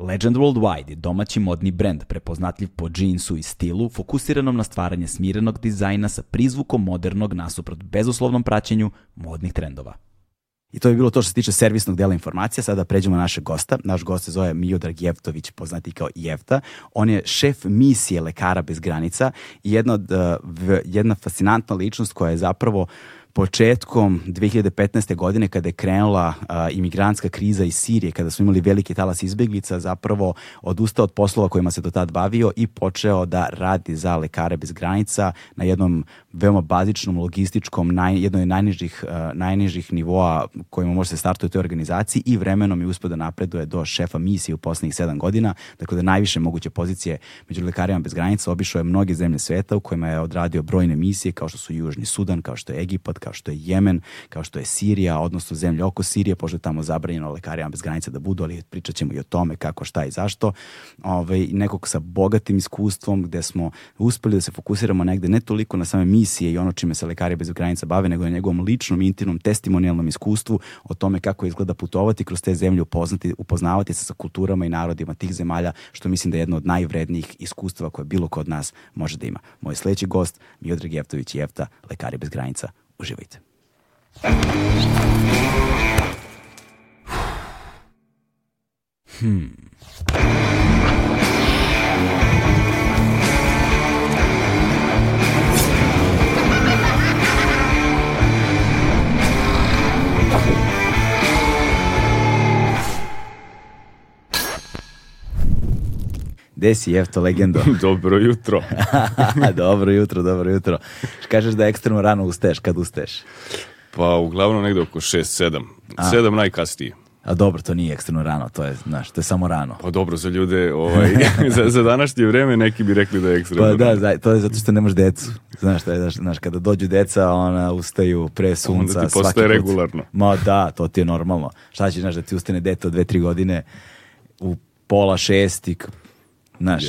Legend Worldwide je domaći modni brend prepoznatljiv po džinsu i stilu, fokusiranom na stvaranje smirenog dizajna sa prizvukom modernog nasuprot bezuslovnom praćenju modnih trendova. I to je bilo to što se tiče servisnog dela informacija. Sada pređemo na našeg gosta. Naš gost se zove Miodrag Jevtović, poznati kao Jefta. On je šef misije Lekara bez granica i jedna, od, eh, jedna fascinantna ličnost koja je zapravo uh, početkom 2015. godine kada je krenula a, imigrantska kriza iz Sirije, kada smo imali veliki talas izbeglica, zapravo odustao od poslova kojima se do tad bavio i počeo da radi za lekare bez granica na jednom veoma bazičnom logističkom, naj, jednoj najnižih, uh, najnižih nivoa kojima može se startuje u toj organizaciji i vremenom je uspio da napreduje do šefa misije u poslednjih sedam godina, tako da najviše moguće pozicije među lekarima bez granica obišao je mnoge zemlje sveta u kojima je odradio brojne misije kao što su Južni Sudan, kao što je Egipat, kao što je Jemen, kao što je Sirija, odnosno zemlje oko Sirije, pošto je tamo zabranjeno lekarima bez granica da budu, ali pričat ćemo i o tome kako, šta i zašto. Ove, ovaj, nekog sa bogatim iskustvom gde smo uspeli da se fokusiramo negde ne toliko na same misije, misije i ono čime se lekari bez granica bave, nego na njegovom ličnom, intimnom, testimonijalnom iskustvu o tome kako izgleda putovati kroz te zemlje, upoznati, upoznavati se sa kulturama i narodima tih zemalja, što mislim da je jedno od najvrednijih iskustava koje bilo kod nas može da ima. Moj sledeći gost, Miodrag Jeftović Jefta, Lekari bez granica. Uživajte. Hmm. Gde si, Jefto, legendo? dobro jutro. dobro jutro, dobro jutro. Kažeš da ekstremno rano ustaješ, kad ustaješ? Pa uglavnom negde oko 6, 7. 7 najkasnije. A dobro, to nije ekstremno rano, to je, znaš, to je samo rano. Pa dobro, za ljude, ovaj, za, za današnje vreme neki bi rekli da je ekstremno pa, da, rano. da, to je zato što nemaš decu. Znaš, to je, znaš, kada dođu deca, ona ustaju pre sunca. Onda ti postaje regularno. Ma da, to ti je normalno. Šta će, znaš, da ti ustane dete od dve, tri godine u pola šest i Znaš,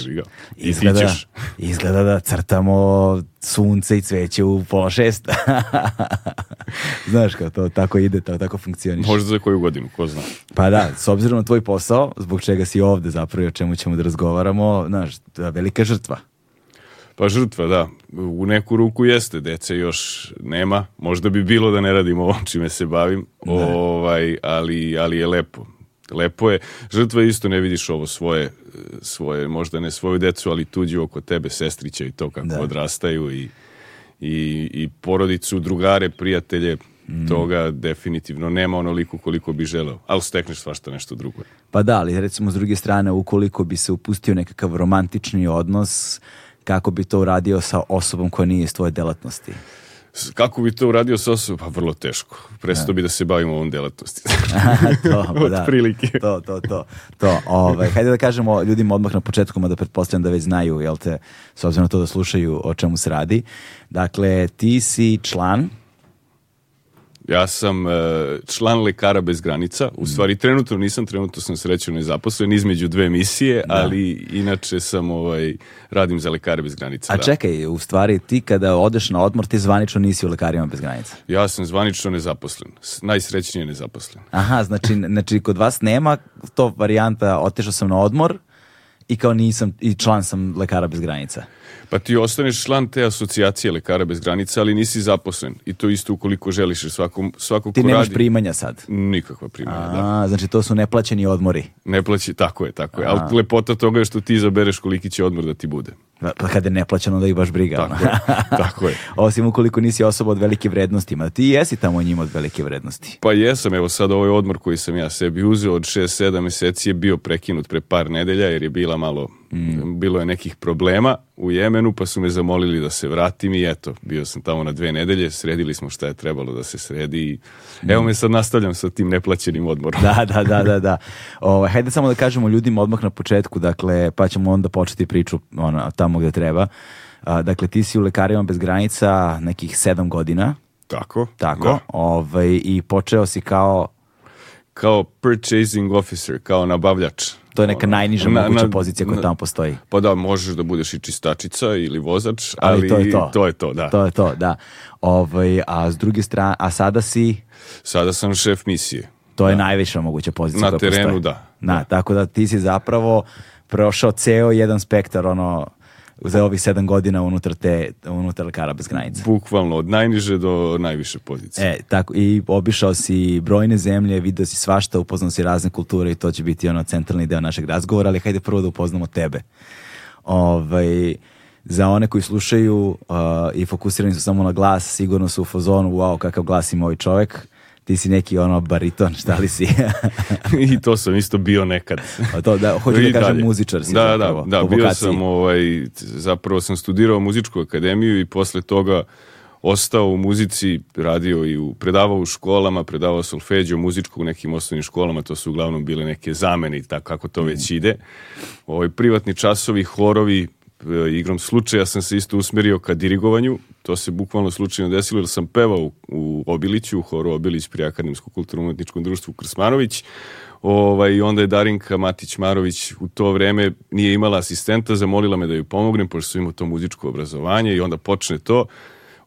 izgleda, da- izgleda da crtamo sunce i cveće u pola šesta. Znaš kao to tako ide, to tako funkcioniš. Možda za koju godinu, ko zna. Pa da, s obzirom na tvoj posao, zbog čega si ovde zapravo i o čemu ćemo da razgovaramo, znaš, da, velika žrtva. Pa žrtva, da. U neku ruku jeste, dece još nema. Možda bi bilo da ne radim ovo čime se bavim, ne. Da. ovaj, ali, ali je lepo. Lepo je, žrtva isto ne vidiš ovo svoje, svoje možda ne svoju decu, ali tuđu oko tebe, sestrića i to kako da. odrastaju i, i, i porodicu, drugare, prijatelje, Mm. toga definitivno nema onoliko koliko bi želeo, ali stekneš svašta nešto drugo. Pa da, ali recimo s druge strane, ukoliko bi se upustio nekakav romantični odnos, kako bi to uradio sa osobom koja nije iz tvoje delatnosti? Kako bi to uradio sa osobom? Pa vrlo teško. Presto da. bi da se bavimo ovom delatnosti. to, Od pa da. prilike. To, to, to. to ovaj. Hajde da kažemo ljudima odmah na početku, ma da pretpostavljam da već znaju, jel te, s obzirom na to da slušaju o čemu se radi. Dakle, ti si član Ja sam e, član Lekara bez granica, u mm. stvari trenutno nisam, trenutno sam srećno nezaposlen između dve misije, da. ali inače sam ovaj, radim za Lekare bez granica. A da. čekaj, u stvari ti kada odeš na odmor, ti zvanično nisi u Lekarima bez granica. Ja sam zvanično nezaposlen, najsrećnije nezaposlen. Aha, znači, znači kod vas nema to varijanta, otešao sam na odmor i kao nisam, i član sam Lekara bez granica. Pa ti ostaneš član te asocijacije lekara bez granica, ali nisi zaposlen. I to isto ukoliko želiš. Svako, svako ti ko nemaš primanja sad? Nikakva primanja, da. A, da. Znači to su neplaćeni odmori. Neplaći, tako je, tako je. A. Ali lepota toga je što ti izabereš koliki će odmor da ti bude. Pa, pa kada je neplaćeno da ih baš briga. Tako je, tako je. Osim ukoliko nisi osoba od velike vrednosti. Ma ti jesi tamo njima od velike vrednosti. Pa jesam, evo sad ovaj odmor koji sam ja sebi uzeo od 6-7 meseci je bio prekinut pre par nedelja jer je bila malo Mm. Bilo je nekih problema u Jemenu, pa su me zamolili da se vratim i eto, bio sam tamo na dve nedelje, sredili smo šta je trebalo da se sredi i mm. evo me sad nastavljam sa tim neplaćenim odmorom. Da, da, da, da, da. O, ovaj, hajde samo da kažemo ljudima odmah na početku, dakle, pa ćemo onda početi priču ona, tamo gde treba. A, dakle, ti si u Lekarima bez granica nekih sedam godina. Tako. Tako, da. ovaj, i počeo si kao... Kao purchasing officer, kao nabavljač. To je neka najniža na, moguća na, pozicija koja na, tamo postoji. Pa da, možeš da budeš i čistačica ili vozač, ali, ali to, je to. to je to, da. To je to, da. Ovaj, a s druge strane, a sada si? Sada sam šef misije. To je da. najviša moguća pozicija na koja terenu, postoji. Na terenu, da. Na, da. tako da ti si zapravo prošao ceo jedan spektar ono za ovih sedam godina unutar te, unutar lekara bez granica. Bukvalno, od najniže do najviše pozicije. E, tako, i obišao si brojne zemlje, vidio si svašta, upoznao si razne kulture i to će biti ono centralni deo našeg razgovora, ali hajde prvo da upoznamo tebe. Ovaj, za one koji slušaju uh, i fokusirani su samo na glas, sigurno su u fazonu, wow, kakav glas ima ovaj čovek, ti si neki ono bariton, šta li si? I to sam isto bio nekad. A to, da, hoću da I da kažem dalje. muzičar si. Da, zapravo, da, da, bio sam, ovaj, zapravo sam studirao muzičku akademiju i posle toga ostao u muzici, radio i u, predavao u školama, predavao solfeđo muzičku u nekim osnovnim školama, to su uglavnom bile neke zamene i tako kako to mm. već ide. Ovaj, privatni časovi, horovi, E, igrom slučaja sam se isto usmerio ka dirigovanju. To se bukvalno slučajno desilo jer sam pevao u Obiliću, u horu Obilić pri Akademskom kulturno-umetničkom društvu Krsmanović. Ovaj, onda je Darinka Matić-Marović u to vreme nije imala asistenta, zamolila me da ju pomognem, pošto su imao to muzičko obrazovanje i onda počne to.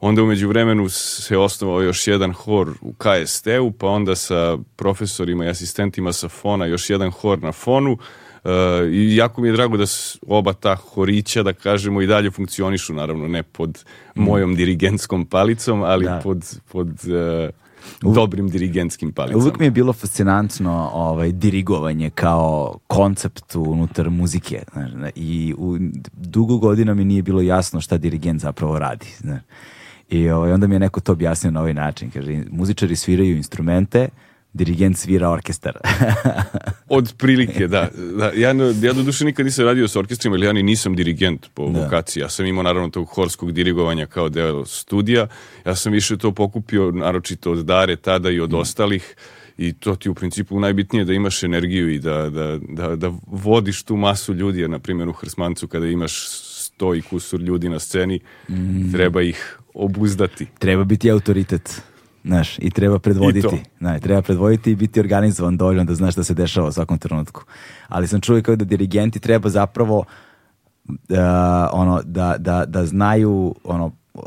Onda umeđu vremenu se osnovao još jedan hor u KST-u, pa onda sa profesorima i asistentima sa fona još jedan hor na fonu, i jako mi je drago da su oba ta horića, da kažemo, i dalje funkcionišu, naravno, ne pod mm. mojom dirigentskom palicom, ali da. pod, pod eh, dobrim dirigentskim palicama. Uvijek mi je bilo fascinantno ovaj, dirigovanje kao koncept unutar muzike. Znaš, da, I u, dugo godina mi nije bilo jasno šta dirigent zapravo radi. Znaš. I ovaj, onda mi je neko to objasnio na ovaj način. Kaže, muzičari sviraju instrumente dirigent svira orkestar. Od prilike, da. da. Ja, ja do duše nikad nisam radio s orkestrima, ili ja ni nisam dirigent po da. vokaciji. Ja sam imao naravno tog horskog dirigovanja kao deo studija. Ja sam više to pokupio naročito od Dare tada i od mm. ostalih i to ti u principu najbitnije da imaš energiju i da, da, da, da vodiš tu masu ljudi, na primjer u Hrsmancu kada imaš sto i kusur ljudi na sceni, mm. treba ih obuzdati. Treba biti autoritet. Znaš, i treba predvoditi. I znaš, treba predvoditi i biti organizovan dovoljno da znaš šta da se dešava u svakom trenutku. Ali sam čuo i kao da dirigenti treba zapravo uh, ono, da, da, da, znaju ono, uh,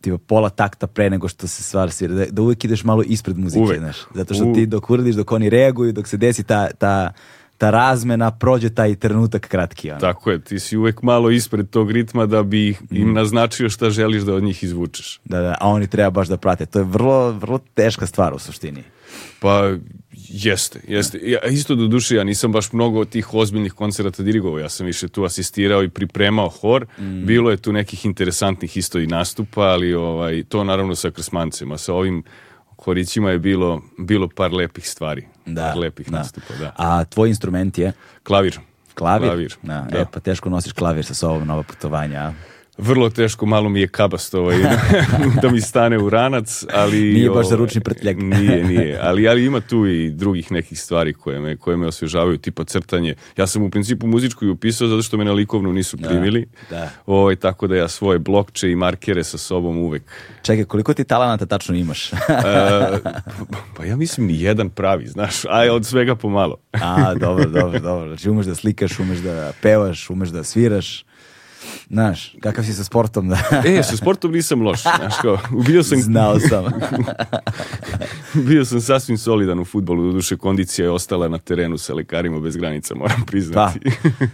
tipa pola takta pre nego što se stvar svira. Da, da uvijek ideš malo ispred muzike, uvijek. znaš. Zato što uvijek. ti dok uradiš, dok oni reaguju, dok se desi ta, ta ta da razmena prođe taj trenutak kratki. Ono. Tako je, ti si uvek malo ispred tog ritma da bi im mm. naznačio šta želiš da od njih izvučeš. Da, da, a oni treba baš da prate. To je vrlo, vrlo teška stvar u suštini. Pa, jeste, jeste. Ja, isto do duše, ja nisam baš mnogo tih ozbiljnih koncerata dirigovao. Ja sam više tu asistirao i pripremao hor. Mm. Bilo je tu nekih interesantnih isto i nastupa, ali ovaj, to naravno sa krsmancima, sa ovim Horićima je bilo, bilo par lepih stvari, da, par lepih da. nastupa. Da. A tvoj instrument je? Klavir. Klavir? Klavir. Da, da. E, pa teško nosiš klavir sa sobom na putovanja, a? vrlo teško, malo mi je kabast ovaj, da mi stane u ranac, ali... Nije baš za ovaj, ručni prtljak. nije, nije, ali, ali ima tu i drugih nekih stvari koje me, koje me osvježavaju, tipa crtanje. Ja sam u principu muzičku i upisao zato što me na likovnu nisu da, primili, da, da. Ovaj, tako da ja svoje blokče i markere sa sobom uvek... Čekaj, koliko ti talanata tačno imaš? E, pa, pa ja mislim ni jedan pravi, znaš, a od svega pomalo. a, dobro, dobro, dobro. Znači umeš da slikaš, umeš da pevaš, umeš da sviraš. Znaš, kakav si sa sportom, da. e, sa sportom nisam loš, znaš kao, ubio sam... Znao sam. ubio sam sasvim solidan u futbolu, doduše kondicija je ostala na terenu sa lekarima bez granica, moram priznati.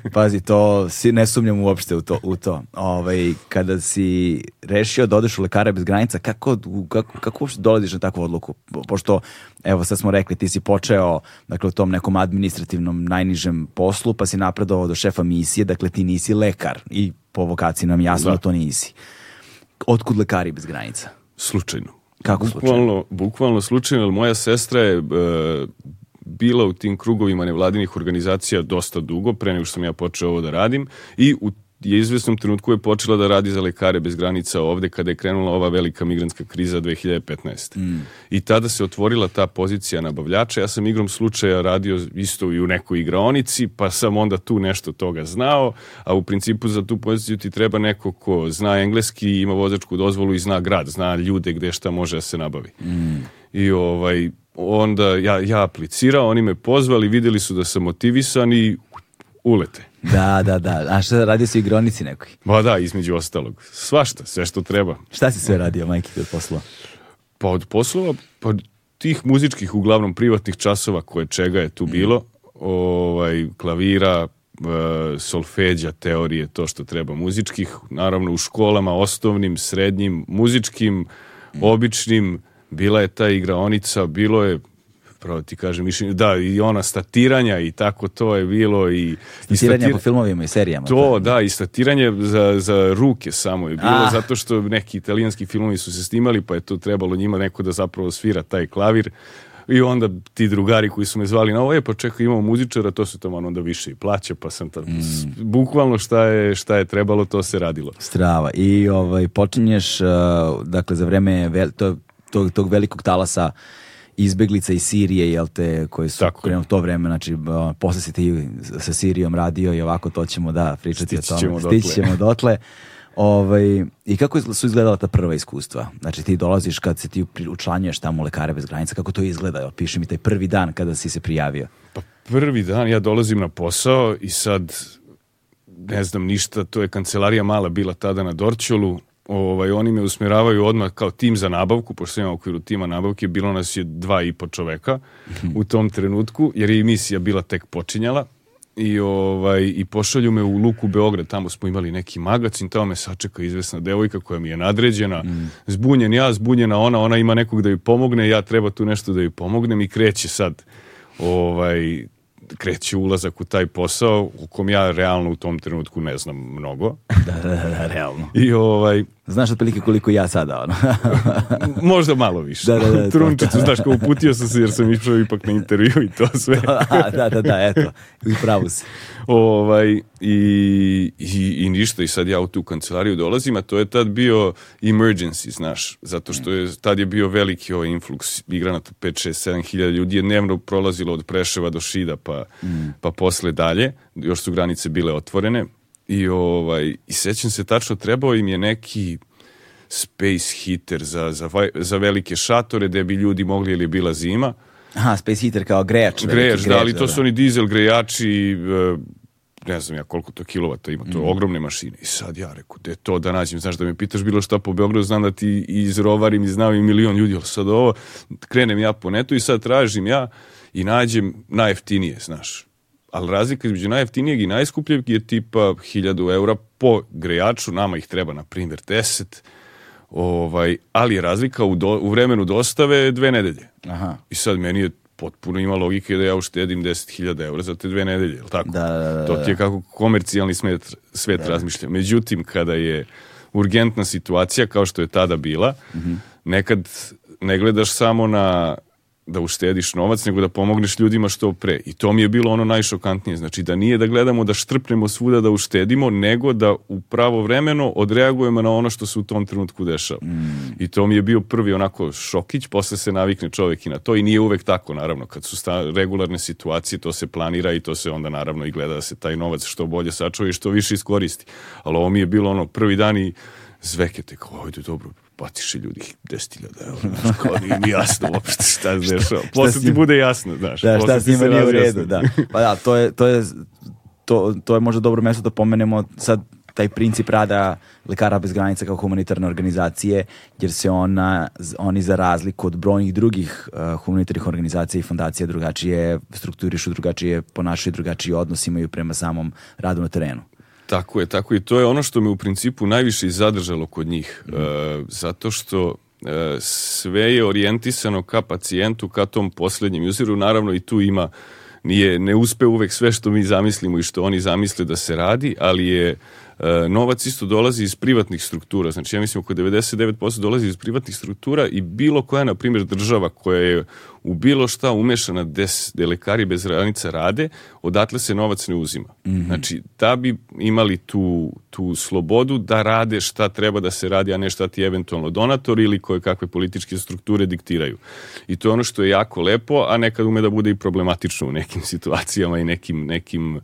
Pa, pazi, to, si, ne sumnjam uopšte u to. U to. Ovaj, kada si rešio da odeš u lekara bez granica, kako, kako, kako uopšte dolaziš na takvu odluku? Pošto, evo, sad smo rekli, ti si počeo, dakle, u tom nekom administrativnom najnižem poslu, pa si napredovao do šefa misije, dakle, ti nisi lekar i po vokaciji nam jasno da, da to nisi. Otkud lekari bez granica? Slučajno. Kako bukvalno, slučajno? Bukvalno slučajno, ali moja sestra je e, bila u tim krugovima nevladinih organizacija dosta dugo, pre nego što sam ja počeo ovo da radim i u je izvesnom trenutku je počela da radi za lekare bez granica ovde kada je krenula ova velika migrantska kriza 2015. Mm. I tada se otvorila ta pozicija nabavljača. Ja sam igrom slučaja radio isto i u nekoj igraonici, pa sam onda tu nešto toga znao, a u principu za tu poziciju ti treba neko ko zna engleski, ima vozačku dozvolu i zna grad, zna ljude gde šta može da se nabavi. Mm. I ovaj, onda ja, ja aplicirao, oni me pozvali, videli su da sam motivisan i ulete. Da, da, da. A šta radio si u igronici nekoj? Ba da, između ostalog. Svašta, sve što treba. Šta si sve radio, majke, ti od poslova? Pa od poslova, pa tih muzičkih, uglavnom privatnih časova, koje čega je tu mhm. bilo, ovaj, klavira, e, solfeđa, teorije, to što treba muzičkih, naravno u školama, osnovnim, srednjim, muzičkim, mhm. običnim, bila je ta igraonica, bilo je pravo ti kažem mišljenje. Da, i ona statiranja i tako to je bilo. I, statiranja i statir... po filmovima i serijama. To, tako. da, i statiranje za, za ruke samo je bilo, ah. zato što neki italijanski filmovi su se snimali, pa je to trebalo njima neko da zapravo svira taj klavir. I onda ti drugari koji su me zvali na ovo, je, pa čekaj, imamo muzičara, to se tamo onda više i plaća, pa sam tam, mm. bukvalno šta je, šta je trebalo, to se radilo. Strava. I ovaj, počinješ, eh, dakle, za vreme, to, tog, tog velikog talasa izbeglica iz Sirije, jel te, koje su Tako. krenu to vreme, znači, posle si ti sa Sirijom radio i ovako to ćemo, da, pričati Stići o tome. Ćemo Stići ćemo dotle. Ovaj, I kako su izgledala ta prva iskustva? Znači ti dolaziš kad se ti učlanjuješ tamo u Lekare bez granica, kako to izgleda? Opiši mi taj prvi dan kada si se prijavio. Pa prvi dan ja dolazim na posao i sad ne znam ništa, to je kancelarija mala bila tada na Dorčolu, ovaj, oni me usmjeravaju odmah kao tim za nabavku, pošto sam u okviru tima nabavke, bilo nas je dva i po čoveka u tom trenutku, jer je emisija bila tek počinjala i, ovaj, i pošalju me u Luku Beograd, tamo smo imali neki magacin, tamo me sačeka izvesna devojka koja mi je nadređena, mm. zbunjen ja, zbunjena ona, ona ima nekog da ju pomogne, ja treba tu nešto da ju pomognem i kreće sad ovaj, kreće ulazak u taj posao u kom ja realno u tom trenutku ne znam mnogo. Da, da, da, realno. I ovaj, Znaš otprilike koliko ja sada, ono. Možda malo više. Da, da, da, Trunčicu, znaš, ko uputio sam se jer sam išao ipak na intervju i to sve. da, da, da, eto, i pravu si. Ovaj, i, i, i, ništa, i sad ja u tu kancelariju dolazim, a to je tad bio emergency, znaš, zato što je, tad je bio veliki ovaj influks igranata 5, 6, 7 hiljada ljudi je dnevno prolazilo od Preševa do Šida, pa, mm. pa posle dalje, još su granice bile otvorene, I, ovaj, I sećam se tačno, trebao im je neki space heater za, za, za velike šatore da bi ljudi mogli, ili bila zima. Aha, space heater kao grejač. Grejač, da, ali to da, su da. oni dizel grejači, e, ne znam ja koliko to kilovata ima, to je mm. ogromne mašine. I sad ja reku, gde to da nađem, znaš da me pitaš bilo šta po Beogradu, znam da ti izrovarim i znam i milion ljudi, ali sad ovo, krenem ja po netu i sad tražim ja i nađem najjeftinije, znaš ali razlika između najjeftinijeg i najskupljeg je tipa 1000 eura po grejaču, nama ih treba na primjer 10, ovaj, ali je razlika u, do, u vremenu dostave dve nedelje. Aha. I sad meni je potpuno ima logike da ja uštedim 10.000 eura za te dve nedelje, je jel tako? Da, da, da, to da, ti je da. kako komercijalni smet, svet da, razmišlja. Međutim, kada je urgentna situacija kao što je tada bila, mm -hmm. nekad ne gledaš samo na da uštediš novac, nego da pomogneš ljudima što pre. I to mi je bilo ono najšokantnije. Znači, da nije da gledamo da štrpnemo svuda da uštedimo, nego da upravo pravo vremeno odreagujemo na ono što se u tom trenutku dešava. Mm. I to mi je bio prvi onako šokić, posle se navikne čovjek i na to i nije uvek tako, naravno. Kad su regularne situacije, to se planira i to se onda naravno i gleda da se taj novac što bolje sačuva i što više iskoristi. Ali ovo mi je bilo ono prvi dan i zvekete, kao, ajde, dobro, platiš ljudi 10.000 eura, znaš, kao nije mi jasno uopšte šta se dešava. Posle ti bude jasno, znaš. Da, šta s njima nije u redu, da. Pa da, to je, to je, to, to je možda dobro mesto da pomenemo sad taj princip rada Lekara bez granica kao humanitarne organizacije, jer se ona, oni za razliku od brojnih drugih eh, humanitarnih organizacija i fondacija drugačije strukturišu, drugačije ponašaju, drugačiji odnos imaju prema samom radu na terenu. Tako je, tako je. To je ono što me u principu najviše zadržalo kod njih. Mm. E, zato što e, sve je orijentisano ka pacijentu, ka tom posljednjem useru. Naravno i tu ima, nije, ne uspe uvek sve što mi zamislimo i što oni zamisle da se radi, ali je E, novac isto dolazi iz privatnih struktura, znači ja mislim oko 99% dolazi iz privatnih struktura i bilo koja, na primjer, država koja je u bilo šta umešana gde lekari bez granica rade, odatle se novac ne uzima. Mm -hmm. Znači, da bi imali tu, tu slobodu da rade šta treba da se radi, a ne šta ti eventualno donator ili koje kakve političke strukture diktiraju. I to je ono što je jako lepo, a nekad ume da bude i problematično u nekim situacijama i nekim, nekim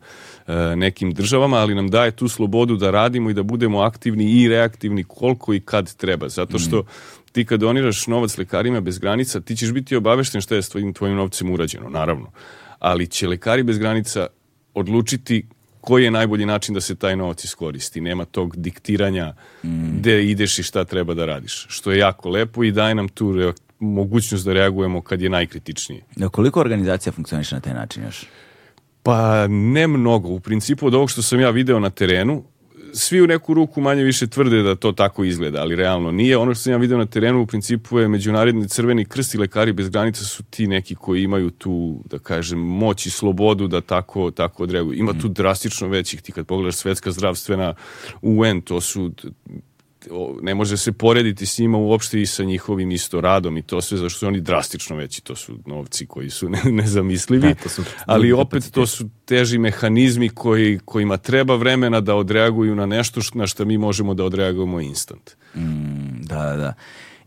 E, nekim državama, ali nam daje tu slobodu da radimo i da budemo aktivni i reaktivni koliko i kad treba. Zato što mhm. ti kad doniraš novac lekarima bez granica, ti ćeš biti obavešten šta je s tvojim, tvojim novcem urađeno, naravno. Ali će lekari bez granica odlučiti koji je najbolji način da se taj novac iskoristi. Nema tog diktiranja mm. gde ideš i šta treba da radiš. Što je jako lepo i daje nam tu mogućnost da reagujemo kad je najkritičnije. Na koliko organizacija funkcioniše na taj način još? Pa ne mnogo. U principu od ovog što sam ja video na terenu, svi u neku ruku manje više tvrde da to tako izgleda, ali realno nije. Ono što sam ja video na terenu u principu je Međunarodni crveni krst i lekari bez granica su ti neki koji imaju tu, da kažem, moć i slobodu da tako, tako odreaguju. Ima mhm. tu drastično većih, ti kad pogledaš svetska zdravstvena UN, to su ne može se porediti s njima uopšte i sa njihovim isto radom i to sve, zašto su oni drastično veći, to su novci koji su nezamislivi, ne, da, su ali opet to su teži mehanizmi koji, kojima treba vremena da odreaguju na nešto na što mi možemo da odreagujemo instant. Mm, da, da, da.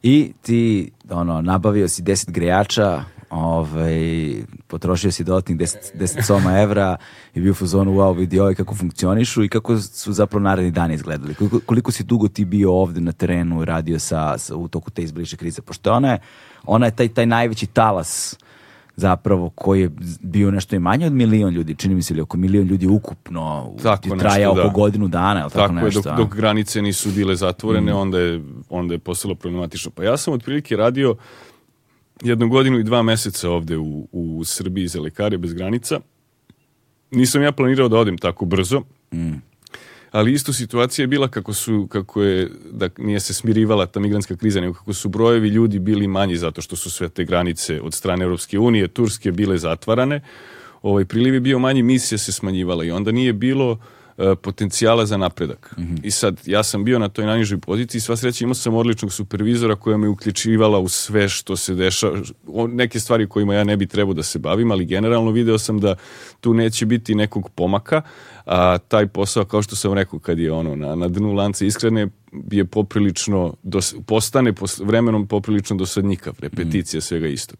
I ti, ono, nabavio si 10 grejača, ovaj, potrošio si dodatnih 10, 10 soma evra i bio u zonu wow vidi ovaj kako funkcionišu i kako su zapravo naredni dani izgledali. Koliko, koliko si dugo ti bio ovde na terenu radio sa, sa u toku te izbliše krize? Pošto ona je, ona je taj, taj najveći talas zapravo koji je bio nešto i manje od milion ljudi, čini mi se ili oko milion ljudi ukupno, tako traja oko da. godinu dana, ili tako, tako nešto. Tako je, dok, dok granice nisu bile zatvorene, mm. onda, je, onda je postalo problematično. Pa ja sam otprilike radio jednu godinu i dva meseca ovde u, u Srbiji za lekare bez granica. Nisam ja planirao da odem tako brzo, mm. ali isto situacija je bila kako su, kako je, da nije se smirivala ta migranska kriza, nego kako su brojevi ljudi bili manji zato što su sve te granice od strane Europske unije, Turske bile zatvarane. Ovaj priliv je bio manji, misija se smanjivala i onda nije bilo E, potencijala za napredak. Mm -hmm. I sad, ja sam bio na toj najnižoj poziciji i sva sreća imao sam odličnog supervizora koja me uključivala u sve što se dešava, neke stvari kojima ja ne bi trebao da se bavim, ali generalno video sam da tu neće biti nekog pomaka, a taj posao, kao što sam rekao, kad je ono na, na dnu lanca iskrene, je poprilično, dos, postane pos, vremenom poprilično dosadnjikav, repeticija mm -hmm. svega istog.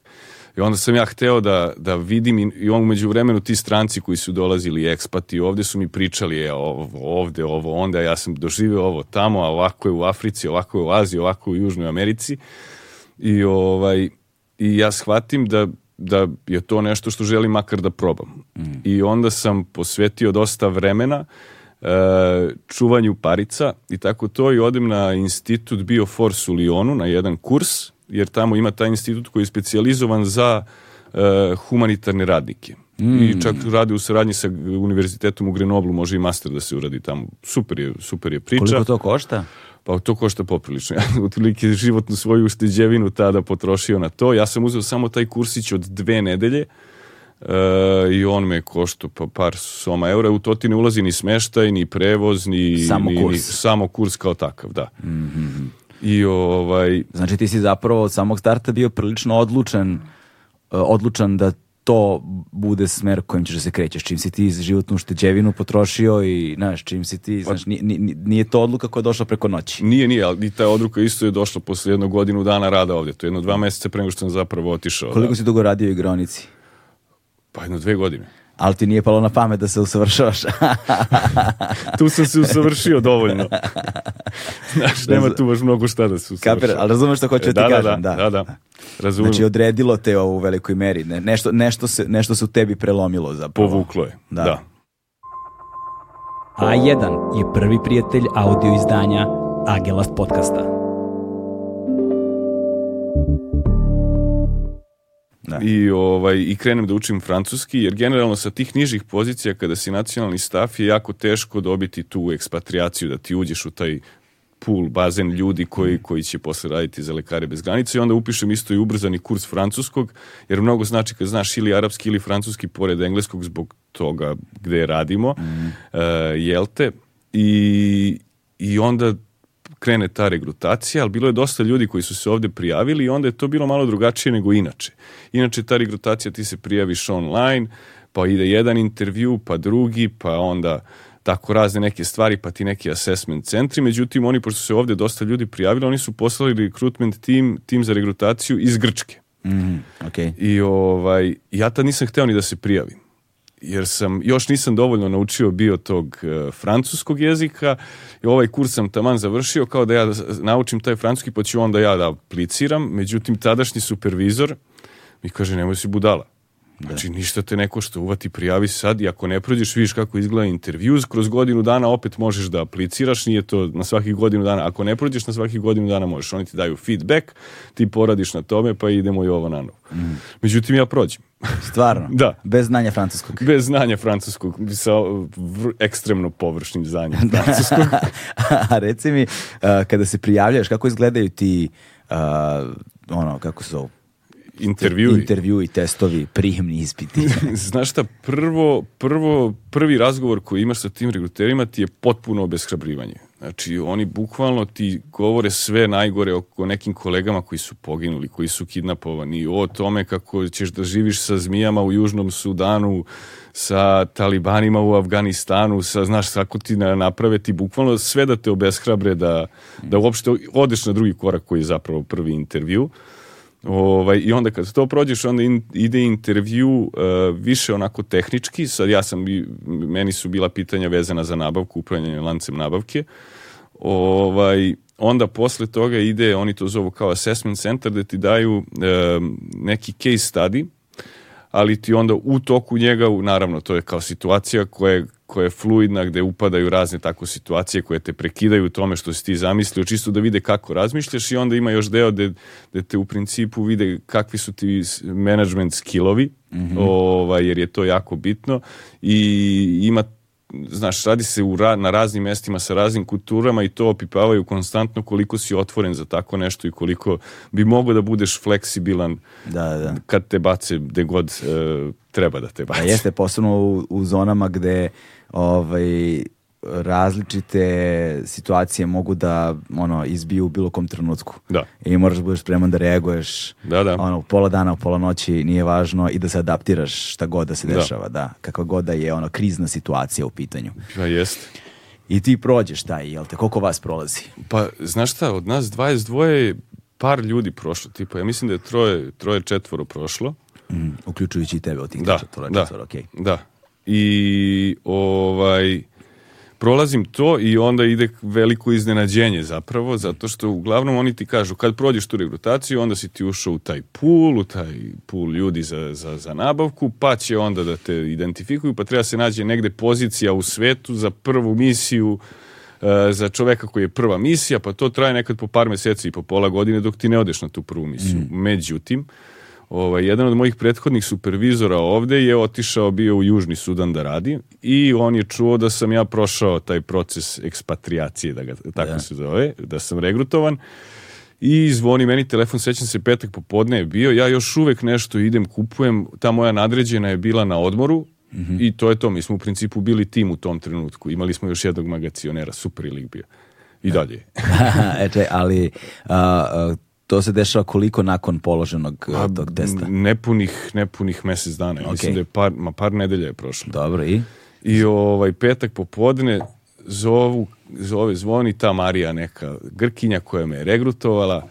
I onda sam ja hteo da, da vidim i, i on umeđu vremenu ti stranci koji su dolazili ekspati ovde su mi pričali je ovo ovde, ovo onda, ja sam doživio ovo tamo, a ovako je u Africi, ovako je u Aziji, ovako je u Južnoj Americi. I, ovaj, i ja shvatim da da je to nešto što želim makar da probam. Mm. I onda sam posvetio dosta vremena uh, čuvanju parica i tako to i odem na institut Bioforce u Lijonu na jedan kurs jer tamo ima taj institut koji je specijalizovan za uh, humanitarne radnike. Mm. I čak radi u saradnji sa univerzitetom u Grenoblu, može i master da se uradi tamo. Super je, super je priča. Koliko to košta? Pa to košta poprilično. Ja otprilike životnu svoju ušteđevinu tada potrošio na to. Ja sam uzeo samo taj kursić od dve nedelje uh, i on me košta pa par soma eura. U to ti ne ulazi ni smeštaj, ni prevoz, ni... Samo ni, kurs. Ni, samo kurs kao takav, da. Mm -hmm. I ovaj... Znači ti si zapravo od samog starta bio prilično odlučan, e, odlučan da to bude smer kojim ćeš da se krećeš. Čim si ti životnu šteđevinu potrošio i, znaš, čim si ti, pa- znaš, nije, nije to odluka koja je došla preko noći. Nije, nije, ali ta odluka isto je došla posle jednog godinu dana rada ovde, To je jedno dva meseca pre nego što sam zapravo otišao. Koliko da... si dugo radio u igronici? Pa jedno dve godine ali ti nije palo na pamet da se usavršavaš. tu sam se usavršio dovoljno. Znaš, nema tu baš mnogo šta da se usavršavaš. Kapir, ali razumeš što hoću da, ti da, da kažem? Da, da, da, da. Razumem. Znači, odredilo te ovo u velikoj meri. Ne, nešto, nešto, se, nešto se u tebi prelomilo zapravo. Povuklo je, da. da. A1 je prvi prijatelj audio izdanja Agelast podcasta. Da. I, ovaj, I krenem da učim francuski, jer generalno sa tih nižih pozicija kada si nacionalni staf je jako teško dobiti tu ekspatrijaciju, da ti uđeš u taj pool, bazen ljudi koji, mm. koji će posle raditi za lekare bez granice i onda upišem isto i ubrzani kurs francuskog, jer mnogo znači kad znaš ili arapski ili francuski pored engleskog zbog toga gde radimo, mm. uh, jel te? I, I onda krene ta regrutacija, ali bilo je dosta ljudi koji su se ovde prijavili i onda je to bilo malo drugačije nego inače. Inače, ta regrutacija ti se prijaviš online, pa ide jedan intervju, pa drugi, pa onda tako razne neke stvari, pa ti neki assessment centri. Međutim, oni, pošto se ovde dosta ljudi prijavili, oni su poslali recruitment tim, tim za regrutaciju iz Grčke. Mm, okay. I ovaj, ja tad nisam hteo ni da se prijavim jer sam, još nisam dovoljno naučio bio tog e, francuskog jezika i ovaj kurs sam taman završio kao da ja naučim taj francuski pa ću onda ja da apliciram, međutim tadašnji supervizor mi kaže nemoj si budala. Da. Znači, ništa te neko što uvati, prijavi se sad i ako ne prođeš, vidiš kako izgleda intervjuz, kroz godinu dana opet možeš da apliciraš, nije to na svakih godinu dana. Ako ne prođeš, na svakih godinu dana možeš. Oni ti daju feedback, ti poradiš na tome, pa idemo i ovo na novo. Mm. Međutim, ja prođem. Stvarno? da. Bez znanja francuskog? Bez znanja francuskog, sa ekstremno površnim znanjem da. francuskog. A reci mi, uh, kada se prijavljaš, kako izgledaju ti, uh, ono, kako se zove, intervju Intervjui, testovi, prijemni ispiti. Znaš šta, prvo, prvo, prvi razgovor koji imaš sa tim regruterima ti je potpuno obeshrabrivanje. Znači, oni bukvalno ti govore sve najgore oko nekim kolegama koji su poginuli, koji su kidnapovani, o tome kako ćeš da živiš sa zmijama u Južnom Sudanu, sa talibanima u Afganistanu, sa, znaš, kako ti naprave ti bukvalno sve da te obeshrabre da, da uopšte odeš na drugi korak koji je zapravo prvi intervju. Ovaj, I onda kad to prođeš, onda in, ide intervju uh, više onako tehnički. Sad ja sam, meni su bila pitanja vezana za nabavku, upravljanje lancem nabavke. Ovaj, onda posle toga ide, oni to zovu kao assessment center, da ti daju uh, neki case study ali ti onda u toku njega, naravno, to je kao situacija koja koja je fluidna, gde upadaju razne tako situacije koje te prekidaju u tome što si ti zamislio, čisto da vide kako razmišljaš i onda ima još deo gde, gde te u principu vide kakvi su ti management skillovi, mm -hmm. ovaj, jer je to jako bitno i ima znaš, radi se u, na raznim mestima sa raznim kulturama i to opipavaju konstantno koliko si otvoren za tako nešto i koliko bi mogo da budeš fleksibilan da, da. kad te bace gde god e, treba da te pa bace. Da jeste, posebno u, u zonama gde ovaj, različite situacije mogu da ono izbiju u bilo kom trenutku. Da. I moraš da budeš spreman da reaguješ. Da, da. Ono pola dana, pola noći nije važno i da se adaptiraš šta god da se da. dešava, da. da. Kakva god da je ono krizna situacija u pitanju. Pa jeste. I ti prođeš taj, jel te? Koliko vas prolazi? Pa, znaš šta, od nas 22 par ljudi prošlo, tipa, ja mislim da je troje, troje četvoro prošlo. Mm, uključujući i tebe od tih da, četvora, da, četvora, okay. Da, i ovaj, prolazim to i onda ide veliko iznenađenje zapravo, zato što uglavnom oni ti kažu kad prođeš tu regrutaciju, onda si ti ušao u taj pool, u taj pool ljudi za, za, za nabavku, pa će onda da te identifikuju, pa treba se nađe negde pozicija u svetu za prvu misiju e, za čoveka koji je prva misija, pa to traje nekad po par meseci i po pola godine dok ti ne odeš na tu prvu misiju. Mm. Međutim, Ovaj, jedan od mojih prethodnih supervizora ovde je otišao bio u Južni Sudan da radi i on je čuo da sam ja prošao taj proces ekspatrijacije, da ga tako da. se zove, da sam regrutovan. I zvoni meni telefon, sećam se petak popodne je bio, ja još uvek nešto idem, kupujem, ta moja nadređena je bila na odmoru, Mm -hmm. I to je to, mi smo u principu bili tim u tom trenutku. Imali smo još jednog magacionera, super lig bio. I e. dalje. Eče, ali a, a, to se dešava koliko nakon položenog A, eh, tog testa? Nepunih, nepunih mjesec dana. Okay. Mislim da je par, ma par nedelja je prošlo. Dobro, i? I ovaj petak popodne zovu, zove zvoni ta Marija neka Grkinja koja me je regrutovala.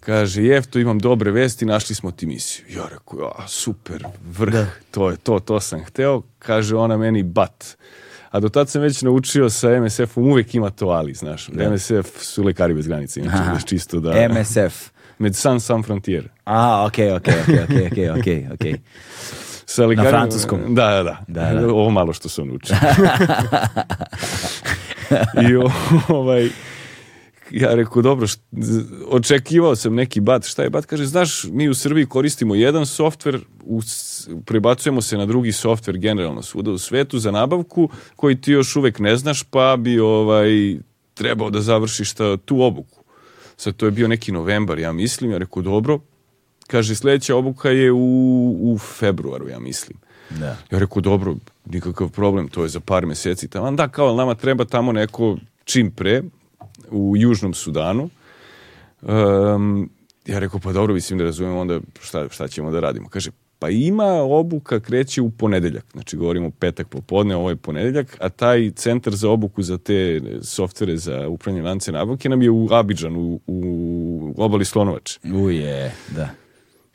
Kaže, jefto, imam dobre vesti, našli smo ti misiju. Ja rekao, a, super, vrh, da. to je to, to sam hteo. Kaže ona meni, bat. A do tad sam već naučio sa MSF-om, uvek ima to ali, znaš. Da. MSF su lekari bez granice, inače, da čisto da... MSF med San San Frontier. Ah, ok, ok, ok, ok, ok, ok. Sa likarim, Na francuskom. Da, da, da. da, da. Ovo malo što sam učio. I ovaj, ja rekao, dobro, št, očekivao sam neki bat, šta je bat? Kaže, znaš, mi u Srbiji koristimo jedan softver, prebacujemo se na drugi softver generalno svuda u svetu za nabavku koji ti još uvek ne znaš, pa bi ovaj trebao da završiš ta, tu obuku. Sad to je bio neki novembar, ja mislim, ja rekao dobro. Kaže, sledeća obuka je u, u februaru, ja mislim. Da. Ja rekao, dobro, nikakav problem, to je za par meseci. Tamo. Da, kao, nama treba tamo neko čim pre u Južnom Sudanu. Um, ja rekao, pa dobro, mislim da razumijem onda šta, šta ćemo da radimo. Kaže, Pa ima obuka kreće u ponedeljak, znači govorimo petak popodne, ovo je ponedeljak, a taj centar za obuku za te e, softvere za upravljanje lance nabavke nam je u Abidžan, u, u obali Slonovače. Uje, da.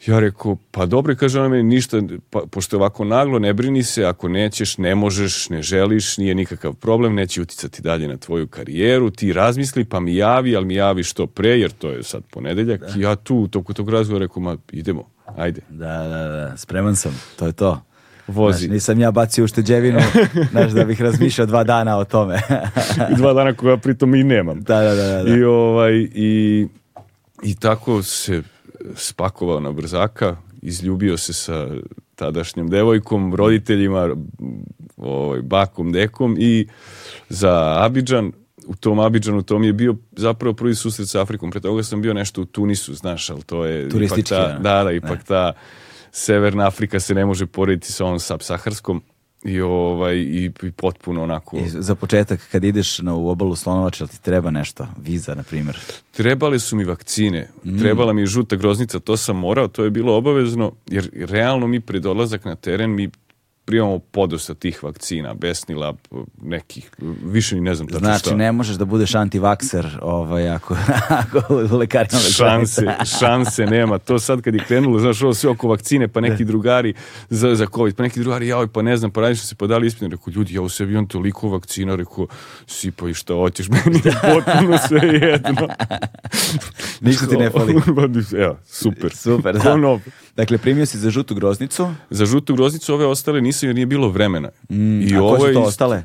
Ja rekao, pa dobro, kaže ona meni, ništa, pa, pošto je ovako naglo, ne brini se, ako nećeš, ne možeš, ne želiš, nije nikakav problem, neće uticati dalje na tvoju karijeru, ti razmisli, pa mi javi, ali mi javi što pre, jer to je sad ponedeljak. Da. Ja tu, toku tog razgovora, rekao, ma idemo, Ajde. Da, da, da, da, spreman sam. To je to. Vozi. Znaš, nisam ja bacio ušteđevinu, znaš, da bih razmišljao dva dana o tome. dva dana koga pritom i nemam. Da, da, da, da. da. I, ovaj, i, I tako se spakovao na brzaka, izljubio se sa tadašnjom devojkom, roditeljima, ovaj, bakom, dekom i za Abidžan u tom Abidžanu, to mi je bio zapravo prvi susret sa Afrikom. Pre toga sam bio nešto u Tunisu, znaš, ali to je... Turistički, ipak ta, da. da, da, ipak ne. ta Severna Afrika se ne može porediti sa onom subsaharskom i, ovaj, i, i potpuno onako... I za početak, kad ideš na u obalu Slonovača, ti treba nešto? Viza, na primjer? Trebali su mi vakcine, mm. trebala mi žuta groznica, to sam morao, to je bilo obavezno, jer realno mi pred odlazak na teren mi primamo podosta tih vakcina, besnila, nekih, više ni ne znam tačno znači, šta. ne možeš da budeš antivakser ovaj, ako, ako u lekarima šanse, šanse nema. To sad kad je krenulo, znaš, ovo sve oko vakcine, pa neki da. drugari za, za COVID, pa neki drugari, jao, pa ne znam, pa radiš se, podali dali ispinu. Rekao, ljudi, ja u sebi imam toliko vakcina, rekao, sipa i šta hoćeš, meni je potpuno sve jedno. Ništa ti ne fali. Pa evo, super. Super, da. Dakle, primio si za žutu groznicu. Za žutu groznicu ove ostale nisam nisam jer nije bilo vremena. Mm, I a ovo koje to ostale?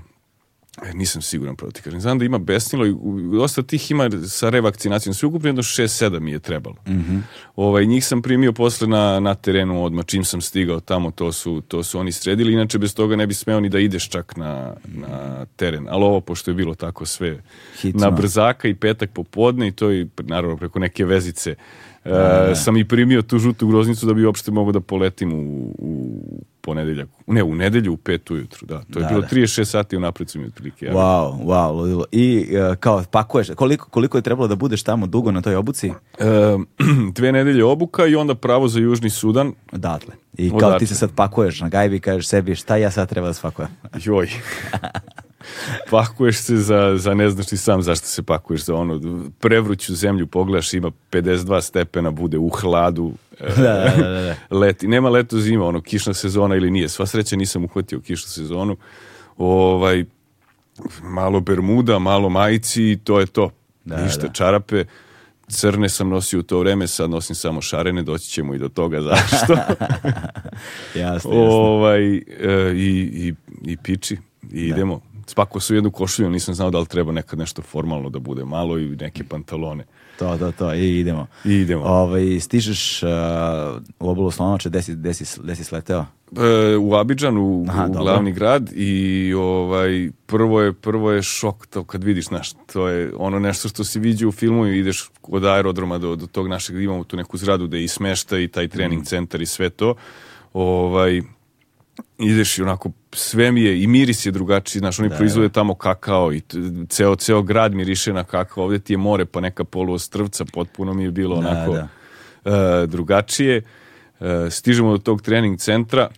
E, nisam siguran pravo ti kažem. Znam da ima besnilo i dosta tih ima sa revakcinacijom. Sve ukupno jedno 6-7 mi je trebalo. Mm -hmm. ovaj, njih sam primio posle na, na terenu odma Čim sam stigao tamo, to su, to su oni sredili. Inače, bez toga ne bi smeo ni da ideš čak na, na teren. Ali ovo, pošto je bilo tako sve Hitno. na brzaka i petak popodne i to i naravno preko neke vezice Uh, sam i primio tu žutu groznicu da bi uopšte mogao da poletim u, u ponedeljak, ne, u nedelju u pet ujutru, da. To je da, bilo da. 36 sati unapred su mi otprilike. Ja. Wow, wow, ludilo. I uh, kao pakuješ, koliko, koliko je trebalo da budeš tamo dugo na toj obuci? E, dve nedelje obuka i onda pravo za Južni Sudan. Odatle. I kao Odatle. ti se sad pakuješ na gajbi i kažeš sebi šta ja sad treba da spakujem. Joj. pakuješ se za, za ne znaš ti sam zašto se pakuješ za ono prevruću zemlju pogledaš ima 52 stepena bude u hladu e, da, da, da, da, leti nema leto zima ono kišna sezona ili nije sva sreća nisam uhvatio kišnu sezonu ovaj malo bermuda malo majici i to je to da, ništa da. čarape crne sam nosio u to vreme, sad nosim samo šarene, doći ćemo i do toga zašto. jasno, jasno. Ovaj, e, i, i, I piči, i idemo. Spakao sam jednu košulju, nisam znao da li treba nekad nešto formalno da bude malo i neke pantalone. To, to, to, i idemo. I idemo. Ovaj, stižeš uh, u obolu Slonoče, gde si, gde si, gde si sleteo? E, u Abidžan, u, Aha, u glavni grad i ovaj, prvo, je, prvo je šok to kad vidiš, znaš, to je ono nešto što se viđe u filmu i ideš od aerodroma do, do tog našeg, imamo tu neku zradu da i smešta i taj trening mm. centar i sve to. Ovaj, ideš i onako sve mi je i miris je drugačiji, znaš, oni da, proizvode da. tamo kakao i ceo, ceo grad miriše na kakao, ovde ti je more pa neka poluostrvca, potpuno mi je bilo da, onako da, da. Uh, drugačije. Uh, stižemo do tog trening centra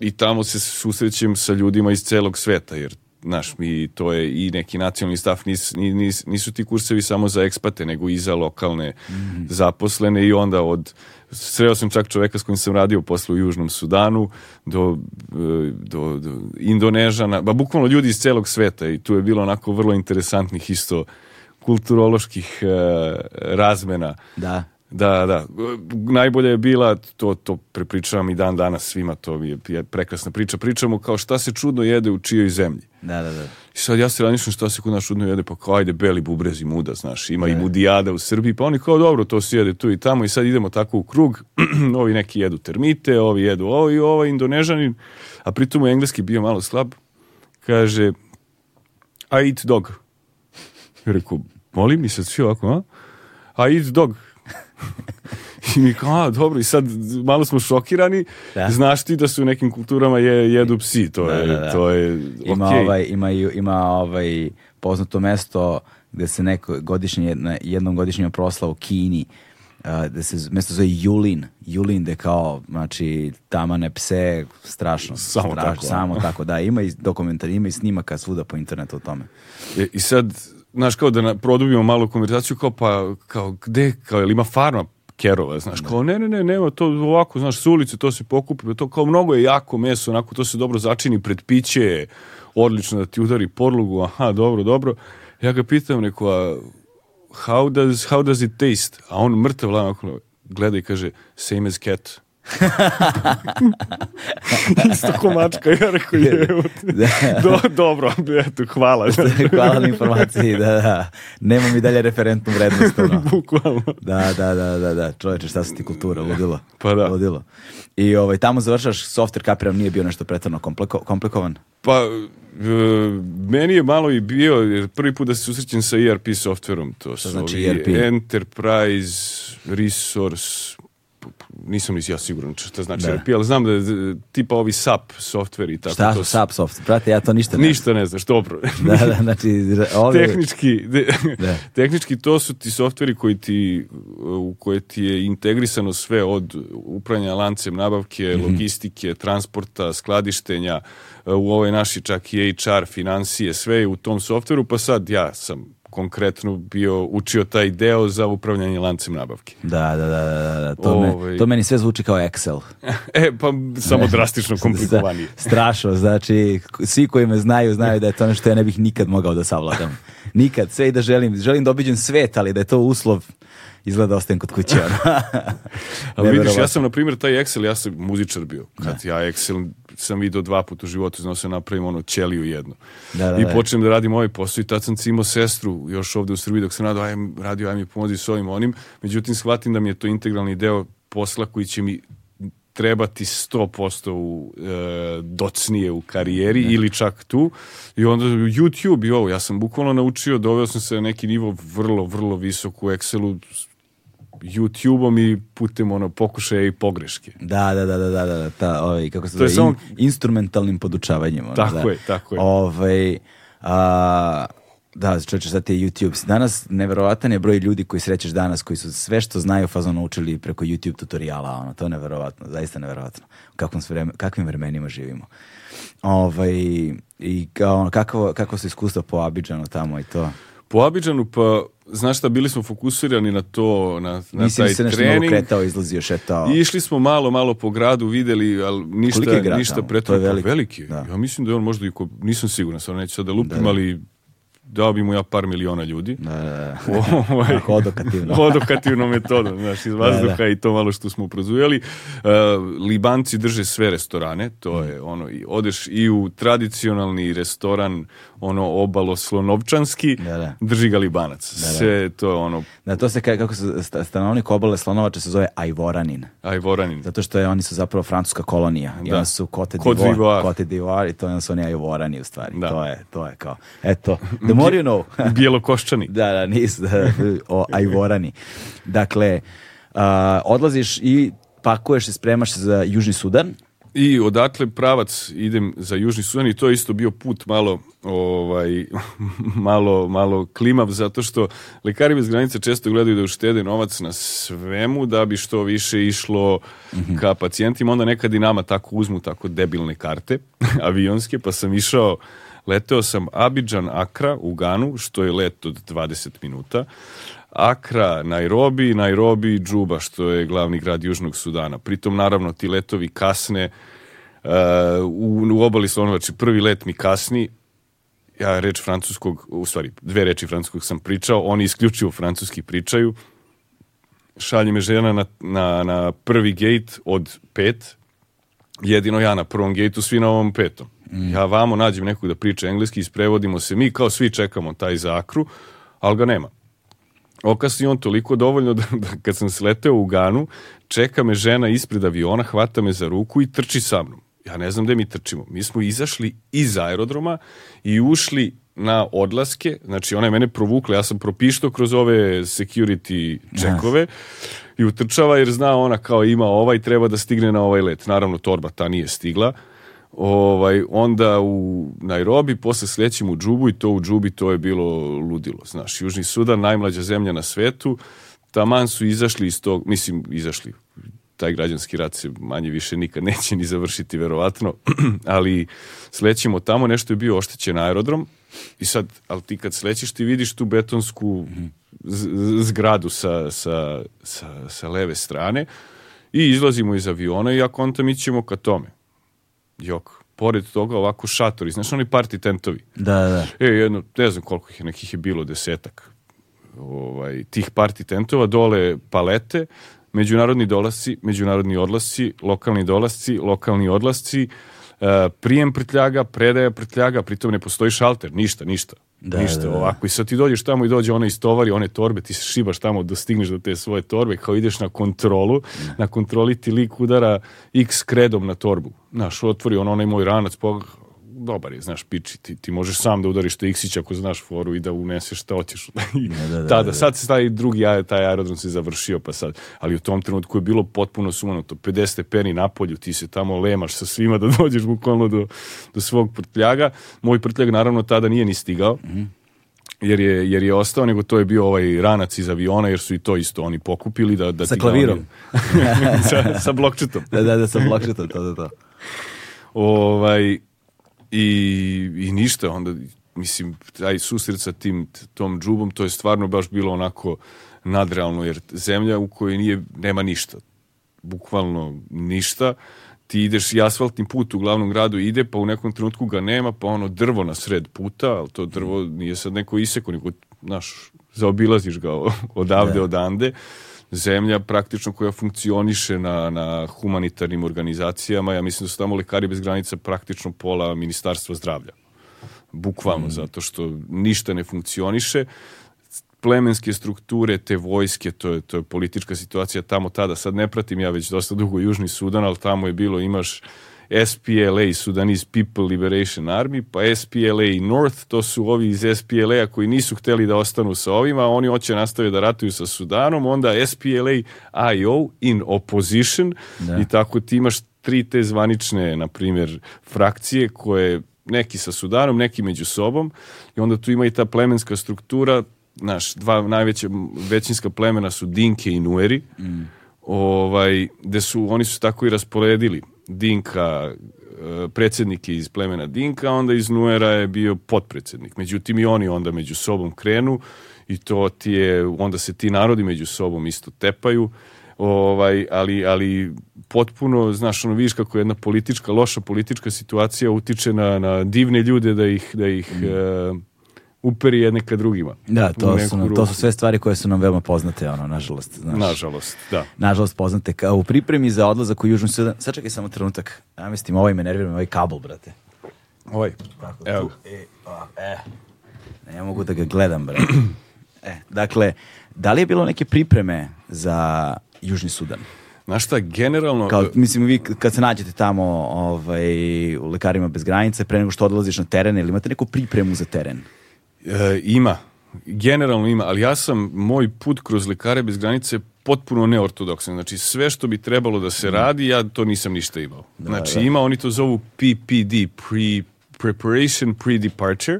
i tamo se susrećem sa ljudima iz celog sveta, jer znaš, mi to je i neki nacionalni stav, nis, nis, nisu ti kursevi samo za ekspate, nego i za lokalne mm -hmm. zaposlene i onda od Sreo sam čak čoveka s kojim sam radio posle u Južnom Sudanu, do, e, do, do Indonežana, ba bukvalno ljudi iz celog sveta i tu je bilo onako vrlo interesantnih isto kulturoloških e, razmena. Da. Da, da. Najbolje je bila, to, to prepričavam i dan danas svima, to je prekrasna priča. Pričamo kao šta se čudno jede u čijoj zemlji. Da, da, da sad ja se ranišam šta se kod naš udno jede, pa kao ajde beli bubrezi muda, znaš, ima ne. i e. mudijada u Srbiji, pa oni kao dobro, to se jede tu i tamo i sad idemo tako u krug, ovi neki jedu termite, ovi jedu ovo i ovo, ovaj indonežanin, a pritom u engleski bio malo slab, kaže, I eat dog. Ja molim mi se svi ovako, a? I eat dog. I mi kao, a, dobro, i sad malo smo šokirani. Da. Znaš ti da su u nekim kulturama je, jedu psi, to da, je, da, da. To je okay. ima, ovaj, ima, ima ovaj poznato mesto gde se neko godišnje, jedna, jednom godišnjem prosla u Kini, uh, da se mesto zove Julin. Julin da kao, znači, tamane pse, strašno. Samo strašno, tako. Samo tako, da. Ima i dokumentar, ima i snimaka svuda po internetu o tome. I, e, i sad, znaš, kao da na, produbimo malu konverzaciju, kao pa, kao, gde, kao, jel ima farma? kerova, znaš, da. kao ne, ne, ne, nema to ovako, znaš, s ulice to se pokupi, pa to kao mnogo je jako meso, onako to se dobro začini pred piće, odlično da ti udari podlogu, aha, dobro, dobro. Ja ga pitam, neko, a how does, how does it taste? A on mrtav onako gleda i kaže, same as cat. Isto komačka, ja rekao da, da. je. Do, dobro, eto, hvala. hvala na informaciji, da, da. Nema mi dalje referentnu vrednost. Ono. Bukvalno. Da, da, da, da, da. Čovječe, šta su ti kultura, ludilo. Pa da. Ludilo. I ovaj, tamo završaš, software kapiram nije bio nešto pretvarno kompliko, komplikovan? Pa, e, meni je malo i bio, jer prvi put da se susrećem sa ERP softverom, to su znači ERP? Enterprise Resource nisam nisi ja siguran šta znači da. RP, ali znam da je e, tipa ovi SAP softveri i tako šta, to. Šta SAP softver? Brate, ja to ništa ne Ništa ne znaš, dobro. da, da, znači... Ovi... tehnički, de, da. tehnički to su ti softveri koji ti, u koje ti je integrisano sve od upravljanja lancem nabavke, mm -hmm. logistike, transporta, skladištenja, e, u ovoj naši čak i HR, financije, sve je u tom softveru, pa sad ja sam konkretno bio učio taj deo za upravljanje lancem nabavke. Da, da, da, da, to, Ove... me, to meni sve zvuči kao Excel. e, pa samo drastično komplikovanije. Strašno, znači, svi koji me znaju, znaju da je to nešto ja ne bih nikad mogao da savladam. Nikad, sve i da želim, želim da obiđem svet, ali da je to uslov izgleda ostajem kod kuće. Ali vidiš, ja sam, na primjer, taj Excel, ja sam muzičar bio. Kad ne. ja Excel sam video dva puta u životu, znao sam da napravim ono ćeliju jednu. Da, da, I da. počnem da radim ovaj posao i tad sam cimo sestru još ovde u Srbiji dok sam radio, aj, radio, aj mi pomozi s ovim onim. Međutim, shvatim da mi je to integralni deo posla koji će mi trebati 100% u, e, docnije u karijeri ne. Da. ili čak tu. I onda YouTube i ovo, ja sam bukvalno naučio, doveo sam se na neki nivo vrlo, vrlo visok u Excelu, YouTube-om i putem ono pokušaja i pogreške. Da, da, da, da, da, da, da ta, ovaj, kako se zove, samo... instrumentalnim podučavanjem. Ono, tako da. je, tako je. Ovaj, a, da, čovječe, sad ti je YouTube. Danas neverovatan je broj ljudi koji srećeš danas, koji su sve što znaju fazno naučili preko YouTube tutoriala, ono, to je neverovatno, zaista neverovatno. U kakvom vremen, kakvim vremenima živimo. Ovaj, i kao, ono, kako, kako su iskustva po Abidžanu tamo i to? Po Abidžanu pa znaš šta, bili smo fokusirani na to, na, na Nisi taj se nešto trening. Malo kretao, izlazio, šetao. I išli smo malo, malo po gradu, videli, ali ništa, grad ništa tamo? To je veliki. veliki. Da. Ja mislim da je on možda, i ko, nisam siguran, sad neću sad da lupim, da, da, ali dao bi mu ja par miliona ljudi. Da, da, da. Ovaj, hodokativno. hodokativno metodom, znaš, iz da, vazduha da, da. i to malo što smo prozujeli. Uh, e, Libanci drže sve restorane, to mm. je ono, i odeš i u tradicionalni restoran ono obalo slonovčanski, da, da. drži ga Libanac. Da, da. Sve to je ono... Da, to se, kako se, stanovnik obale slonovače se zove Ajvoranin. Ajvoranin. Zato što je, oni su zapravo francuska kolonija. I da. oni su Kote d'Ivoire. Kote d'Ivoire i to onda su oni Ajvorani u stvari. Da. To je, to je kao, eto, the more you know. Bijelokoščani. da, da, nisu, da, o, Ajvorani. Dakle, uh, odlaziš i pakuješ i spremaš se za Južni Sudan, I odatle pravac idem za Južni Sudan i to je isto bio put malo ovaj malo malo klimav zato što lekari bez granica često gledaju da uštede novac na svemu da bi što više išlo mhm. ka pacijentima onda nekad i nama tako uzmu tako debilne karte avionske pa sam išao leteo sam Abidjan Akra u Ganu što je let od 20 minuta Akra, Nairobi, Nairobi i Džuba, što je glavni grad Južnog Sudana. Pritom, naravno, ti letovi kasne, uh, u, u obali su ono, znači prvi let mi kasni, ja reč francuskog, u stvari, dve reči francuskog sam pričao, oni isključivo francuski pričaju, šalje me žena na, na, na prvi gate od pet, jedino ja na prvom gejtu, svi na ovom petom. Mm. Ja vamo nađem nekog da priča engleski, isprevodimo se mi, kao svi čekamo taj zakru, ali ga nema okasni on toliko dovoljno da, da kad sam sleteo u Ganu, čeka me žena ispred aviona, hvata me za ruku i trči sa mnom. Ja ne znam gde mi trčimo. Mi smo izašli iz aerodroma i ušli na odlaske, znači ona je mene provukla, ja sam propišto kroz ove security čekove i utrčava jer zna ona kao ima ovaj, treba da stigne na ovaj let. Naravno, torba ta nije stigla, ovaj, onda u Nairobi, posle slećem u Džubu i to u Džubi to je bilo ludilo. Znaš, Južni Sudan, najmlađa zemlja na svetu, taman su izašli iz tog, mislim, izašli, taj građanski rat se manje više nikad neće ni završiti, verovatno, ali slećemo tamo, nešto je bio oštećen aerodrom i sad, ali ti kad slećeš ti vidiš tu betonsku zgradu sa, sa, sa, sa leve strane i izlazimo iz aviona i ja kontam ićemo ka tome jok, pored toga ovako šatori, znaš oni party tentovi. Da, da. E, jedno, ne znam koliko ih je, nekih je bilo desetak ovaj, tih party tentova, dole palete, međunarodni dolasci, međunarodni odlasci, lokalni dolasci, lokalni odlasci, e, prijem prtljaga, predaja prtljaga, pritom ne postoji šalter, ništa, ništa. Da, Ništa da, da, da. ovako. I sad ti dođeš tamo i dođe ona istovari one torbe, ti se šibaš tamo da stigneš do te svoje torbe, kao ideš na kontrolu, da. na kontroli ti lik udara x kredom na torbu. Znaš, otvori on onaj moj ranac, pog, dobar je, znaš, piči, ti, ti možeš sam da udariš te Iksić ako znaš foru i da uneseš šta hoćeš. I da, da da, da, da, sad se taj drugi taj aerodrom se završio, pa sad, ali u tom trenutku je bilo potpuno sumanuto, 50 stepeni na polju, ti se tamo lemaš sa svima da dođeš bukvalno do, do svog prtljaga. Moj prtljag naravno tada nije ni stigao, mm -hmm jer je, jer je ostao, nego to je bio ovaj ranac iz aviona, jer su i to isto oni pokupili. Da, da sa klavirom. sa, sa blokčetom. da, da, da, sa blokčetom, to, da to. Ovaj, I, i ništa, onda, mislim, taj susret sa tim, tom džubom, to je stvarno baš bilo onako nadrealno, jer zemlja u kojoj nije, nema ništa, bukvalno ništa, ti ideš i asfaltni put u glavnom gradu ide, pa u nekom trenutku ga nema, pa ono drvo na sred puta, ali to drvo nije sad neko iseko, nego, znaš, zaobilaziš ga odavde, da. odande, zemlja praktično koja funkcioniše na, na humanitarnim organizacijama. Ja mislim da su tamo lekari bez granica praktično pola ministarstva zdravlja. Bukvalno, mm. zato što ništa ne funkcioniše plemenske strukture te vojske, to je, to je politička situacija tamo tada. Sad ne pratim ja već dosta dugo Južni Sudan, ali tamo je bilo, imaš SPLA, Sudanese People Liberation Army, pa SPLA North, to su ovi iz SPLA koji nisu hteli da ostanu sa ovima, oni hoće nastaviti da ratuju sa Sudanom, onda SPLA IO in opposition da. i tako ti imaš tri te zvanične, na primjer, frakcije koje neki sa Sudanom, neki među sobom i onda tu ima i ta plemenska struktura, naš, dva najveća većinska plemena su Dinke i Nueri, mm. ovaj, gde su, oni su tako i rasporedili Dinka e, predsjednik je iz plemena Dinka, onda iz Nuera je bio potpredsjednik. Međutim i oni onda među sobom krenu i to ti je, onda se ti narodi među sobom isto tepaju, ovaj, ali, ali potpuno, znaš, ono, viš kako jedna politička, loša politička situacija utiče na, na divne ljude da ih, da ih mm. E, uperi jedne ka drugima. Da, to su, nam, to su sve stvari koje su nam veoma poznate, ono, nažalost. Znaš. Nažalost, da. Nažalost poznate. Kao u pripremi za odlazak u Južnu Sudan, sad čekaj samo trenutak, namestim ovaj me nervira, ovaj kabel, brate. Ovaj, Tako, evo tu. E, a, pa, e. Ne mogu da ga gledam, brate. E, dakle, da li je bilo neke pripreme za Južni Sudan? Znaš šta, generalno... Kao, e, mislim, vi kad se nađete tamo ovaj, u Lekarima bez granice, pre nego što odlaziš na teren, ili imate neku pripremu za teren? E, ima, generalno ima, ali ja sam moj put kroz lekare bez granice potpuno neortodoksan. Znači, sve što bi trebalo da se mm. radi, ja to nisam ništa imao. Da, znači, da. ima, oni to zovu PPD, pre, Preparation Pre-Departure.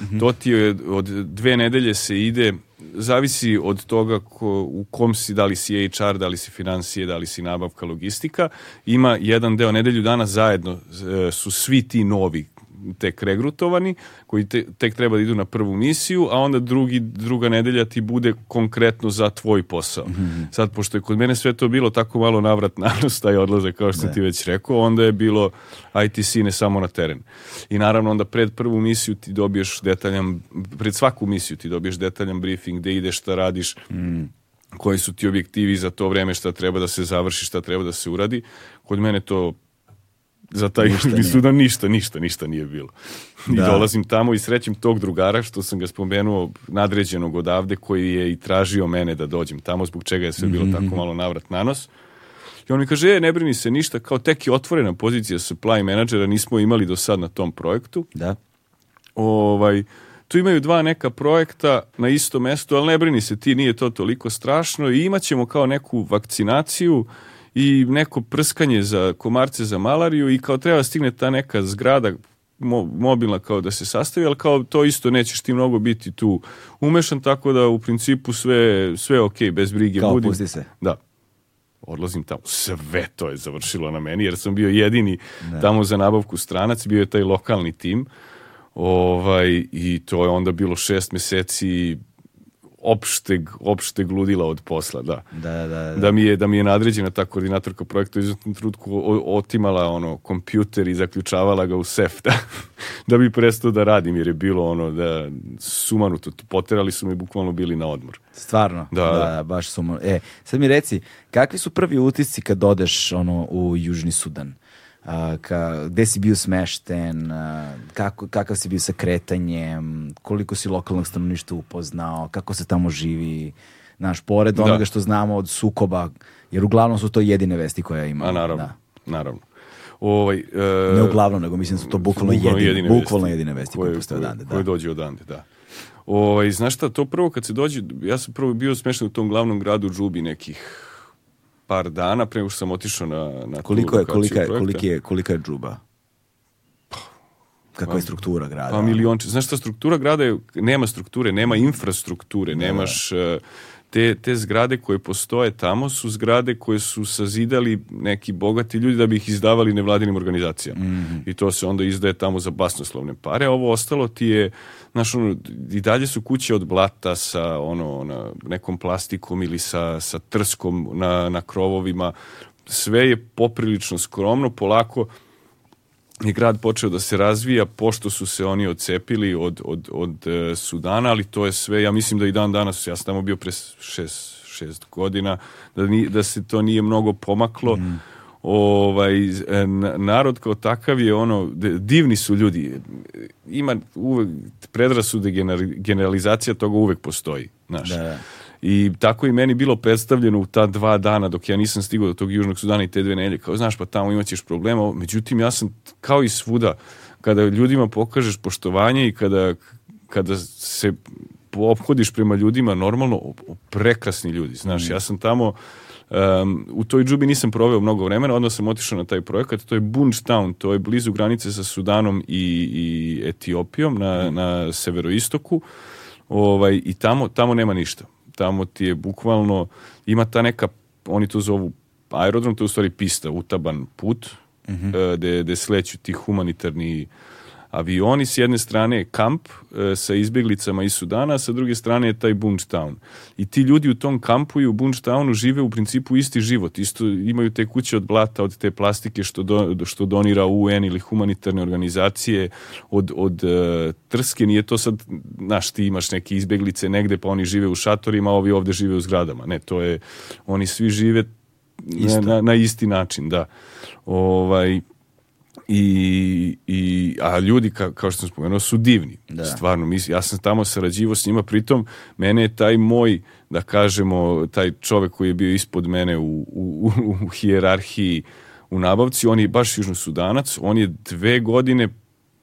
Mm -hmm. To ti je, od dve nedelje se ide, zavisi od toga ko, u kom si, da li si HR, da li si financije, da li si nabavka, logistika. Ima jedan deo, nedelju dana zajedno e, su svi ti novi tek regrutovani, koji te, tek treba da idu na prvu misiju, a onda drugi, druga nedelja ti bude konkretno za tvoj posao. Mm -hmm. Sad, pošto je kod mene sve to bilo tako malo navrat nanos, taj odlazak, kao što sam ti već rekao, onda je bilo ITC ne samo na teren. I naravno, onda pred prvu misiju ti dobiješ detaljan, pred svaku misiju ti dobiješ detaljan briefing, gde ideš, šta radiš, mm koji su ti objektivi za to vreme šta treba da se završi, šta treba da se uradi. Kod mene to za taj ništa sudan ništa, ništa, ništa nije bilo. Da. I da. dolazim tamo i srećem tog drugara što sam ga spomenuo nadređenog odavde koji je i tražio mene da dođem tamo zbog čega je sve bilo mm -hmm. tako malo navrat na nos. I on mi kaže, e, ne brini se ništa, kao tek je otvorena pozicija supply menadžera, nismo imali do sad na tom projektu. Da. Ovaj, tu imaju dva neka projekta na isto mesto, ali ne brini se ti, nije to toliko strašno i imaćemo kao neku vakcinaciju i neko prskanje za komarce za malariju i kao treba da stigne ta neka zgrada mo, mobilna kao da se sastavi, ali kao to isto nećeš ti mnogo biti tu umešan, tako da u principu sve, sve ok, bez brige. Kao budim. pusti se. Da. Odlazim tamo. Sve to je završilo na meni, jer sam bio jedini ne. tamo za nabavku stranac, bio je taj lokalni tim. Ovaj, I to je onda bilo šest meseci opšteg, opšteg ludila od posla, da. Da, da, da. Da mi je, da mi je nadređena ta koordinatorka projekta u izuzetnom trutku otimala ono, kompjuter i zaključavala ga u sef, da, da bi prestao da radim, jer je bilo ono, da, sumanuto, poterali su me bukvalno bili na odmor. Stvarno? Da, da, da. baš sumanuto. E, sad mi reci, kakvi su prvi utisci kad odeš ono, u Južni Sudan? a, ka, gde si bio smešten, a, kako, kakav si bio sa kretanjem, koliko si lokalnog stanovništva upoznao, kako se tamo živi, znaš, pored da. onoga što znamo od sukoba, jer uglavnom su to jedine vesti koje ja imam. A naravno, da. naravno. Ovaj, e, ne uglavnom, nego mislim da su to bukvalno, jedine, jedine, bukvalno vesti, jedine vesti koje, koje postoje odande. Da. Koje dođe odande, da. Ovaj, znaš šta, to prvo kad se dođe, ja sam prvo bio smešan u tom glavnom gradu Džubi nekih par dana pre što sam otišao na, na koliko je, kolika, je, koliki je, kolika je džuba? Pa, Kakva je struktura grada? Pa milion, znaš šta, struktura grada je, nema strukture, nema infrastrukture, nemaš... Ne da, da. eh, te, te zgrade koje postoje tamo su zgrade koje su sazidali neki bogati ljudi da bi ih izdavali nevladinim organizacijama. Mm -hmm. I to se onda izdaje tamo za basnoslovne pare. Ovo ostalo ti je, znaš, ono, i dalje su kuće od blata sa ono, na nekom plastikom ili sa, sa trskom na, na krovovima. Sve je poprilično skromno, polako je grad počeo da se razvija pošto su se oni odcepili od, od, od e, Sudana, ali to je sve, ja mislim da i dan danas, ja sam tamo bio pre šest, šest godina, da, ni, da se to nije mnogo pomaklo. Mm. Ovaj, e, narod kao takav je ono, divni su ljudi. Ima uvek predrasude, generalizacija toga uvek postoji. Znaš. Da, da. I tako i meni bilo predstavljeno u ta dva dana dok ja nisam stigao do tog Južnog Sudana i te dve nelje. Kao, znaš, pa tamo imaćeš problema. Međutim, ja sam kao i svuda, kada ljudima pokažeš poštovanje i kada, kada se ophodiš prema ljudima normalno, o, o, prekrasni ljudi. Znaš, mm. ja sam tamo... Um, u toj džubi nisam proveo mnogo vremena, odnosno sam otišao na taj projekat, to je Town, to je blizu granice sa Sudanom i, i Etiopijom na, mm. na severoistoku ovaj, i tamo, tamo nema ništa tamo ti je bukvalno, ima ta neka, oni to zovu aerodrom, to je u stvari pista, utaban put, mhm. eh, gdje uh -huh. sleću ti humanitarni avioni s jedne strane je kamp e, sa izbjeglicama iz Sudana, sa druge strane je taj Bunchtown. I ti ljudi u tom kampu i u Bunchtownu žive u principu isti život. Isto imaju te kuće od blata, od te plastike što, do, što donira UN ili humanitarne organizacije, od, od e, trske. Nije to sad, znaš, ti imaš neke izbjeglice negde pa oni žive u šatorima, a ovi ovde žive u zgradama. Ne, to je, oni svi žive na, na, na isti način, da. Ovaj, I, i, a ljudi, ka, kao što sam spomenuo, su divni. Da. Stvarno, mislim, ja sam tamo sarađivao s njima, pritom mene je taj moj, da kažemo, taj čovek koji je bio ispod mene u, u, u, u hijerarhiji u nabavci, on je baš južnosudanac, on je dve godine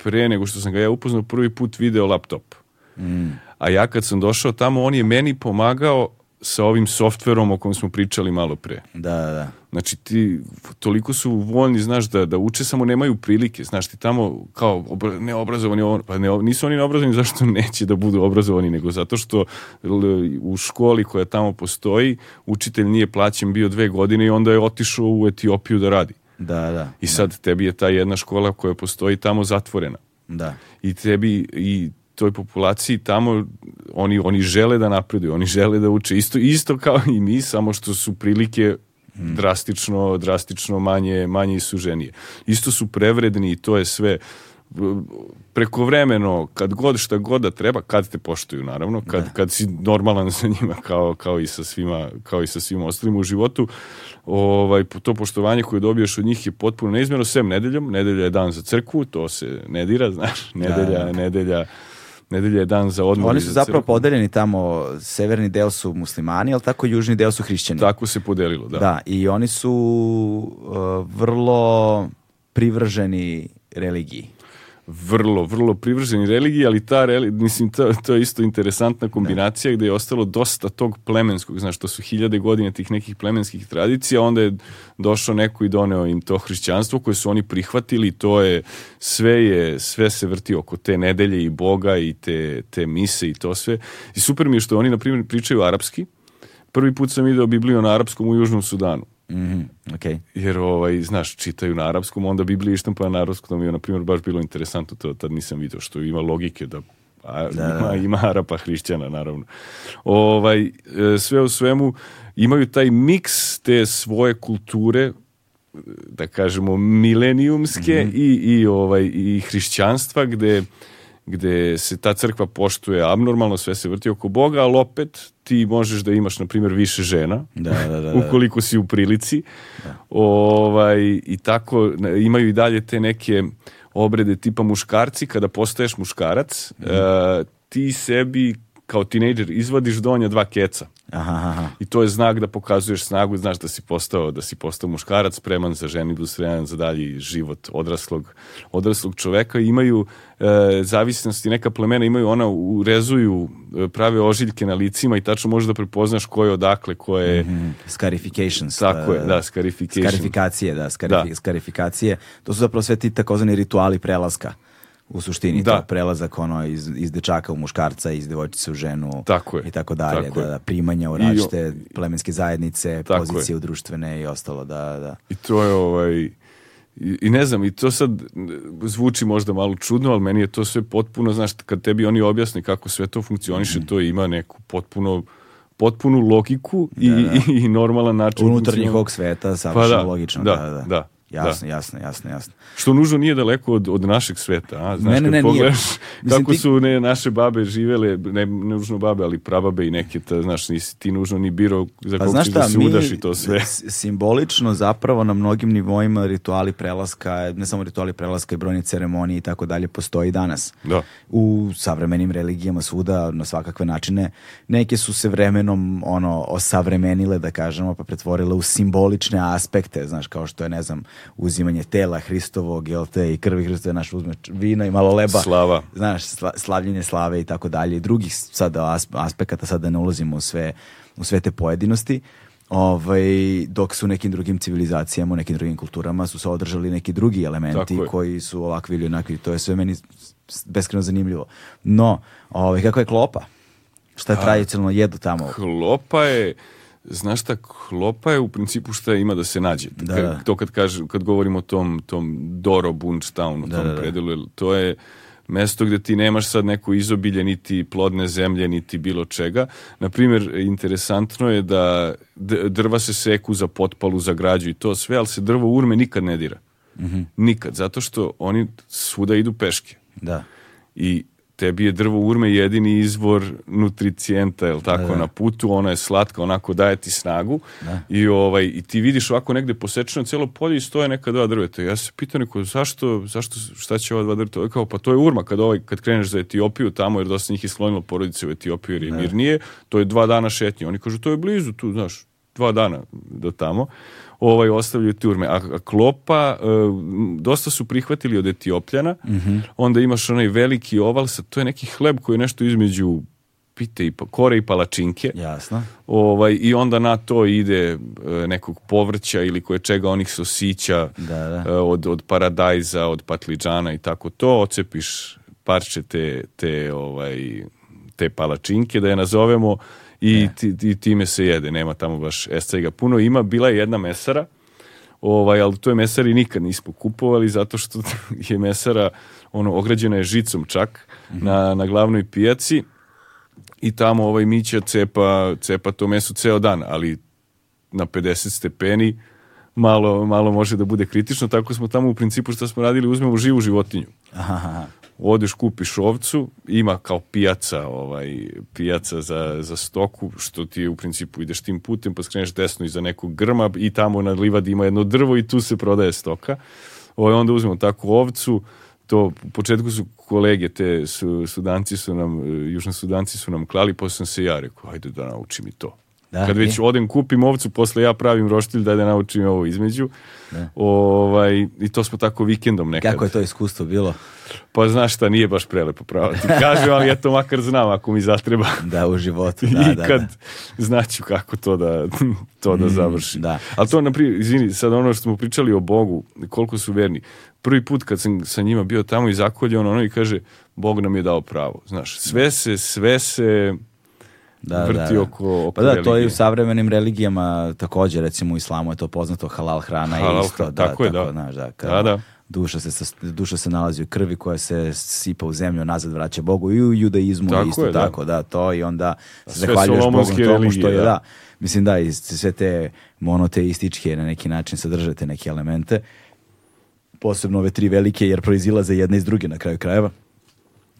pre nego što sam ga ja upoznao prvi put video laptop. Mm. A ja kad sam došao tamo, on je meni pomagao sa ovim softverom o kom smo pričali malo pre. Da, da, da. Znači ti toliko su voljni, znaš, da, da uče, samo nemaju prilike. Znaš, ti tamo kao obra, neobrazovani, pa ne, nisu oni obrazovani zašto neće da budu obrazovani, nego zato što u školi koja tamo postoji, učitelj nije plaćen bio dve godine i onda je otišao u Etiopiju da radi. Da, da. I da. sad da. tebi je ta jedna škola koja postoji tamo zatvorena. Da. I tebi, i toj populaciji tamo oni, oni žele da napreduju, oni žele da uče isto, isto kao i mi, samo što su prilike Mhm. drastično, drastično manje, manje isuženije. Isto su prevredni i to je sve prekovremeno, kad god šta god da treba, kad te poštuju naravno, kad, da. kad si normalan sa njima kao, kao i sa svima, kao i sa svima ostalim u životu, ovaj, to poštovanje koje dobiješ od njih je potpuno neizmjerno, sem nedeljom, nedelja je dan za crkvu, to se ne dira, znaš, da, nedelja, da, da. nedelja nedelje je dan za odmor. Oni su zapravo podeljeni tamo, severni deo su muslimani, ali tako južni deo su hrišćani. Tako se podelilo, da. Da, i oni su uh, vrlo privrženi religiji vrlo, vrlo privrženi religiji, ali ta religija, mislim, to, to je isto interesantna kombinacija gdje je ostalo dosta tog plemenskog, znaš, to su hiljade godine tih nekih plemenskih tradicija, onda je došao neko i doneo im to hrišćanstvo koje su oni prihvatili, to je, sve je, sve se vrti oko te nedelje i Boga i te, te mise i to sve. I super mi je što oni, na primjer, pričaju arapski. Prvi put sam video Bibliju na arapskom u Južnom Sudanu. Mm, okay. Jer, ovaj, znaš, čitaju na arapskom, onda Biblija pa na arapskom, je, na primjer, baš bilo interesantno, to tad nisam vidio, što ima logike da a, da, da. Ima, da. ima Arapa, hrišćana, naravno. Ovaj, e, sve u svemu, imaju taj miks te svoje kulture, e, da kažemo, milenijumske mm -hmm. i, i, ovaj, i hrišćanstva, gde gde se ta crkva poštuje abnormalno, sve se vrti oko Boga, ali opet ti možeš da imaš, na primjer, više žena, da, da, da, da. ukoliko si u prilici. Da. Ovaj, I tako imaju i dalje te neke obrede tipa muškarci, kada postaješ muškarac, mm. uh, ti sebi kao tinejdžer izvadiš donja dva keca. Aha, aha. I to je znak da pokazuješ snagu, znaš da si postao, da si postao muškarac, spreman za ženitbu, da spreman za dalji život odraslog, odraslog čoveka. Imaju e, zavisnosti, neka plemena imaju, ona urezuju, e, prave ožiljke na licima i tačno možeš da prepoznaš ko je odakle, ko je... Mm -hmm. Scarifications. Tako da, je, da, scarification. Scarifikacije, da, skarifi, da, skarifikacije. To su zapravo sve ti takozvani rituali prelaska u suštini da. to prelazak ono iz, iz dečaka u muškarca, iz devojčice u ženu tako je, i tako dalje, tako da, da primanja u različite I, plemenske zajednice, tako pozicije je. u društvene i ostalo, da, da. I to je ovaj i, i ne znam, i to sad zvuči možda malo čudno, ali meni je to sve potpuno, znaš, kad tebi oni objasne kako sve to funkcioniše, mm. to ima neku potpuno potpunu logiku i, da. da. i, normalan način. Unutar njihovog sveta, savršeno pa, da, logično. da, da. da. da. Da. Jasno, da. jasno, jasno, jasno. Što nužno nije daleko od, od našeg sveta, a? Znaš, ne, ne, ne, pogledaš nije. kako ti... su ne, naše babe živele, ne, ne nužno babe, ali prababe i neke, ta, znaš, nisi ti nužno ni biro za pa, koga ćeš da se udaš i to sve. simbolično zapravo na mnogim nivoima rituali prelaska, ne samo rituali prelaska i brojne ceremonije i tako dalje, postoji danas. Da. U savremenim religijama svuda, na svakakve načine, neke su se vremenom, ono, osavremenile, da kažemo, pa pretvorile u simbolične aspekte, znaš, kao što je, ne znam, uzimanje tela Hristovog, jel te, i krvi Hristove naš uzme vina i malo leba. Slava. Znaš, sla, slavljenje slave i tako dalje. I drugih sada aspekata, sada da ne ulazimo u sve, u sve te pojedinosti. Ovaj, dok su nekim drugim civilizacijama, u nekim drugim kulturama su se održali neki drugi elementi koji su ovakvi ili onakvi. To je sve meni beskreno zanimljivo. No, ovaj, kako je klopa? Šta je tradicionalno jedu tamo? Klopa je znaš šta, klopa je u principu šta ima da se nađe. Da, da. To kad, kažem, kad govorimo o tom, tom Doro Bunchtownu, da, tom da, da. predelu, to je mesto gde ti nemaš sad neko izobilje, niti plodne zemlje, niti bilo čega. Naprimjer, interesantno je da drva se seku za potpalu, za građu i to sve, ali se drvo urme nikad ne dira. Mm -hmm. Nikad, zato što oni svuda idu peške. Da. I tebi je drvo urme jedini izvor nutricijenta, je tako, da, da, na putu, ona je slatka, onako daje ti snagu da. i, ovaj, i ti vidiš ovako negde posečeno celo polje i stoje neka dva drveta. Ja se pitam neko, zašto, zašto, šta će ova dva drveta? Kao, pa to je urma, kad, ovaj, kad kreneš za Etiopiju tamo, jer dosta njih je slonilo porodice u Etiopiju jer da. je mirnije, to je dva dana šetnje. Oni kažu, to je blizu tu, znaš, dva dana do tamo ovaj ostavljaju turme. A Klopa e, dosta su prihvatili od Etiopljana. Mm -hmm. Onda imaš onaj veliki oval sa to je neki hleb koji je nešto između pite i pa, kore i palačinke. Jasno. Ovaj, I onda na to ide e, nekog povrća ili koje čega onih sosića da, da. E, od, od paradajza, od patlidžana i tako to. Ocepiš parče te, te, ovaj, te palačinke, da je nazovemo i, e. i time se jede, nema tamo baš escega puno. Ima, bila je jedna mesara, ovaj, ali to je mesari nikad nismo kupovali zato što je mesara ono, ograđena je žicom čak mm -hmm. na, na glavnoj pijaci i tamo ovaj Mića cepa, cepa to meso ceo dan, ali na 50 stepeni malo, malo može da bude kritično, tako smo tamo u principu što smo radili, uzmemo živu životinju. Aha odeš kupiš ovcu, ima kao pijaca, ovaj, pijaca za, za stoku, što ti u principu ideš tim putem, pa skreneš desno iza nekog grma i tamo na livadi ima jedno drvo i tu se prodaje stoka. Ovaj, onda uzmemo takvu ovcu, to u početku su kolege te su, sudanci su nam južni sudanci su nam klali posle pa sam se ja rekao ajde da naučim i to Da, Kad već je. odem kupim ovcu, posle ja pravim roštilj da je da naučim ovo između. Da. Ovaj, I to smo tako vikendom nekad. Kako je to iskustvo bilo? Pa znaš šta, nije baš prelepo pravo. Ti kažem, ali ja to makar znam ako mi zatreba. Da, u životu, da, I da, kad da. znaću kako to da, to da mm, završi. da. Ali to, naprijed, izvini, sad ono što smo pričali o Bogu, koliko su verni. Prvi put kad sam sa njima bio tamo i zakolje, ono, ono i kaže, Bog nam je dao pravo. Znaš, sve se, sve se Da, da, vrti da, oko, oko Pa da, religije. to je u savremenim religijama također, recimo u islamu je to poznato, halal hrana halal, je isto. da, tako je, tako, da. Znaš, da, kao, da, da. Duša se, duša se nalazi u krvi koja se sipa u zemlju, nazad vraća Bogu i u judaizmu tako isto je, da. tako, da. to i onda se zahvaljuješ Bogom religije, tomu što je, da. da. Mislim da, i sve te monoteističke na neki način sadržate neke elemente, posebno ove tri velike jer proizilaze jedna iz druge na kraju krajeva.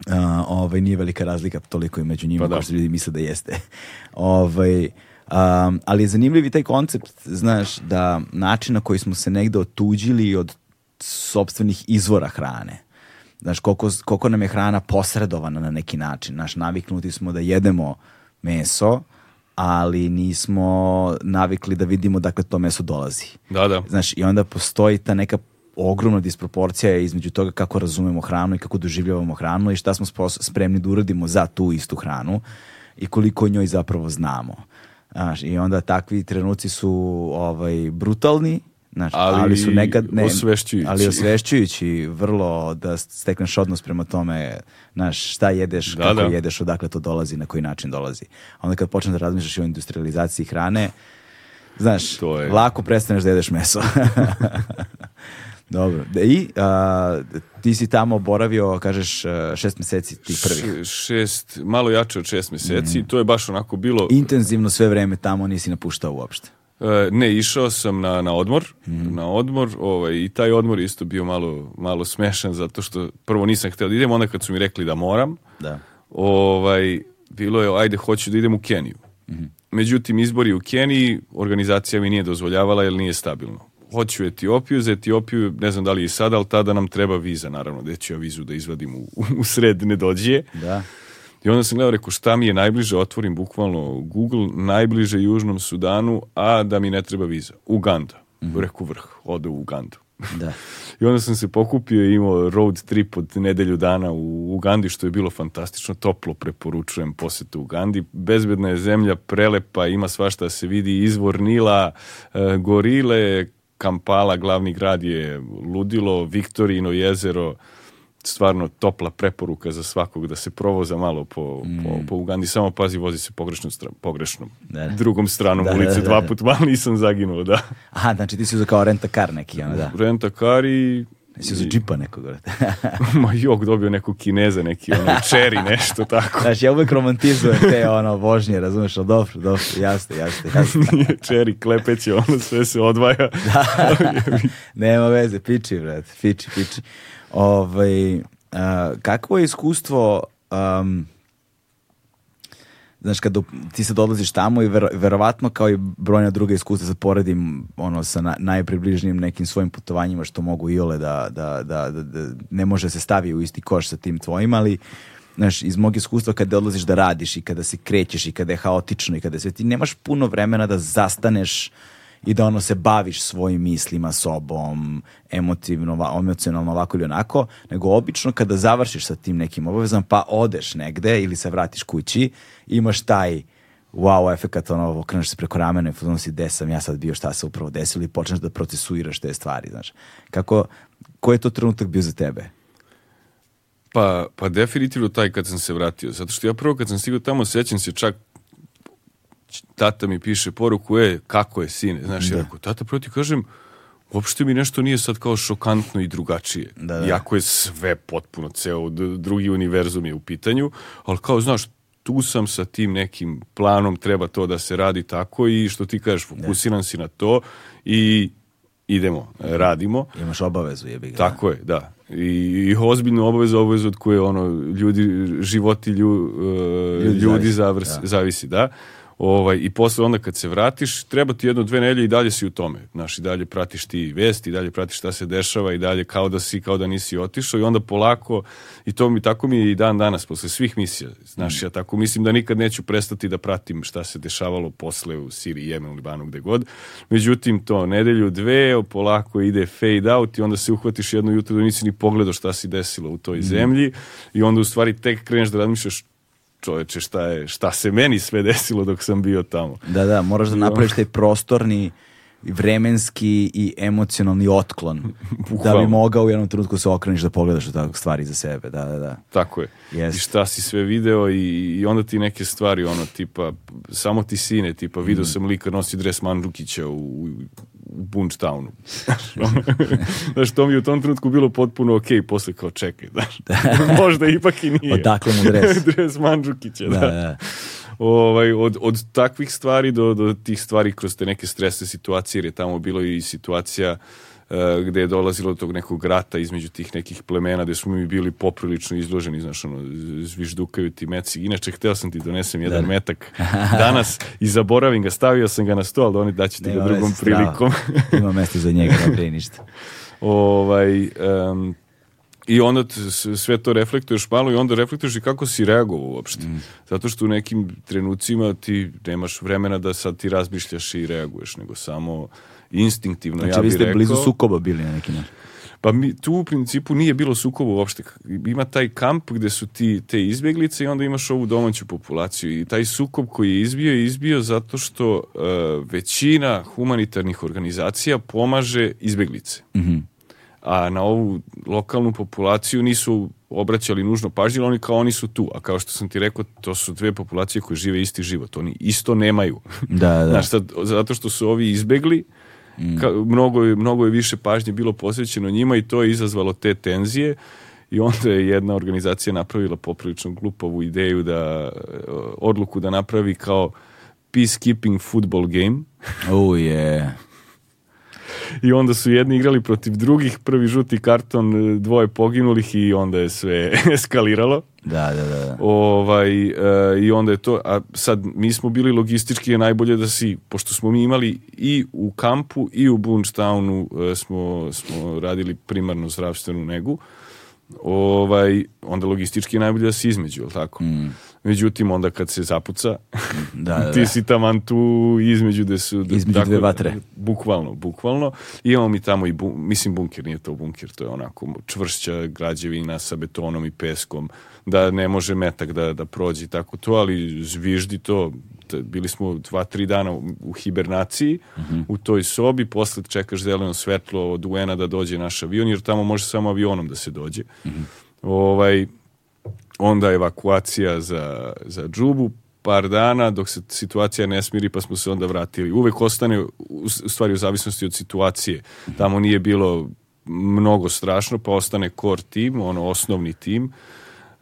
Uh, ovaj, nije velika razlika toliko i među njima, pa da. kao što ljudi misle da jeste. ovaj, um, ali je zanimljiv taj koncept, znaš, da način na koji smo se negde otuđili od sobstvenih izvora hrane. Znaš, koliko, koliko nam je hrana posredovana na neki način. Znaš, naviknuti smo da jedemo meso, ali nismo navikli da vidimo dakle to meso dolazi. Da, da. Znaš, i onda postoji ta neka ogromna disproporcija je između toga kako razumemo hranu i kako doživljavamo hranu i šta smo spremni da uradimo za tu istu hranu i koliko o njoj zapravo znamo. Znaš, I onda takvi trenuci su ovaj, brutalni, znaš, ali, ali su nekad... Ne, osvešćujući. Ali osvešćujući vrlo da stekneš odnos prema tome znaš, šta jedeš, da, kako da. jedeš, odakle to dolazi, na koji način dolazi. A onda kad počneš da razmišljaš o industrializaciji hrane, znaš, to je... lako prestaneš da jedeš meso. Dobro. Da, I a, ti si tamo boravio, kažeš, e, šest meseci ti prvi. Šest, malo jače od šest meseci. Mm. To je baš onako bilo... Intenzivno sve vreme tamo nisi napuštao uopšte. E, ne, išao sam na, na odmor, mm. na odmor, ovaj, i taj odmor isto bio malo, malo smešan, zato što prvo nisam htio da idem, onda kad su mi rekli da moram, da. ovaj, bilo je, ajde, hoću da idem u Keniju. Mm. Međutim, izbori u Keniji organizacija mi nije dozvoljavala jer nije stabilno hoću Etiopiju, za Etiopiju ne znam da li i sada, ali tada nam treba viza, naravno, gde ću ja vizu da izvadim u, u sred dođe. Da. I onda sam gledao, rekao, šta mi je najbliže, otvorim bukvalno Google, najbliže Južnom Sudanu, a da mi ne treba viza. Uganda. Mm -hmm. Reku vrh, ode u Ugandu. Da. I onda sam se pokupio i imao road trip od nedelju dana u Ugandi, što je bilo fantastično. Toplo preporučujem posetu Ugandi. Bezbedna je zemlja, prelepa, ima svašta da se vidi, izvor Nila, e, gorile, Kampala, glavni grad je ludilo, Viktorino jezero, stvarno topla preporuka za svakog da se provoza malo po, mm. po, po Ugandi, samo pazi, vozi se pogrešnom, stra, pogrešnom da, da, drugom stranom da, ulice, da, da, dva da. put, malo nisam zaginuo, da. Aha, znači ti si uzao kao renta kar neki, ono, da. Renta i Jesi za džipa nekog, brate. Ma jok, dobio neku kineza, neki ono, čeri, nešto tako. Znaš, ja uvek romantizujem te ono, vožnje, razumeš, ali dobro, dobro, jasno, jasno, jasno. čeri, klepeće, ono, sve se odvaja. Da. Nema veze, piči, brate, piči, piči. Ovaj, uh, kakvo je iskustvo um, znaš, kad do, ti sad odlaziš tamo i ver, verovatno kao i brojna druga iskustva, sad poredim ono sa na, najpribližnijim nekim svojim putovanjima što mogu i ole da, da, da, da, ne može se stavi u isti koš sa tim tvojim, ali znaš, iz mog iskustva kada odlaziš da radiš i kada se krećeš i kada je haotično i kada je sve, ti nemaš puno vremena da zastaneš i da ono se baviš svojim mislima, sobom, emotivno, emocionalno, ovako ili onako, nego obično kada završiš sa tim nekim obavezom, pa odeš negde ili se vratiš kući, imaš taj wow efekat, ono, okreneš se preko ramena i fuzon si gde sam ja sad bio, šta se upravo desilo i počneš da procesuiraš te stvari, znaš. Kako, koji je to trenutak bio za tebe? Pa, pa definitivno taj kad sam se vratio, zato što ja prvo kad sam stigao tamo, sećam se čak tata mi piše poruku, e, kako je sine, znaš, da. ja rekao, tata, proti kažem, uopšte mi nešto nije sad kao šokantno i drugačije. Da, da. Iako je sve potpuno, ceo drugi univerzum je u pitanju, ali kao, znaš, tu sam sa tim nekim planom, treba to da se radi tako i što ti kažeš, da. fokusiran si na to i idemo, radimo. Imaš obavezu, jebi ga. Tako je, da. I, i ozbiljnu obavezu, obavezu od koje ono, ljudi, životi lju, e, ljudi, ljudi zavrs, da. zavisi, da ovaj, i posle onda kad se vratiš, treba ti jedno dve nelje i dalje si u tome. Znaš, i dalje pratiš ti vesti, i dalje pratiš šta se dešava, i dalje kao da si, kao da nisi otišao i onda polako, i to mi tako mi je i dan danas, posle svih misija. Znaš, mm. ja tako mislim da nikad neću prestati da pratim šta se dešavalo posle u Siriji, Jemenu, Libanu, gde god. Međutim, to, nedelju dve, polako ide fade out i onda se uhvatiš jedno jutro da nisi ni pogledao šta si desilo u toj mm. zemlji i onda u stvari tek kreneš da razmišljaš čoveče šta je, šta se meni sve desilo dok sam bio tamo. Da, da, moraš da napraviš taj prostorni vremenski i emocionalni otklon da bi mogao u jednom trenutku se okreniš da pogledaš u takve stvari za sebe da, da, da. tako je yes. i šta si sve video i, i onda ti neke stvari ono tipa samo ti sine tipa video mm. sam lika nosi dres Mandukića u, u, u Punchtownu znaš to mi u tom trenutku bilo potpuno okay, posle kao čekaj da. možda ipak i nije odakle mu dres dres Mandukića, da, da. da. da ovaj, od, od takvih stvari do, do tih stvari kroz te neke stresne situacije, jer je tamo bilo i situacija uh, gde je dolazilo do tog nekog rata između tih nekih plemena gde smo mi bili poprilično izloženi, znaš, ono, zviždukaju ti meci. Inače, hteo sam ti donesem jedan da. da. metak danas i zaboravim ga, stavio sam ga na sto, ali oni daće ti ga drugom prilikom. Ima mesto za njega, ne da, prije ništa. ovaj, um, I onda sve to reflektuješ malo i onda reflektuješ i kako si reagovao uopšte. Mm. Zato što u nekim trenucima ti nemaš vremena da sad ti razmišljaš i reaguješ, nego samo instinktivno. Znači ja vi ste blizu sukoba bili na neki način. Pa mi, tu u principu nije bilo sukoba uopšte. Ima taj kamp gde su ti te izbjeglice i onda imaš ovu domaću populaciju. I taj sukob koji je izbio je izbio zato što uh, većina humanitarnih organizacija pomaže izbjeglice. Mm -hmm a na ovu lokalnu populaciju nisu obraćali nužno pažnju, oni kao oni su tu. A kao što sam ti rekao, to su dve populacije koje žive isti život. Oni isto nemaju. Da, da. Znaš, sad, zato što su ovi izbegli, mm. ka, mnogo, je, mnogo je više pažnje bilo posvećeno njima i to je izazvalo te tenzije. I onda je jedna organizacija napravila poprilično glupovu ideju da e, odluku da napravi kao peacekeeping football game. Oh yeah i onda su jedni igrali protiv drugih, prvi žuti karton, e, dvoje poginulih i onda je sve eskaliralo. Da, da, da, da. Ovaj, e, I onda je to, a sad mi smo bili logistički je najbolje da si, pošto smo mi imali i u kampu i u Bunchtownu e, smo, smo radili primarnu zdravstvenu negu, ovaj, onda logistički je najbolje da si između, jel tako? Mm. Međutim, onda kad se zapuca, da, da, ti da. si taman tu između gde su... Između tako, dakle, dve vatre. Bukvalno, bukvalno. I imamo mi tamo i, bu, mislim, bunker, nije to bunker, to je onako čvršća građevina sa betonom i peskom, da ne može metak da, da prođe tako to, ali zviždi to, bili smo dva, tri dana u, u hibernaciji, uh mhm. -huh. u toj sobi, posle čekaš zeleno svetlo od UN-a da dođe naš avion, jer tamo može samo avionom da se dođe. Uh mhm. -huh. Ovaj, onda evakuacija za, za džubu, par dana dok se situacija ne smiri pa smo se onda vratili. Uvek ostane u stvari u zavisnosti od situacije. Tamo nije bilo mnogo strašno pa ostane core tim, ono osnovni tim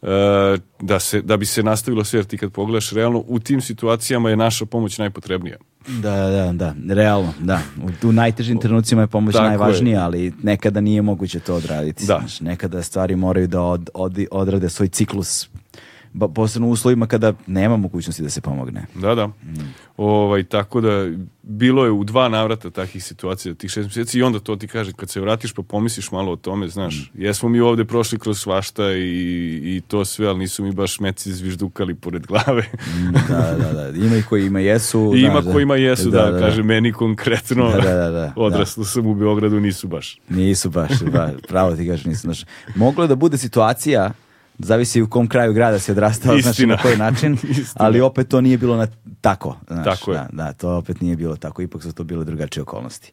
E, da, se, da bi se nastavilo sve, jer ti kad pogledaš realno, u tim situacijama je naša pomoć najpotrebnija. Da, da, da, realno, da. U, u najtežim trenucima je pomoć Tako najvažnija, ali nekada nije moguće to odraditi. Da. Znaš, nekada stvari moraju da od, od, odrade svoj ciklus ba, posebno u uslovima kada nema mogućnosti da se pomogne. Da, da. Mm. Ovaj, tako da, bilo je u dva navrata takih situacija, tih šest mjeseci i onda to ti kaže, kad se vratiš pa pomisliš malo o tome, znaš, mm. jesmo mi ovde prošli kroz svašta i, i to sve, ali nisu mi baš meci zviždukali pored glave. Mm, da, da, da. Ima i koji ima jesu. I ima znaš, da. ima jesu, da, da, da, da, kaže, meni konkretno da, da, da, da. odraslo sam u Beogradu, nisu baš. Nisu baš, ba, pravo ti kažeš, nisu. Znaš, moglo je da bude situacija zavisi u kom kraju grada se odrastao, Istina. znači na koji način, ali opet to nije bilo na, tako. Znaš, tako Da, da, to opet nije bilo tako, ipak su to bile drugačije okolnosti.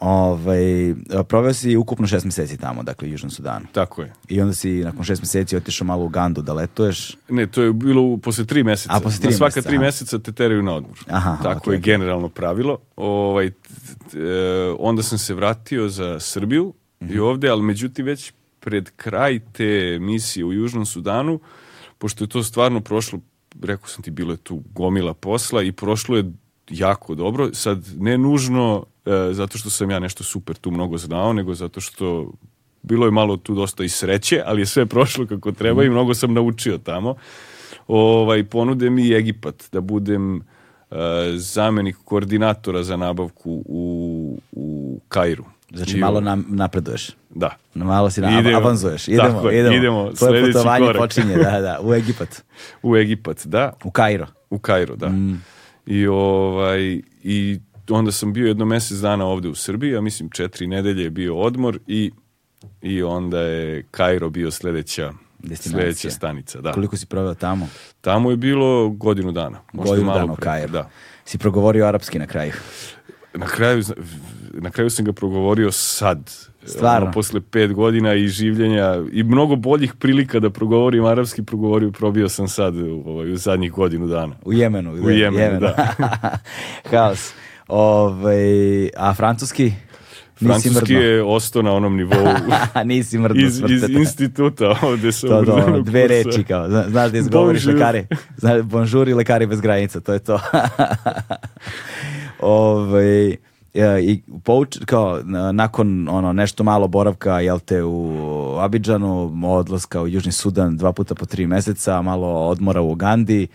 Ovaj, proveo si ukupno 6 mjeseci tamo, dakle, u Južnom Sudanu. Tako je. I onda si nakon 6 mjeseci otišao malo u Gandu da letuješ. Ne, to je bilo posle 3 mjeseca. A, posle tri na svaka mjeseca, tri te teraju na odmor. Aha, Tako okay. je generalno pravilo. Ovaj, e, onda sam se vratio za Srbiju mm -hmm. i mhm. ovde, ali međutim već pred kraj te misije u Južnom Sudanu, pošto je to stvarno prošlo, rekao sam ti, bilo je tu gomila posla i prošlo je jako dobro. Sad, ne nužno e, zato što sam ja nešto super tu mnogo znao, nego zato što bilo je malo tu dosta i sreće, ali je sve prošlo kako treba i mhm. mnogo sam naučio tamo. Ovaj, ponude mi Egipat da budem e, zamenik koordinatora za nabavku u, u Kairu. Znači I, malo nam, napreduješ. Da. Malo si na, idemo, avanzuješ. Idemo, tako, idemo. idemo Tvoje putovanje korak. počinje, da, da, u Egipat. u Egipat, da. U Kairo. U Kairo, da. Mm. I, ovaj, I onda sam bio jedno mjesec dana ovdje u Srbiji, ja mislim četiri nedelje je bio odmor i, i onda je Kairo bio sljedeća sljedeća stanica. Da. Koliko si proveo tamo? Tamo je bilo godinu dana. Možda godinu malo dana u Kairu. Da. Si progovorio arapski na kraju? Na kraju, na kraju sam ga progovorio sad. Stvarno? Ono, posle pet godina i življenja i mnogo boljih prilika da progovorim arapski, progovorio, probio sam sad ovaj, u zadnjih godinu dana. U Jemenu? U Jemenu, Jemenu. da. Haos. Ove, ovaj, a francuski? Francuski je ostao na onom nivou. Nisi mrdno iz, iz instituta ovde sam. To, to, dve kursa. reči kao. znaš da izgovoriš bonjour. lekari. Znaš, bonžuri lekari bez granica, to je to. Ove, ovaj, E, i pouč, kao, nakon ono nešto malo boravka jel te u Abidžanu, odlaska u Južni Sudan dva puta po tri meseca, malo odmora u Ugandi,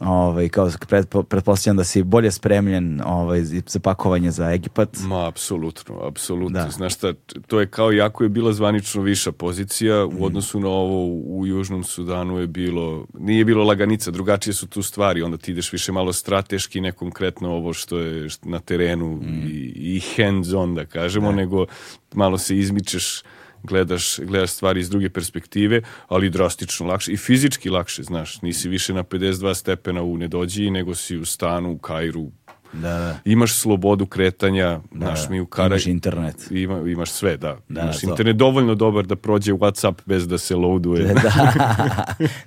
ovaj, kao pretpo, pretpostavljam da si bolje spremljen ovaj, za pakovanje za Egipat. Ma, apsolutno, apsolutno. Da. Znaš šta, to je kao jako je bila zvanično viša pozicija u mhm. odnosu na ovo u Južnom Sudanu je bilo, nije bilo laganica, drugačije su tu stvari, onda ti ideš više malo strateški, ne konkretno ovo što je na terenu mm. i, i hands on da kažemo, da. nego malo se izmičeš gledaš, gledaš stvari iz druge perspektive, ali drastično lakše i fizički lakše, znaš, nisi više na 52 stepena u nedođiji, nego si u stanu, u Kairu, da, da. Imaš slobodu kretanja, da, naš da. mi u Karaj... Imaš internet. Ima, imaš sve, da. da. da imaš to. internet dovoljno dobar da prođe WhatsApp bez da se loaduje. da,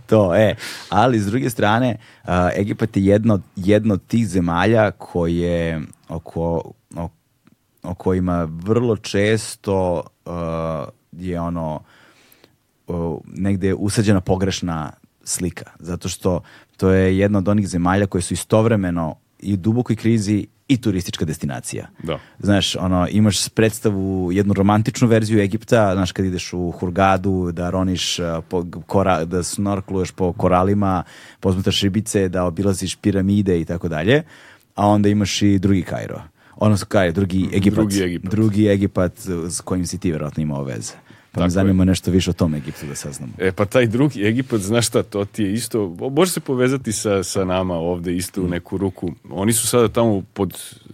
to, e. Ali, s druge strane, uh, Egipat je jedno, od, od tih zemalja koje, oko, o, o kojima vrlo često uh, je ono negde usađena pogrešna slika, zato što to je jedna od onih zemalja koje su istovremeno i u dubokoj krizi i turistička destinacija. Da. Znaš, ono, imaš predstavu, jednu romantičnu verziju Egipta, znaš, kad ideš u Hurgadu, da roniš, e, po, kora, da snorkluješ po koralima, pozmetaš ribice, da obilaziš piramide i tako dalje, a onda imaš i drugi Kairo odnosno kaj je, drugi mhm. Egipat, drugi Egipat, drugi Egipat s kojim si ti vjerojatno imao veze. Pa Tako me zanima je. nešto više o tom Egiptu da saznamo. E pa taj drugi Egipat, znaš šta, to ti je isto, može se povezati sa, sa nama ovde isto u mhm. neku ruku. Oni su sada tamo pod e,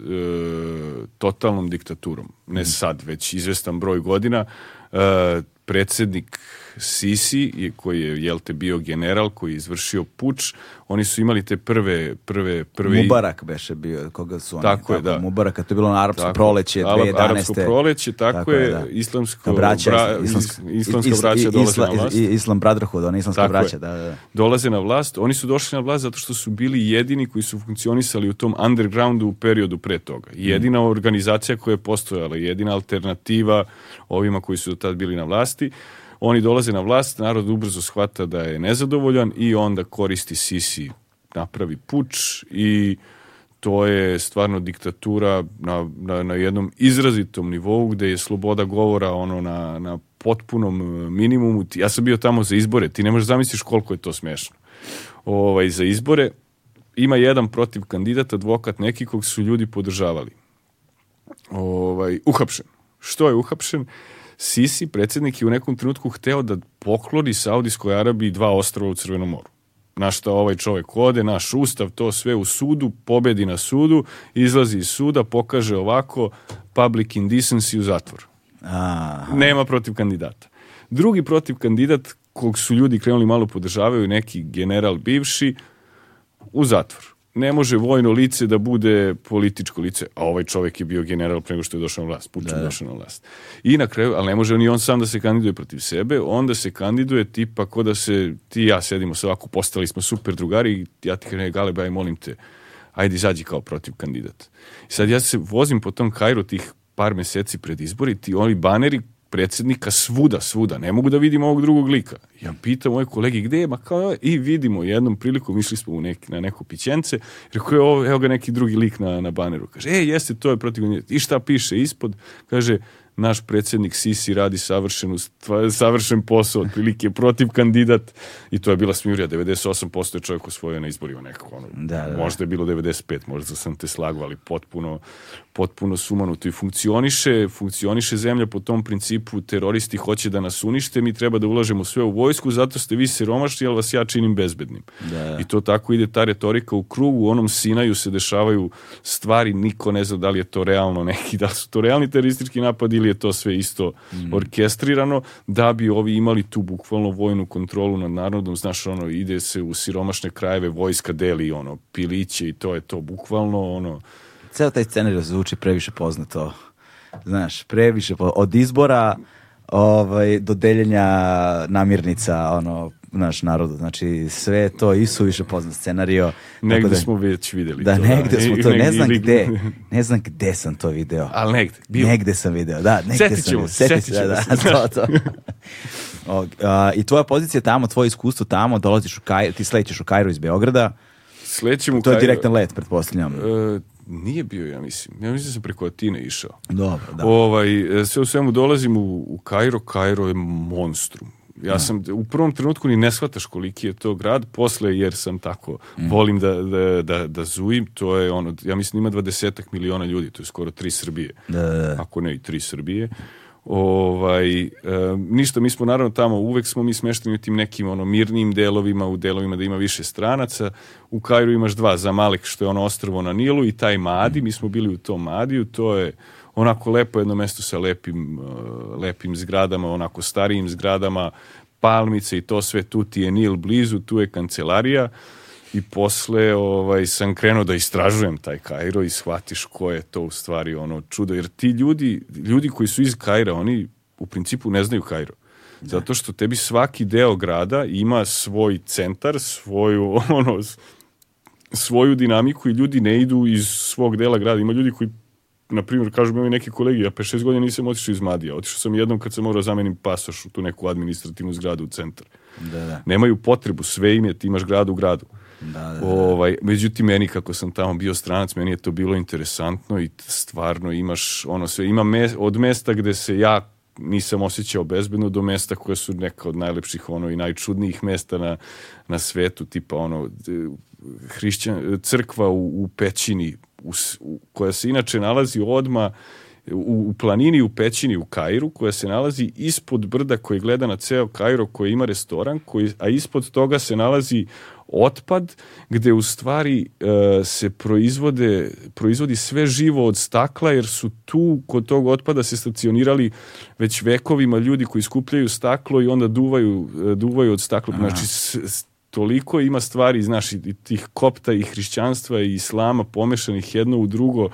totalnom diktaturom, ne mhm. sad, već izvestan broj godina. E, predsjednik Sisi, koji je, jel te, bio general, koji je izvršio puč, oni su imali te prve... prve, prve... Mubarak beše bio, koga su oni... Tako, je, da. Mubaraka, to je bilo na arapsko tako, proleće 2011. Arapsko proleće, tako, tako je, da. islamsko... Braća, da, bra, islamska, islamska is, braća dolaze isla, na vlast. Is, islam Brotherhood, ona islamsko tako braća, da, da, da. Dolaze na vlast, oni su došli na vlast zato što su bili jedini koji su funkcionisali u tom undergroundu u periodu pre toga. Jedina mm. organizacija koja je postojala, jedina alternativa ovima koji su do tad bili na vlasti. Oni dolaze na vlast, narod ubrzo shvata da je nezadovoljan i onda koristi Sisi, napravi puč i to je stvarno diktatura na, na, na jednom izrazitom nivou gde je sloboda govora ono na, na potpunom e, minimumu. Ja sam bio tamo za izbore, ti ne možeš zamisliš koliko je to smešno. Ovaj, za izbore ima jedan protiv kandidat, advokat neki kog su ljudi podržavali. Ovaj, uhapšen. Što je uhapšen? Sisi, predsednik, je u nekom trenutku hteo da pokloni Saudijskoj Arabiji dva ostrova u Crvenom moru. Na šta ovaj čovjek ode, naš ustav, to sve u sudu, pobedi na sudu, izlazi iz suda, pokaže ovako public indecency u zatvor. Aha. Nema protiv kandidata. Drugi protiv kandidat kog su ljudi krenuli malo podržavaju, neki general bivši, u zatvor ne može vojno lice da bude političko lice, a ovaj čovjek je bio general pre nego što je došao na vlast, Putin da, da. došao na vlast. I na kraju, ali ne može ni on sam da se kandiduje protiv sebe, onda se kandiduje tipa ko da se, ti i ja sedimo se ovako, postali smo super drugari ja ti krenem, Galeba, aj molim te, ajde izađi kao protiv kandidata. I sad ja se vozim po tom Kajru tih par meseci pred izbori, ti oni baneri predsjednika svuda, svuda, ne mogu da vidim ovog drugog lika. Ja pitam moje kolegi gde je, ma kao i vidimo jednom priliku, išli smo u nek, na neko pićence, rekao je ovo, evo ga neki drugi lik na, na baneru. Kaže, e, jeste, to je protiv I šta piše ispod? Kaže, naš predsednik Sisi radi savršenu, savršen posao, otprilike protiv kandidat i to je bila smjurija, 98% je čovjek osvojio na izborima nekako, ono, da, da. da. možda je bilo 95, možda sam te slagao, ali potpuno, potpuno sumanuto i funkcioniše, funkcioniše zemlja po tom principu teroristi hoće da nas unište, mi treba da ulažemo sve u vojsku, zato ste vi siromašni, jer vas ja činim bezbednim. Da. I to tako ide ta retorika u krugu, u onom Sinaju se dešavaju stvari, niko ne zna da li je to realno neki, da su to realni teroristički napad ili je to sve isto mm. orkestrirano, da bi ovi imali tu bukvalno vojnu kontrolu nad narodom, znaš ono, ide se u siromašne krajeve, vojska deli ono, piliće i to je to, bukvalno ono, ceo taj scenar zvuči previše poznato. Znaš, previše po, od izbora ovaj, do deljenja namirnica, ono, naš narodu. Znači, sve to i su više poznat scenario. Negde da, smo već videli. Da, to, da. negde smo to, ne znam ili... gde. Ne znam gde sam to video. Ali negde. Bio. Negde sam video, da. Negde setit ćemo, sam setit ćemo. Da, da, to, to. o, a, I tvoja pozicija tamo, tvoje iskustvo tamo, dolaziš u Kajru, ti slećeš u Kajru iz Beograda. Slećem u Kajru. To je direktan let, pretpostavljam. E, Nije bio, ja mislim. Ja mislim da sam preko Atine išao. Dobro, da. Ovaj, e, sve u svemu dolazim u, u Kairo. Kairo je monstrum. Ja da. sam u prvom trenutku ni ne shvataš koliki je to grad, posle jer sam tako, mm. volim da, da, da, da zujim, to je ono, ja mislim ima dvadesetak miliona ljudi, to je skoro tri Srbije. Da, da, da. Ako ne i tri Srbije ovaj, e, ništa, mi smo naravno tamo, uvek smo mi smešteni u tim nekim ono, mirnim delovima, u delovima da ima više stranaca. U Kairu imaš dva, za Zamalek, što je ono ostrvo na Nilu i taj Madi, mi smo bili u tom Madiju, to je onako lepo jedno mesto sa lepim, e, lepim zgradama, onako starijim zgradama, palmice i to sve, tu ti je Nil blizu, tu je kancelarija. Uh, i posle ovaj, sam krenuo da istražujem taj Kairo i shvatiš ko je to u stvari ono čudo. Jer ti ljudi, ljudi koji su iz Kaira, oni u principu ne znaju Kairo. Da. Zato što tebi svaki deo grada ima svoj centar, svoju, ono, svoju dinamiku i ljudi ne idu iz svog dela grada. Ima ljudi koji na primjer, kažu mi neki kolegi, ja 5-6 godina nisam otišao iz Madija. Otišao sam jednom kad sam morao da zamenim pasoš u tu neku administrativnu zgradu u centar. Da, da. Nemaju potrebu, sve im je, ti imaš grad u gradu. Da, da, da. Ovaj, međutim, meni kako sam tamo bio stranac, meni je to bilo interesantno i stvarno imaš ono sve, ima me, od mesta gde se ja nisam osjećao bezbedno do mesta koje su neka od najlepših ono i najčudnijih mesta na, na svetu, tipa ono hrišćan, crkva u, u pećini u, u, koja se inače nalazi odma u, u planini u pećini u Kairu koja se nalazi ispod brda koji gleda na ceo Kairo koji ima restoran koji, a ispod toga se nalazi otpad, gde u stvari e, se proizvode, proizvodi sve živo od stakla, jer su tu kod tog otpada se stacionirali već vekovima ljudi koji skupljaju staklo i onda duvaju, e, duvaju od stakla. Aha. Znači, toliko ima stvari, znaš, i tih kopta i hrišćanstva i islama pomešanih jedno u drugo,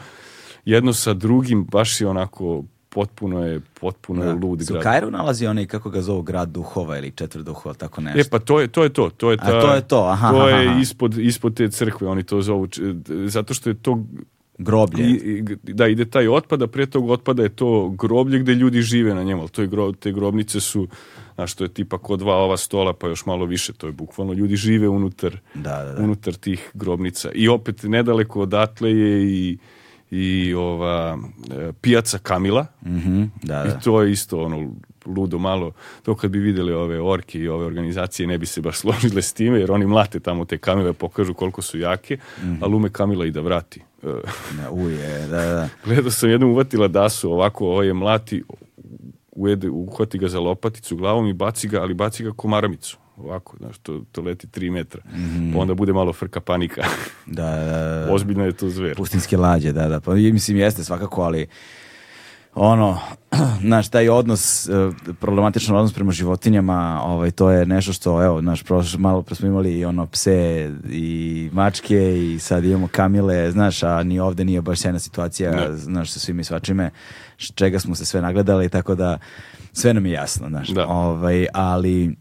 jedno sa drugim, baš je onako potpuno je, potpuno da. je lud grad. Su Kairu nalazi onaj, kako ga zovu, grad duhova ili četvr duhova, tako e, nešto. E pa to je to. Je to. To je, ta, A to je, to. Aha, to je aha. Ispod, ispod te crkve, oni to zovu. Zato što je to groblje. I, da, ide taj otpad, a pre tog otpada je to groblje gdje ljudi žive na njemu, al to je gro, te grobnice su, znaš, što je tipa kod dva ova stola, pa još malo više, to je bukvalno, ljudi žive unutar, da, da, da. unutar tih grobnica. I opet, nedaleko odatle je i i ova e, pijaca Kamila. Mm -hmm, da, da. I da. to je isto ono ludo malo. To kad bi videli ove orke i ove organizacije ne bi se baš složile s time jer oni mlate tamo te Kamile pokažu koliko su jake, mm -hmm. ali ume Kamila i da vrati. E. Na uje, da, da. Gledao sam jednom uvatila dasu ovako, ovo ovaj je mlati, ujede, uhvati ga za lopaticu glavom i baci ga, ali baci ga komaramicu ovako, znaš, to, to leti tri metra. Mm. Pa onda bude malo frka panika. Da da, da, da, da, Ozbiljno je to zver. Pustinske lađe, da, da. Pa, mislim, jeste svakako, ali ono, znaš, taj odnos, e, problematičan odnos prema životinjama, ovaj, to je nešto što, evo, znaš, prošlo, malo pre smo imali i ono, pse i mačke i sad imamo kamile, znaš, a ni ovde nije baš sjajna situacija, ne. znaš, sa svimi svačime, čega smo se sve nagledali, tako da sve nam je jasno, znaš. Da. Ovaj, ali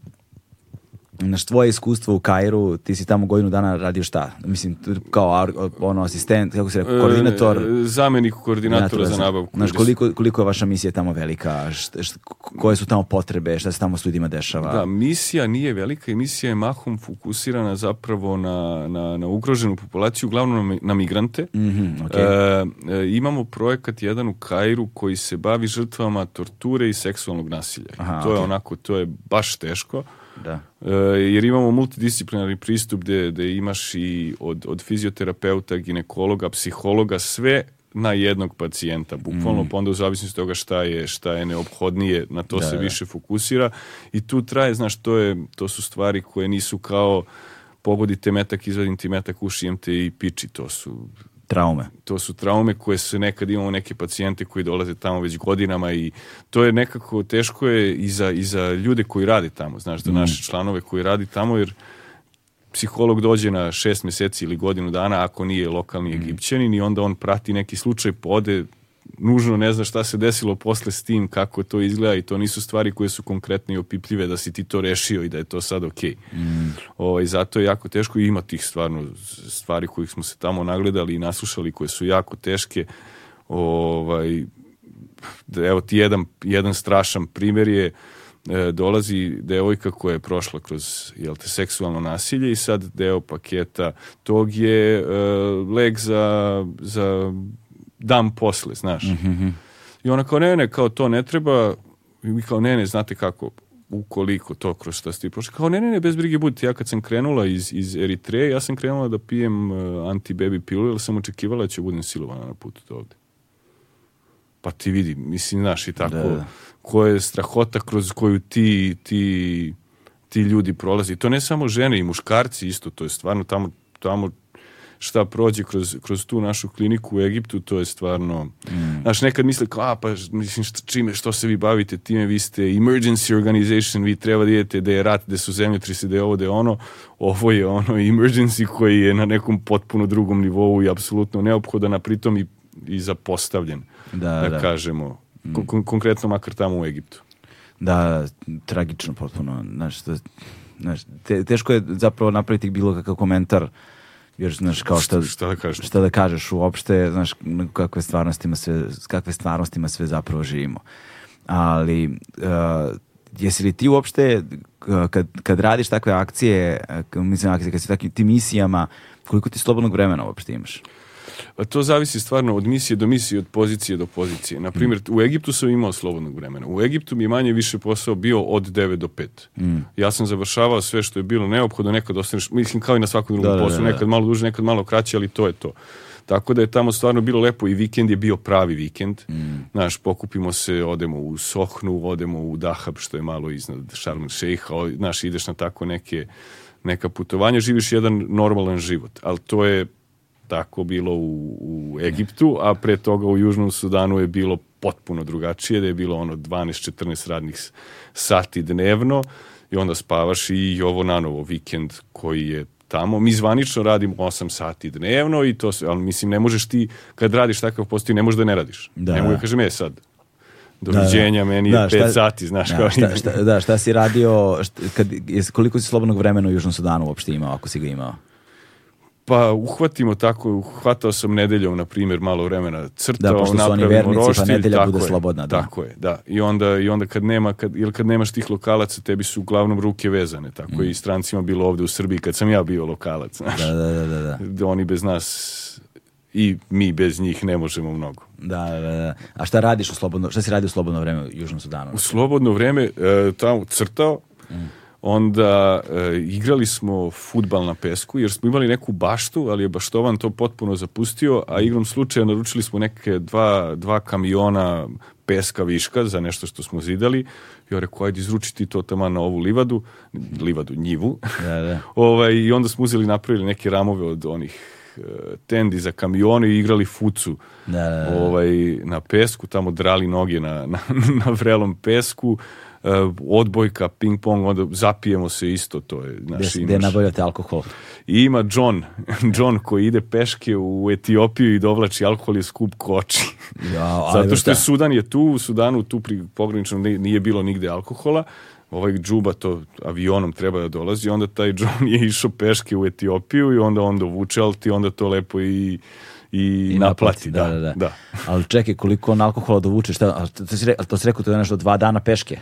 Znaš, tvoje iskustvo u Kairu, ti si tamo godinu dana radio šta? Mislim, kao ono, asistent, kako se rekao, koordinator? E, zamenik koordinatora za nabavku. Znaš, koliko, koliko je vaša misija tamo velika? Šta, šta, koje su tamo potrebe? Šta se tamo s ljudima dešava? Da, misija nije velika i misija je mahom fokusirana zapravo na, na, na ugroženu populaciju, uglavnom na, migrante. Mm -hmm, okay. E, e, imamo projekat jedan u Kairu koji se bavi žrtvama torture i seksualnog nasilja. Aha, to okay. je onako, to je baš teško Da. E, jer imamo multidisciplinarni pristup gde, gde imaš i od, od fizioterapeuta, ginekologa, psihologa, sve na jednog pacijenta, bukvalno, mm. pa onda u zavisnosti toga šta je, šta je neophodnije, na to da, se da. više fokusira i tu traje, znaš, to, je, to su stvari koje nisu kao pogodite metak, izvadim ti metak, ušijem te i piči, to su traume. To su traume koje se nekad imamo neke pacijente koji dolaze tamo već godinama i to je nekako teško je i za, i za ljude koji radi tamo, znaš, za mm. naše članove koji radi tamo, jer psiholog dođe na šest meseci ili godinu dana ako nije lokalni mm. egipćanin i onda on prati neki slučaj, pode, pa nužno ne zna šta se desilo posle s tim, kako to izgleda i to nisu stvari koje su konkretne i opipljive da si ti to rešio i da je to sad ok. Mm. O, i zato je jako teško i ima tih stvarno stvari kojih smo se tamo nagledali i naslušali koje su jako teške. Ovaj, da, evo ti jedan, jedan strašan primer je e, dolazi devojka koja je prošla kroz jel te, seksualno nasilje i sad deo paketa tog je e, leg za, za dan posle, znaš. Mm -hmm. I ona kao, ne, ne, kao to ne treba. I mi kao, ne, ne, znate kako, ukoliko to kroz šta ste prošli. Kao, ne, ne, ne, bez brige budite. Ja kad sam krenula iz, iz Eritreje, ja sam krenula da pijem uh, anti-baby pilu, jer sam očekivala da ću budem silovana na putu do ovde. Pa ti vidi, mislim, znaš, i tako, da. da. koja je strahota kroz koju ti, ti, ti ljudi prolazi. To ne samo žene i muškarci isto, to je stvarno tamo, tamo šta prođe kroz, kroz tu našu kliniku u Egiptu, to je stvarno... Mm. Znaš, nekad misle kao, a, pa mislim, šta, čime, što se vi bavite time, vi ste emergency organization, vi treba da idete da je rat, da su zemljotrisi, da je ovo, da je ono. Ovo je ono emergency koji je na nekom potpuno drugom nivou i apsolutno neophodan, a pritom i, i zapostavljen, da, da, da. kažemo. Mm. Kon konkretno makar tamo u Egiptu. Da, tragično potpuno. Znaš, to, znaš, te, teško je zapravo napraviti bilo kakav komentar jer znaš kao šta, šta, da, kažeš? šta da kažeš uopšte, znaš kakve stvarnostima sve, kakve stvarnostima sve zapravo živimo. Ali uh, jesi li ti uopšte eh, kad, kad radiš takve akcije, eh, mislim akcije, kad si takim tim misijama, koliko ti slobodnog vremena uopšte imaš? Pa to zavisi stvarno od misije do misije, od pozicije do pozicije. Na primjer, mm. u Egiptu sam imao slobodnog vremena. U Egiptu mi manje više posao bio od 9 do 5. Mm. Ja sam završavao sve što je bilo neophodno, nekad ostaneš, mislim kao i na svakom drugom da, da, poslu, da, da, nekad malo duže, nekad malo kraće, ali to je to. Tako da je tamo stvarno bilo lepo i vikend je bio pravi vikend. Mm. pokupimo se, odemo u Sohnu, odemo u Dahab, što je malo iznad Šarm Šejha, znaš, ideš na tako neke neka putovanja, živiš jedan normalan život, ali to je tako bilo u, u Egiptu, a pre toga u Južnom Sudanu je bilo potpuno drugačije, da je bilo ono 12-14 radnih sati dnevno i onda spavaš i ovo na novo vikend koji je tamo. Mi zvanično radimo 8 sati dnevno i to se, ali mislim ne možeš ti kad radiš takav posao ne možeš da ne radiš. Da. Ne mogu da kažem je sad doviđenja, da, da. meni je da, 5 sati, znaš da, kao šta, šta, da, šta si radio, šta, kad, koliko si slobodnog vremena u Južnom Sudanu uopšte imao, ako si ga imao? Pa uhvatimo tako, uhvatao sam nedeljom, na primjer, malo vremena crtao, da, pošto su oni vernici, pa roštilj, pa nedelja bude je, slobodna. Da. Tako je, da. I onda, i onda kad nema, kad, ili kad nemaš tih lokalaca, tebi su uglavnom ruke vezane, tako mm. je i mm. strancima bilo ovdje u Srbiji, kad sam ja bio lokalac, znaš. Da, da, da, da, da. da. Oni bez nas i mi bez njih ne možemo mnogo. Da, da, da. A šta radiš u slobodno, šta si radi u slobodno vreme u Južnom Sudanu? U slobodno vreme, e, tamo crtao, mm onda e, igrali smo futbal na pesku, jer smo imali neku baštu, ali je baštovan to potpuno zapustio, a igrom slučaja naručili smo neke dva, dva kamiona peska viška za nešto što smo zidali. Ja rekao, ajde izručiti to tamo na ovu livadu, livadu, njivu. Da, da. ovaj, I onda smo uzeli napravili neke ramove od onih e, tendi za kamione i igrali fucu da, da, da. Ovaj, na pesku, tamo drali noge na, na, na vrelom pesku Eh, odbojka, ping pong, onda zapijemo se isto, to je naš Gde nabavljate alkohol? I ima John, John koji ide peške u Etiopiju i dovlači alkohol iz skup koči. Ja, Zato što da. je Sudan je tu, u Sudanu tu pri pograničnom nije bilo nigde alkohola, ovaj džuba to avionom treba da dolazi, onda taj John je išao peške u Etiopiju i onda on dovuče, ali ti onda to lepo i i, I naplati. Da, da, da, da. da. ali čekaj, koliko on alkohola dovuče, šta, a to si, re, a rekao, to je nešto dva dana peške.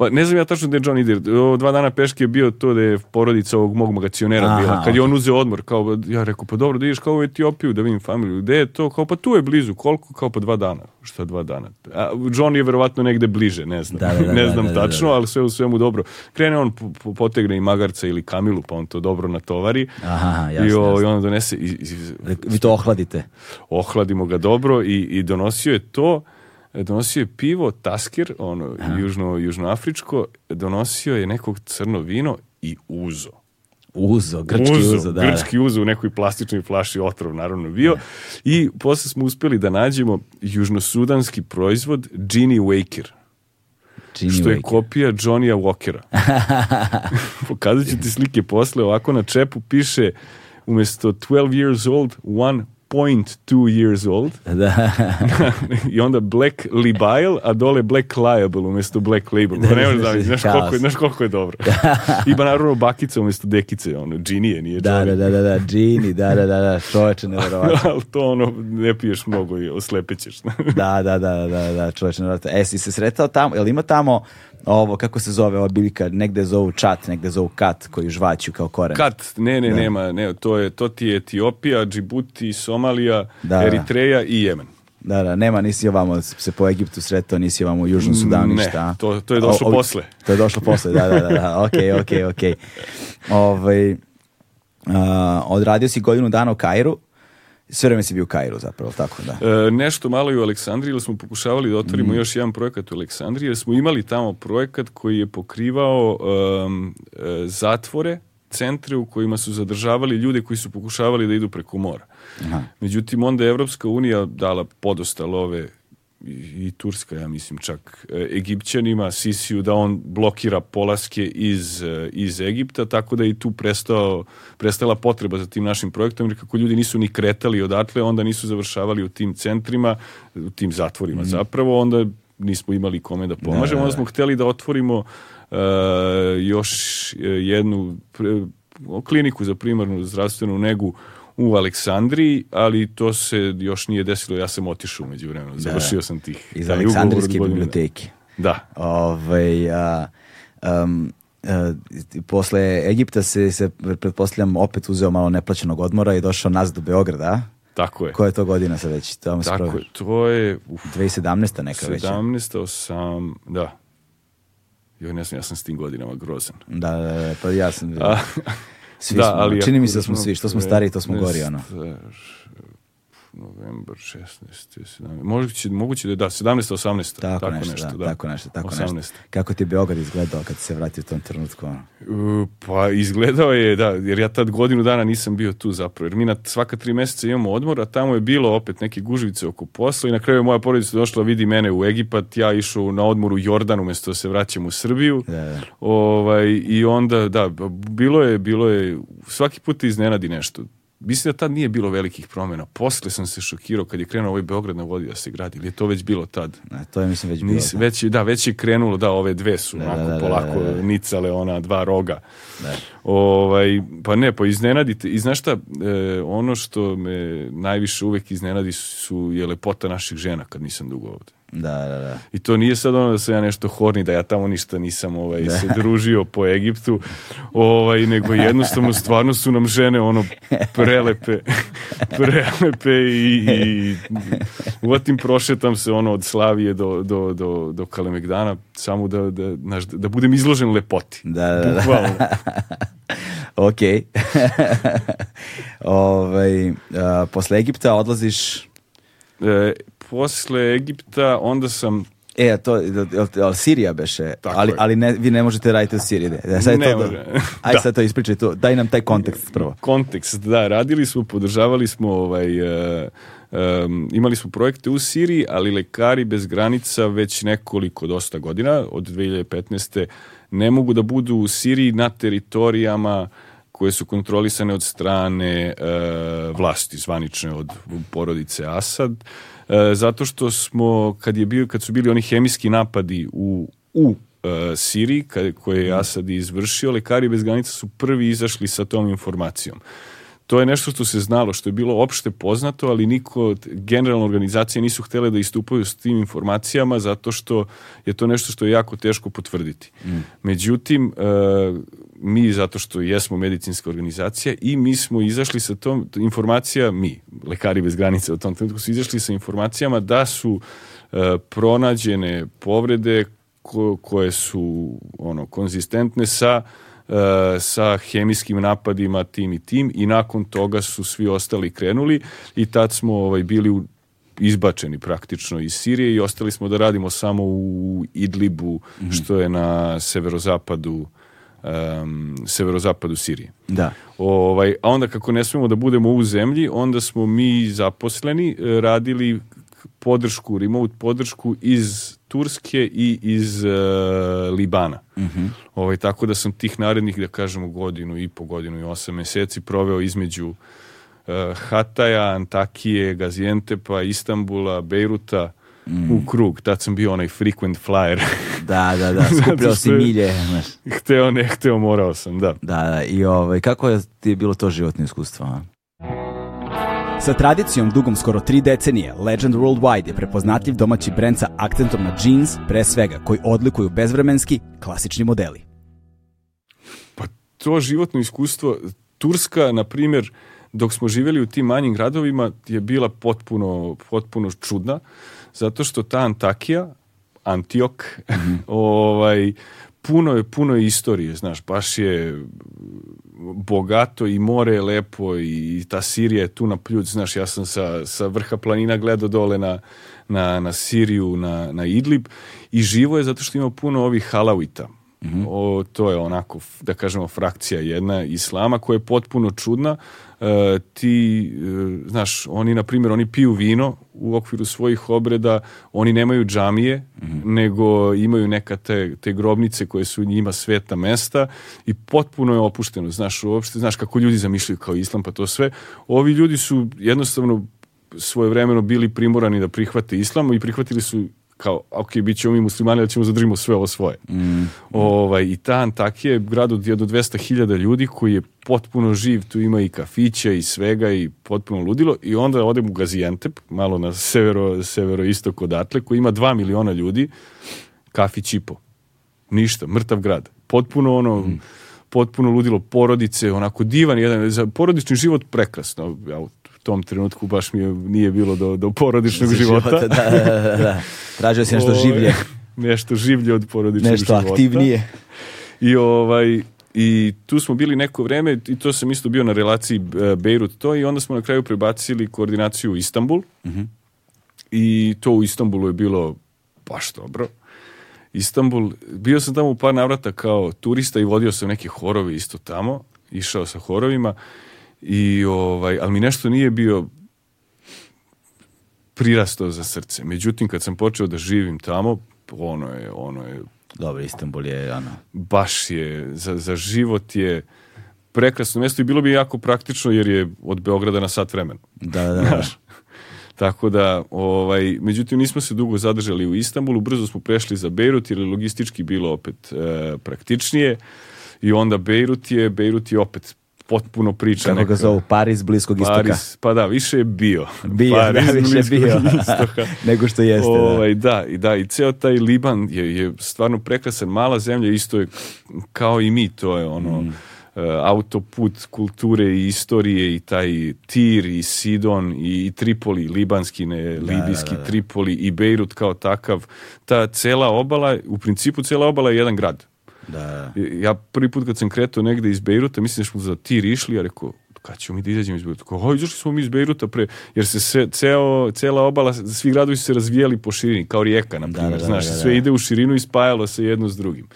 Pa ne znam ja tačno gdje je John Deere. dva dana peške je bio to da je porodica ovog mog magacionera Aha, bila. Kad je on uzeo odmor, kao, ja rekao, pa dobro, da ideš kao u Etiopiju da vidim familiju. Gde je to? Kao, pa tu je blizu. Koliko? Kao, pa dva dana. Šta dva dana? A, John je verovatno negde bliže, ne znam. Da, da, da, ne da, znam da, da, tačno, ali sve u svemu dobro. Krene on, potegne i magarca ili kamilu, pa on to dobro natovari. Aha, jasno, I, ovaj, o, jasno. i on donese... I, i, Vi to ohladite? Ohladimo ga dobro i, i donosio je to E, donosio je pivo, Tasker, ono, Aha. južno, južnoafričko, donosio je nekog crno vino i uzo. Uzo, grčki uzo, uzo da, da. Grčki uzo u nekoj plastičnoj flaši otrov, naravno, bio. Ne. I posle smo uspeli da nađemo južnosudanski proizvod Gini Waker. Gini što Waker. je kopija Johnny'a Walkera. Pokazat ću ti slike posle, ovako na čepu piše umesto 12 years old, one 0.2 years old. Da. I onda Black Libile, a dole Black Liable umjesto Black Label. Pa ne znam, da, znaš koliko, je, znaš koliko je dobro. Iba naravno bakice umjesto dekice, ono, džinije, nije da, čovjek. Da, da, da, da, džini, da, da, da, da, čoveče, nevjerovatno. Ali to ono, ne piješ mnogo i oslepećeš. da, da, da, da, da, čoveče, nevjerovatno. E, si se sretao tamo, jel ima tamo, ovo, kako se zove ova biljka, negde zovu čat, negde zovu kat koji žvaću kao koren. Kat, ne, ne, da. nema, ne, to, je, to ti je Etiopija, Džibuti, Somalija, da. da. Eritreja i Jemen. Da, da, nema, nisi ovamo se po Egiptu sretao, nisi ovamo u Južnom Sudanu, ne, šta? to, to je došlo o, o, posle. To je došlo posle, da, da, da, da, ok, ok, ok. Ovaj, uh, odradio si godinu dana u Kairu, sve vreme si bio u Kairu zapravo, tako da. E, nešto malo i u Aleksandriji, jer smo pokušavali da otvorimo mm. još jedan projekat u Aleksandriji, jer smo imali tamo projekat koji je pokrivao um, zatvore, centre u kojima su zadržavali ljude koji su pokušavali da idu preko mora. Aha. Međutim, onda je Evropska unija dala podosta love i Turska, ja mislim čak, e, Egipćanima, Sisiju, da on blokira polaske iz, e, iz Egipta, tako da je i tu prestao, prestala potreba za tim našim projektom, jer kako ljudi nisu ni kretali odatle, onda nisu završavali u tim centrima, u tim zatvorima mm. zapravo, onda nismo imali kome da pomažemo, da, onda da, smo da. hteli da otvorimo uh, još jednu pre, kliniku za primarnu zdravstvenu negu u Aleksandriji, ali to se još nije desilo, ja sam otišao umeđu vremena, da, završio da. sam tih. Iz Aleksandrijske biblioteke. Da. Ove, ovaj, a, um, a, posle Egipta se, se pretpostavljam, opet uzeo malo neplaćenog odmora i došao nazad do Beograda, Tako je. Koja je to godina sad već? To Tako je, to je... Uf, 2017. neka 17, već. 17. sam, da. Jo, ne znam, ja sam s tim godinama grozan. Da, da, da, pa ja sam... A, Svi da, smo, ali čini mi se da smo svi, što smo stariji, to smo gori, ono novembar 16. 17. Moguće, moguće da je da, 17. 18. Tako, tako nešto, nešto da, da. Tako nešto, tako 18. nešto. Kako ti je Beograd izgledao kad se vratio u tom trenutku? Ono? pa izgledao je, da, jer ja tad godinu dana nisam bio tu zapravo, jer mi na svaka tri meseca imamo odmor, a tamo je bilo opet neke gužvice oko posla i na kraju moja porodica došla, vidi mene u Egipat, ja išao na odmor u Jordan umesto da se vraćam u Srbiju. Da, da. Ovaj, I onda, da, bilo je, bilo je, svaki put iznenadi nešto Mislim da tad nije bilo velikih promjena. Posle sam se šokirao kad je krenuo ovaj Beograd na vodi da se gradi. Ili je to već bilo tad? Ne, to je mislim već bilo. Nis, da. već, da, već je krenulo, da, ove dve su da, da onako da, da, polako da, nicale ona dva roga. Ne. Ovaj, pa ne, pa iznenadite. I znaš šta, e, ono što me najviše uvek iznenadi su je lepota naših žena kad nisam dugo ovde. Da, da, da. I to nije sad ono da sam ja nešto horni, da ja tamo ništa nisam ovaj, da. se družio po Egiptu, ovaj, nego jednostavno stvarno su nam žene ono prelepe, prelepe i, i uvatim prošetam se ono od Slavije do, do, do, do Kalemegdana samo da, da, naš, da budem izložen lepoti. Da, da, da. Bukvalno. da. ok. ovaj, a, posle Egipta odlaziš E, posle Egipta, onda sam E, a to, ali Sirija beše, Tako ali, ali ne, vi ne možete raditi u Siriji. Da, e, sad ne to, može. Aj da. sad to ispričaj, to, daj nam taj kontekst prvo. Kontekst, da, radili smo, podržavali smo ovaj... um, imali smo projekte u Siriji, ali lekari bez granica već nekoliko dosta godina, od 2015. ne mogu da budu u Siriji na teritorijama koje su kontrolisane od strane uh, vlasti zvanične od porodice Asad. E, zato što smo, kad, je bio, kad su bili oni hemijski napadi u, u e, Siriji, koje je Asad izvršio, lekari bez granica su prvi izašli sa tom informacijom. To je nešto što se znalo, što je bilo opšte poznato, ali niko, od generalne organizacije nisu htjele da istupaju s tim informacijama zato što je to nešto što je jako teško potvrditi. Mm. Međutim, e, mi zato što jesmo medicinska organizacija i mi smo izašli sa tom informacija, mi, lekari bez granica u tom trenutku su izašli sa informacijama da su e, pronađene povrede ko, koje su ono konzistentne sa e, sa hemijskim napadima tim i tim i nakon toga su svi ostali krenuli i tad smo ovaj bili u izbačeni praktično iz Sirije i ostali smo da radimo samo u Idlibu, mm -hmm. što je na severozapadu um, severozapadu Sirije. Da. Ovaj, a onda kako ne smemo da budemo u zemlji, onda smo mi zaposleni eh, radili podršku, remote podršku iz Turske i iz uh, Libana. Uh mhm. -huh. ovaj, tako da sam tih narednih, da kažemo, godinu i po godinu i osam meseci proveo između uh, Hataja, Antakije, Gazijentepa, Istambula, Bejruta, Mm. u krug. Tad sam bio onaj frequent flyer. da, da, da, skupljao si milje. Znaš. Hteo, ne hteo, morao sam, da. Da, da, i ovaj, kako je ti je bilo to životno iskustvo? A? Sa tradicijom dugom skoro tri decenije, Legend Worldwide je prepoznatljiv domaći brend sa akcentom na jeans, pre svega, koji odlikuju bezvremenski, klasični modeli. Pa to životno iskustvo, Turska, na primjer, dok smo živjeli u tim manjim gradovima, je bila potpuno, potpuno čudna. Uh, zato što ta Antakija, Antiok, mm -hmm. ovaj, puno je, puno je istorije, znaš, baš je bogato i more je lepo i, ta Sirija je tu na pljuc, znaš, ja sam sa, sa vrha planina gledao dole na, na, na Siriju, na, na Idlib i živo je zato što ima puno ovih halavita, hmm O, to je onako, da kažemo, frakcija jedna islama koja je potpuno čudna. E, ti, e, znaš, oni, na primjer, oni piju vino u okviru svojih obreda, oni nemaju džamije, mm-hmm. nego imaju neka te, te grobnice koje su njima sveta mesta i potpuno je opušteno, znaš, uopšte, znaš kako ljudi zamišljaju kao islam, pa to sve. Ovi ljudi su jednostavno svojevremeno bili primorani da prihvate islam i prihvatili su kao, ok, bit ćemo mi muslimani, da ćemo zadržimo sve ovo svoje. Mm. Ovaj, I ta Antakija je grad od 200.000 ljudi koji je potpuno živ, tu ima i kafića i svega i potpuno ludilo i onda odem u Gaziantep, malo na severo, severoistok odatle, koji ima 2 miliona ljudi, kafić i po. Ništa, mrtav grad. Potpuno ono, mm. potpuno ludilo porodice, onako divan jedan, za porodični život prekrasno, tom trenutku baš mi je, nije bilo do, do porodičnog života. života da da, da, da, da. Tražio si nešto ovaj, življe. Nešto življe od porodičnog nešto života. Nešto aktivnije. I ovaj, i tu smo bili neko vreme i to sam isto bio na relaciji eh, Beirut to i onda smo na kraju prebacili koordinaciju u Istanbul uh mhm. -huh. i to u Istanbulu je bilo baš dobro. Istanbul, bio sam tamo u par navrata kao turista i vodio sam neke horove isto tamo, išao sa horovima I, ovaj, ali mi nešto nije bio prirastao za srce. Međutim, kad sam počeo da živim tamo, ono je, ono je... Dobro, Istanbul je, ono... Baš je, za, za život je prekrasno mjesto i bilo bi jako praktično jer je od Beograda na sat vremena. Da, da, da. Tako da, ovaj, međutim, nismo se dugo zadržali u Istanbulu, brzo smo prešli za Beirut jer je logistički bilo opet e, praktičnije i onda Beirut je, Beirut je opet potpuno priča. Kako neka. ga zovu, Paris bliskog Paris, istoka. Paris, pa da, više je bio. Bio, Paris, da, više bio. istoka. Nego što jeste, da. ovaj, da. da. I da, i ceo taj Liban je, je stvarno prekrasan. Mala zemlja isto je kao i mi, to je ono... Mm. Eh, autoput kulture i istorije i taj Tir i Sidon i Tripoli, libanski ne, da, da, libijski da, Tripoli i Bejrut kao takav ta cela obala, u principu cela obala je jedan grad Da. da. Ja prvi put kad sam kretao negde iz Bejruta, mislim da smo za tir išli, ja rekao, kad ćemo mi da izađemo iz Bejruta? Kao, izašli smo mi iz Bejruta pre, jer se sve, ceo, cela obala, svi gradovi su se razvijali po širini, kao rijeka, na primjer, da, da, znaš, da, da sve da. ide u širinu i spajalo se jedno s drugim.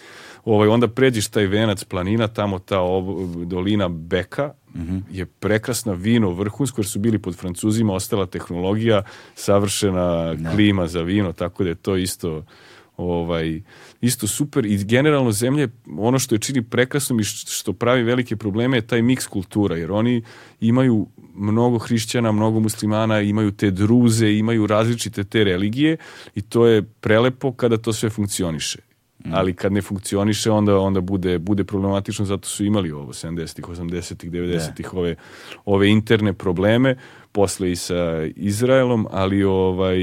Ovaj, onda pređiš taj venac planina, tamo ta ob, dolina Beka, mm -hmm. je prekrasna vino vrhunsko, jer su bili pod Francuzima, ostala tehnologija, savršena klima za vino, tako da je to isto ovaj isto super i generalno zemlje ono što je čini prekrasnom i što pravi velike probleme je taj miks kultura jer oni imaju mnogo hrišćana, mnogo muslimana, imaju te druze, imaju različite te religije i to je prelepo kada to sve funkcioniše. Mm. Ali kad ne funkcioniše, onda onda bude bude problematično, zato su imali ovo 70-ih, 80-ih, 90-ih ove ove interne probleme posle i sa Izraelom, ali ovaj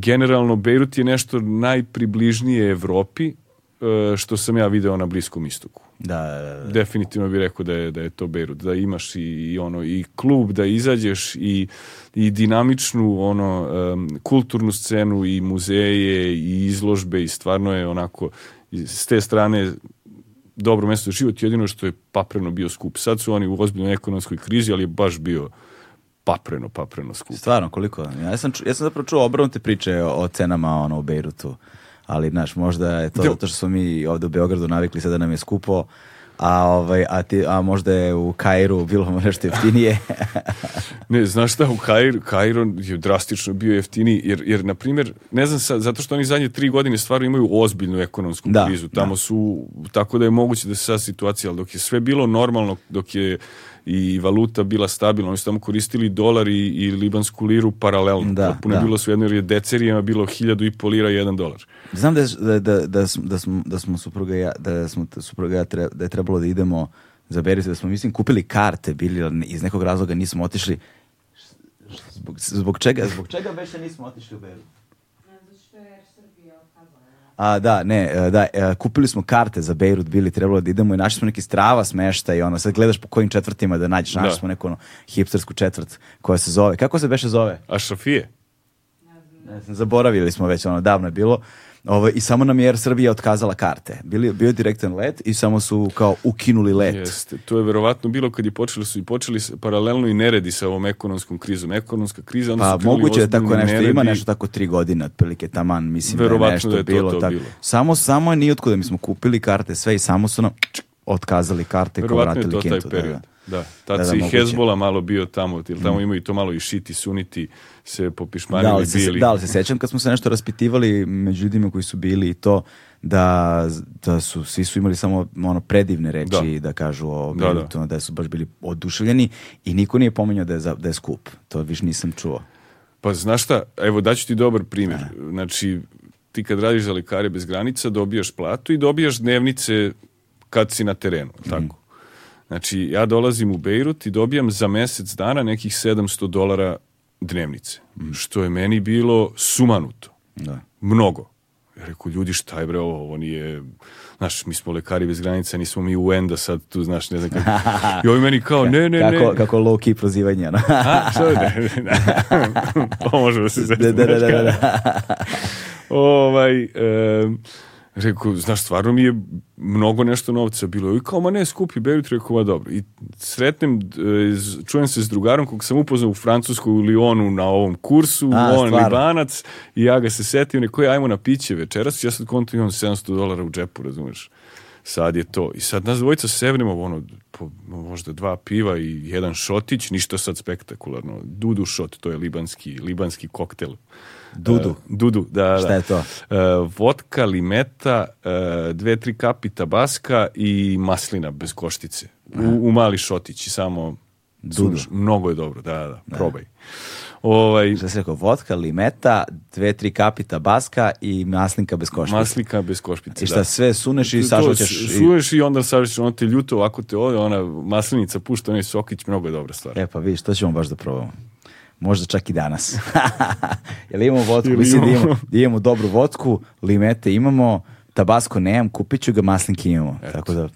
generalno Bejrut je nešto najpribližnije Evropi e, što sam ja video na Bliskom istoku. Da, da, da. Definitivno bih rekao da je, da je to Bejrut, da imaš i, i, ono i klub, da izađeš i, i dinamičnu ono um, kulturnu scenu i muzeje i izložbe i stvarno je onako s te strane dobro mesto za život, jedino što je papreno bio skup. Sad su oni u ozbiljnoj ekonomskoj krizi, ali je baš bio papreno, papreno skupo. Stvarno, koliko? Ja sam, ja sam zapravo čuo obrnute priče o, cenama ono, u Beirutu, ali znaš, možda je to zato što smo mi ovde u Beogradu navikli sada nam je skupo, a, ovaj, a, ti, a možda je u Kairu bilo nešto jeftinije. ne, znaš šta, u Kairu, Kairu je drastično bio jeftiniji, jer, jer na primjer, ne znam sad, zato što oni zadnje tri godine stvarno imaju ozbiljnu ekonomsku da, krizu, da. tamo da. su, tako da je moguće da se sad situacija, ali dok je sve bilo normalno, dok je i valuta bila stabilna. Oni su tamo koristili dolar i, i libansku liru paralelno. Da, Potpuno da. bilo su jedno, jer je decerijama bilo hiljadu i pol lira jedan dolar. Znam da, da, da, da, da smo, da smo supruga ja, da, smo, da supruga ja tre, da je trebalo da idemo za Berice, da smo, mislim, kupili karte, bili iz nekog razloga nismo otišli. Zbog, zbog čega? Zbog čega već nismo otišli u Berice? A, da, ne, e, da, e, kupili smo karte za Beirut, bili trebalo da idemo i našli smo neki strava smešta i ono, sad gledaš po kojim četvrtima da nađeš, našli da. smo neku ono, hipstersku četvrt koja se zove, kako se beše zove? Ašrafije. Ne znam, zaboravili smo već ono, davno je bilo. Ovo, ovaj, I samo nam je Air Srbija otkazala karte. Bili, bio je direktan let i samo su kao ukinuli let. Jeste, to je verovatno bilo kad je počeli su i počeli paralelno i neredi sa ovom ekonomskom krizom. Ekonomska kriza, onda pa, su moguće da tako nešto neredi. ima nešto tako tri godine otprilike taman mislim verovatno da je nešto da je to, bilo, to, to bilo. Samo samo je ni otkud da mi smo kupili karte sve i samo su nam čk, otkazali karte i vratili to Kintu. Taj da, period. Da, da. Tad da, da si i Hezbola malo bio tamo, ili tamo mm. imaju to malo i šiti, suniti, se popišmanili, da li se, bili. Da, ali se sećam kad smo se nešto raspitivali među ljudima koji su bili i to, da, da su, svi su imali samo ono predivne reči da, da kažu o da, Miltonu, da, da. su baš bili oduševljeni i niko nije pominjao da je, za, da je skup. To više nisam čuo. Pa znaš šta, evo daću ti dobar primjer. Znači, ti kad radiš za Lekare bez granica, dobijaš platu i dobijaš dnevnice kad si na terenu, tako. Mm. Znači, ja dolazim u Bejrut i dobijam za mesec dana nekih 700 dolara dnevnice, mm. što je meni bilo sumanuto. Da. Mnogo. Ja rekao, ljudi, šta je bre ovo, ovo nije, znaš, mi smo lekari bez granica, nismo mi u enda sad tu, znaš, ne znam kako. I ovi meni kao, ne, ne, kako, ne. Kako low key prozivanje, no? A, što je, ne, ne, ne. se zeti. Da, da, da, da, da. ovaj, um, Rekao, znaš, stvarno mi je mnogo nešto novca bilo. I kao, ma ne, skupi Beirut, rekao, ma dobro. I sretnem, e, čujem se s drugarom kog sam upoznao u Francuskoj u Lionu na ovom kursu, A, on stvarno. Libanac, i ja ga se setim, rekao, ajmo na piće večeras, ja sad konto imam 700 dolara u džepu, razumeš? Sad je to. I sad nas dvojica sevrimo, ono, po, možda dva piva i jedan šotić, ništa sad spektakularno. Dudu šot, to je libanski, libanski koktel Dudu. E, Dudu, da, da. Šta je to? E, vodka, limeta, e, dve, tri kapi tabaska i maslina bez koštice. U, u mali šotići, samo... Dudu. Suš, mnogo je dobro, da, da, da. probaj. Ovaj, Šta si rekao, vodka, limeta, dve, tri kapi tabaska i maslinka bez košpice. Maslinka bez košpice, I šta, da. sve suneš i sažvaćeš? Suneš i onda sažvaćeš, ono te ljuto, ovako te ode, ona maslinica pušta, onaj sokić, mnogo je dobra stvar. E pa vidiš, to ćemo baš da probamo možda čak i danas. Jel imamo vodku? Ili Mislim da imamo, da imamo dobru vodku, limete imamo, tabasko nemam, kupit ću ga, maslinke imamo. Eto. Tako da...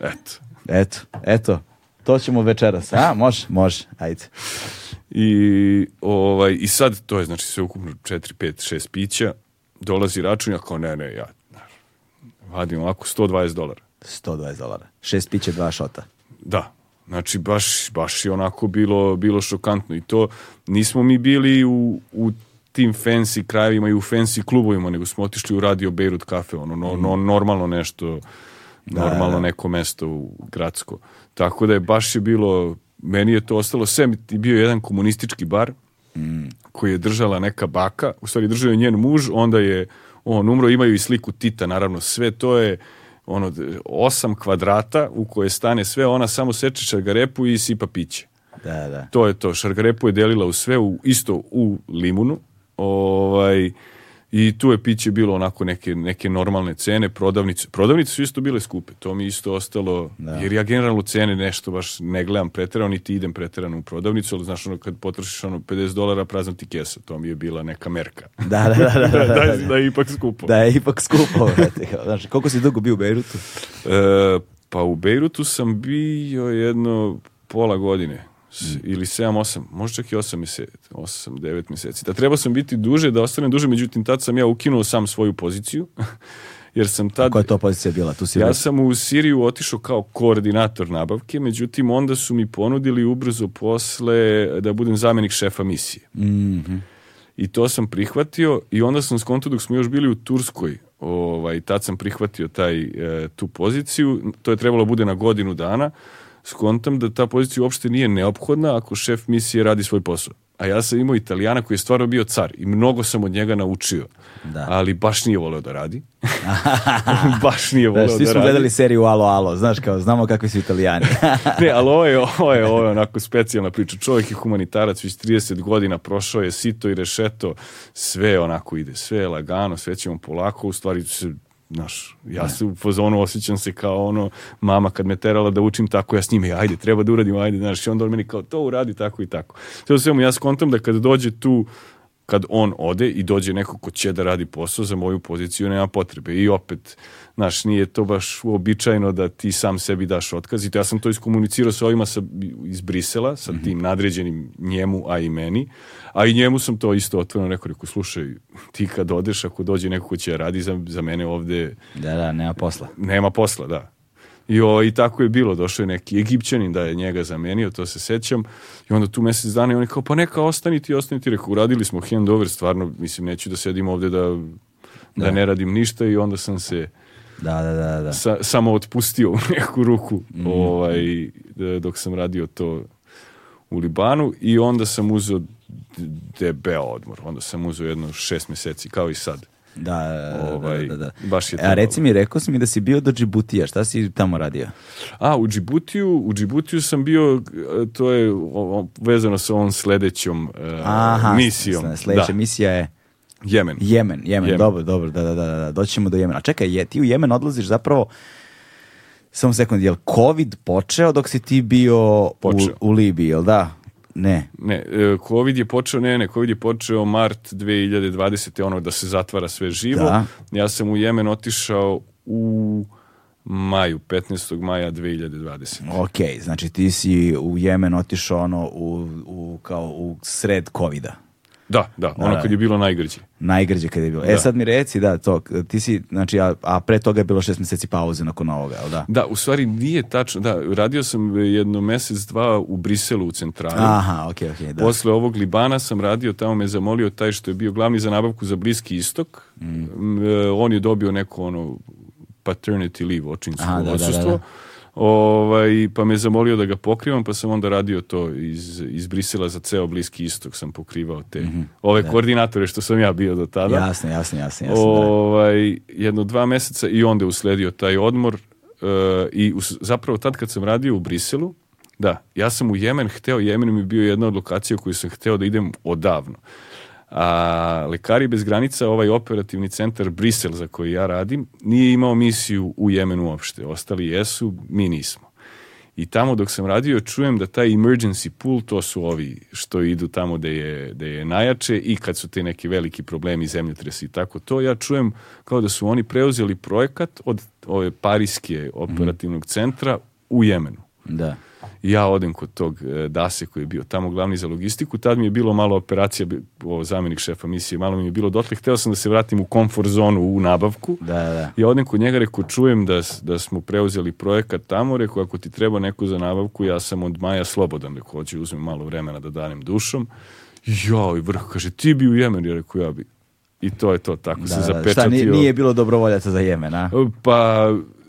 Eto. Eto, eto. To ćemo večeras, a? Može, može, ajde. I, ovaj, I sad, to je znači sve ukupno 4, 5, 6 pića, dolazi račun, ja kao ne, ne, ja vadim ovako 120 dolara. 120 dolara. 6 pića, 2 šota. Da. Znači, baš, baš je onako bilo, bilo šokantno. I to nismo mi bili u, u tim fancy krajevima i u fancy klubovima, nego smo otišli u Radio Beirut kafe, ono, no, no, mm. normalno nešto, da, normalno da, da. neko mesto u gradsko. Tako da je baš je bilo, meni je to ostalo, sve sem bio jedan komunistički bar, mm. koji je držala neka baka, u stvari držao je njen muž, onda je on umro, imaju i sliku Tita, naravno, sve to je ono, osam kvadrata u koje stane sve, ona samo seče šargarepu i sipa piće. Da, da. To je to. Šargarepu je delila u sve, u, isto u limunu. Ovaj, I tu je piće bilo onako neke, neke normalne cene, prodavnice. Prodavnice su isto bile skupe, to mi isto ostalo, da. jer ja generalno cene nešto baš ne gledam preterano, niti idem preterano u prodavnicu, ali znaš ono kad potrošiš ono 50 dolara prazna ti kesa, to mi je bila neka merka. Da, da, da da da, da. da, da, da, da, da je ipak skupo. Da je ipak skupo, brate. Znaš, koliko si dugo bio u Beirutu? E, pa u Beirutu sam bio jedno pola godine ili 7-8, možda čak i 8 mjeseci, 8-9 mjeseci. Da trebao sam biti duže, da ostane duže, međutim tad sam ja ukinuo sam svoju poziciju, jer sam tad... Koja je to pozicija bila? Tu si ja već... sam u Siriju otišao kao koordinator nabavke, međutim onda su mi ponudili ubrzo posle da budem zamenik šefa misije. Mm -hmm. I to sam prihvatio i onda sam skonto dok smo još bili u Turskoj, ovaj, tad sam prihvatio taj, e, tu poziciju, to je trebalo da bude na godinu dana, skontam da ta pozicija uopšte nije neophodna ako šef misije radi svoj posao. A ja sam imao Italijana koji je stvarno bio car i mnogo sam od njega naučio. Da. Ali baš nije voleo da radi. baš nije voleo da, da, radi. Svi smo gledali seriju Alo Alo, znaš kao, znamo kakvi su Italijani. ne, ali ovo je, ovo je, ovo je onako specijalna priča. Čovjek je humanitarac, već 30 godina prošao je sito i rešeto. Sve onako ide, sve je lagano, sve ćemo polako. U stvari se Znaš, ja se u fazonu osjećam se kao ono, mama kad me terala da učim tako, ja s njime, ajde, treba da uradim, ajde, znaš, i onda on meni kao to uradi tako i tako. Sve u svemu, ja skontam da kada dođe tu, kad on ode i dođe neko ko će da radi posao za moju poziciju, nema potrebe. I opet, uh, Znaš, nije to baš uobičajeno da ti sam sebi daš otkaz. I to ja sam to iskomunicirao sa ovima sa, iz Brisela, sa mm -hmm. tim nadređenim njemu, a i meni. A i njemu sam to isto otvoreno rekao, rekao, slušaj, ti kad odeš, ako dođe neko ko će da radi za, za mene ovde... Da, da, nema posla. Nema posla, da. I, o, I tako je bilo, došao je neki egipćanin da je njega zamenio, to se sećam. I onda tu mesec dana i on je kao, pa neka, ostani ti, ostani ti. Rekao, uradili smo handover, stvarno, mislim, neću da sedim ovde da, da, da ne radim ništa i onda sam se da, da, da, da. Sa, samo otpustio u neku ruku mm. ovaj, dok sam radio to u Libanu i onda sam uzeo debeo odmor. Onda sam uzeo jedno šest meseci, kao i sad. Da, da, da, da ovaj, da, da, Baš je e, A reci mi, rekao si mi da si bio do Džibutija, šta si tamo radio? A, u Džibutiju, u Džibutiju sam bio, to je vezano sa ovom sljedećom uh, e, Aha, misijom. Sljedeća da. misija je? Jemen. Jemen, Jemen, Jemen. dobro, dobro, da, da, da, da, doćemo do Jemena. A čekaj, je, ti u Jemen odlaziš zapravo, samo sekund, je li COVID počeo dok si ti bio U, u Libiji, jel da? Ne. Ne, COVID je počeo, ne, ne, COVID je počeo mart 2020. ono da se zatvara sve živo. Da. Ja sam u Jemen otišao u maju, 15. maja 2020. Ok, znači ti si u Jemen otišao ono u, u kao u sred covid -a. Da, da, ono da, kad je da. bilo najgrđe. Najgrđe kad je bilo. E, da. E sad mi reci, da, to, ti si, znači, a, a pre toga je bilo šest mjeseci pauze nakon ovoga, da? Da, u stvari nije tačno, da, radio sam jedno mjesec, dva u Briselu u centralu. Aha, okej, okay, okej, okay, da. Posle ovog Libana sam radio, tamo me zamolio taj što je bio glavni za nabavku za Bliski istok. Mm. E, on je dobio neko, ono, paternity leave, očinstvo, da, da, odsustvo ovaj, pa me zamolio da ga pokrivam, pa sam onda radio to iz, iz Brisela za ceo Bliski istok sam pokrivao te, mm -hmm, ove da. koordinatore što sam ja bio do tada. Jasno, jasno, jasno. jasno da. ovaj, jedno dva meseca i onda usledio taj odmor uh, i u, zapravo tad kad sam radio u Briselu, da, ja sam u Jemen hteo, Jemen mi bio jedna od lokacija koju sam hteo da idem odavno. A Lekari bez granica, ovaj operativni centar Brisel za koji ja radim, nije imao misiju u Jemenu uopšte. Ostali jesu, mi nismo. I tamo dok sam radio čujem da taj emergency pool, to su ovi što idu tamo da je, da je najjače i kad su te neki veliki problemi, zemljotresi i tako to, ja čujem kao da su oni preuzeli projekat od ove Parijske operativnog mhm. centra u Jemenu. Da ja odem kod tog e, Dase koji je bio tamo glavni za logistiku. Tad mi je bilo malo operacija, o, zamenik šefa misije, malo mi je bilo dotle. Hteo sam da se vratim u komfort zonu, u nabavku. Da, da. Ja odem kod njega, reko, čujem da, da smo preuzeli projekat tamo, reko, ako ti treba neko za nabavku, ja sam od maja slobodan. reko, hoću, uzmem malo vremena da danem dušom. Jao, i vrh, kaže, ti bi u Jemen, ja rekao, ja bi. I to je to, tako da, se da, da. zapečatio. Šta, nije, nije bilo dobrovoljaca za Jemen, a? Pa,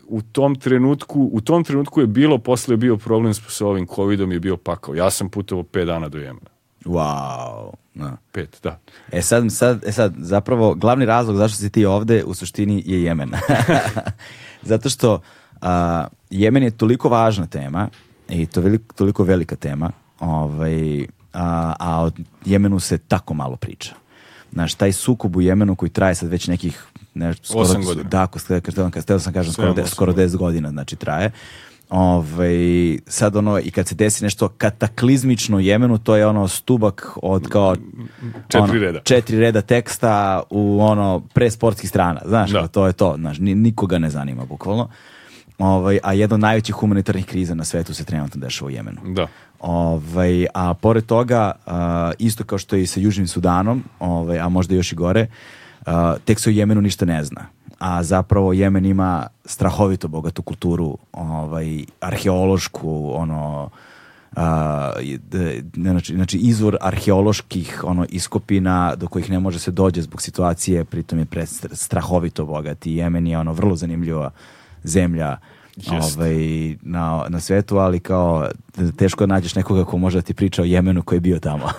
u tom trenutku, u tom trenutku je bilo, posle je bio problem sa ovim covidom je bio pakao. Ja sam putovao 5 dana do Jemena. Wow. Na. Da. Pet, da. E sad, sad, e sad, zapravo, glavni razlog zašto si ti ovde u suštini je Jemen. Zato što a, Jemen je toliko važna tema i to veliko, toliko velika tema, ovaj, a, a o Jemenu se tako malo priča. Znaš, taj sukob u Jemenu koji traje sad već nekih nešto skoro... Da, ako ste, kad sam kažem, skoro, de, skoro 10 godina, znači, traje. Ove, ovaj, sad ono, i kad se desi nešto kataklizmično u Jemenu, to je ono stubak od kao četiri, ono, reda. četiri reda teksta u ono pre sportskih strana, znaš, da. to je to, znaš, nikoga ne zanima bukvalno. Ovaj, a jedna od najvećih humanitarnih kriza na svetu se trenutno dešava u Jemenu. Da. Ovaj, a pored toga, isto kao što je i sa Južnim Sudanom, ovaj, a možda još i gore, tek se o Jemenu ništa ne zna. A zapravo Jemen ima strahovito bogatu kulturu, ovaj, arheološku, ono, a, de, znači, znači izvor arheoloških ono iskopina do kojih ne može se dođe zbog situacije, pritom je pred strahovito bogat i Jemen je ono vrlo zanimljiva zemlja ovaj, na, na svetu, ali kao teško da nađeš nekoga ko može da ti priča o Jemenu koji je bio tamo.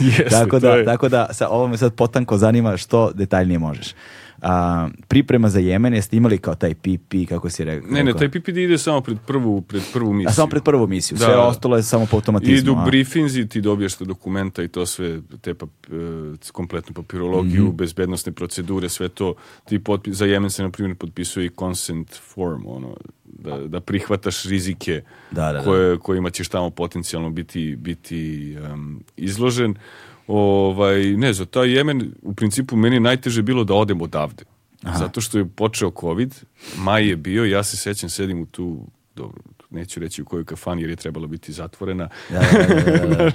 Jeste, tako, da, je. tako da, sa, ovo me sad potanko zanima što detaljnije možeš. A, priprema za Jemen, jeste imali kao taj PP, kako si rekao? Ne, ne, taj PPD da ide samo pred prvu, pred prvu misiju. A samo pred prvu misiju, da. sve da. ostalo je samo po automatizmu. Idu a... briefinzi, i ti dobiješ te dokumenta i to sve, te pap, e, kompletnu papirologiju, mm -hmm. bezbednostne procedure, sve to. Ti potpi, za Jemen se, na primjer, potpisuje i consent form, ono, da, da prihvataš rizike da, da, da, koje, kojima ćeš tamo potencijalno biti, biti um, izložen. Ovaj, ne znam, taj Jemen, u principu meni je najteže bilo da odem odavde. Aha. Zato što je počeo COVID, maj je bio, ja se sećam, sedim u tu, dobro, neću reći u kojoj kafani jer je trebalo biti zatvorena. Da, da, da, da. da.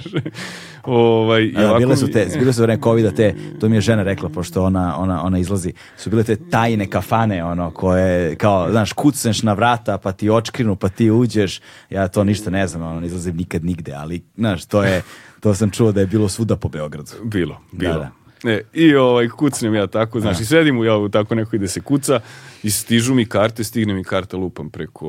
ovaj, i da, da, ovako... bile su te, bile su vreme covid te, to mi je žena rekla, pošto ona, ona, ona izlazi, su bile te tajne kafane, ono, koje, kao, znaš, kucneš na vrata, pa ti očkrinu, pa ti uđeš, ja to ništa ne znam, ono, ne izlazim nikad nigde, ali, znaš, to je, to sam čuo da je bilo svuda po Beogradu. Bilo, bilo. Da, da. E, I ovaj, kucnem ja tako, znaš, i da. sedim u, ja tako neko ide se kuca i stižu mi karte, stigne mi karta lupam preko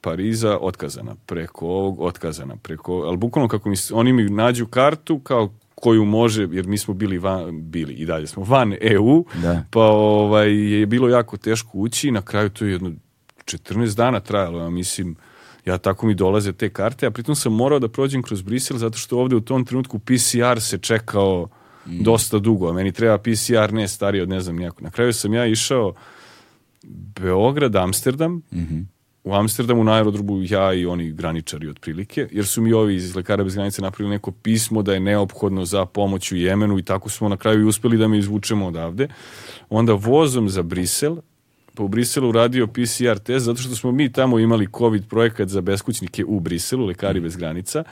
Pariza, otkazana, preko ovog, otkazana, preko, ali bukvalno kako mi, oni mi nađu kartu kao koju može, jer mi smo bili van, bili i dalje smo van EU, da. pa ovaj, je bilo jako teško ući i na kraju to je jedno 14 dana trajalo, ja mislim, ja tako mi dolaze te karte, a pritom sam morao da prođem kroz Brisel zato što ovde u tom trenutku PCR se čekao mm. dosta dugo, a meni treba PCR ne stariji od ne znam nijako. Na kraju sam ja išao Beograd, Amsterdam, mm -hmm. u Amsterdamu na aerodrubu ja i oni graničari otprilike, jer su mi ovi iz Lekara bez granice napravili neko pismo da je neophodno za pomoć u Jemenu i tako smo na kraju i uspeli da me izvučemo odavde. Onda vozom za Brisel, pa u Briselu radio PCR test, zato što smo mi tamo imali COVID projekat za beskućnike u Briselu, Lekari bez granica,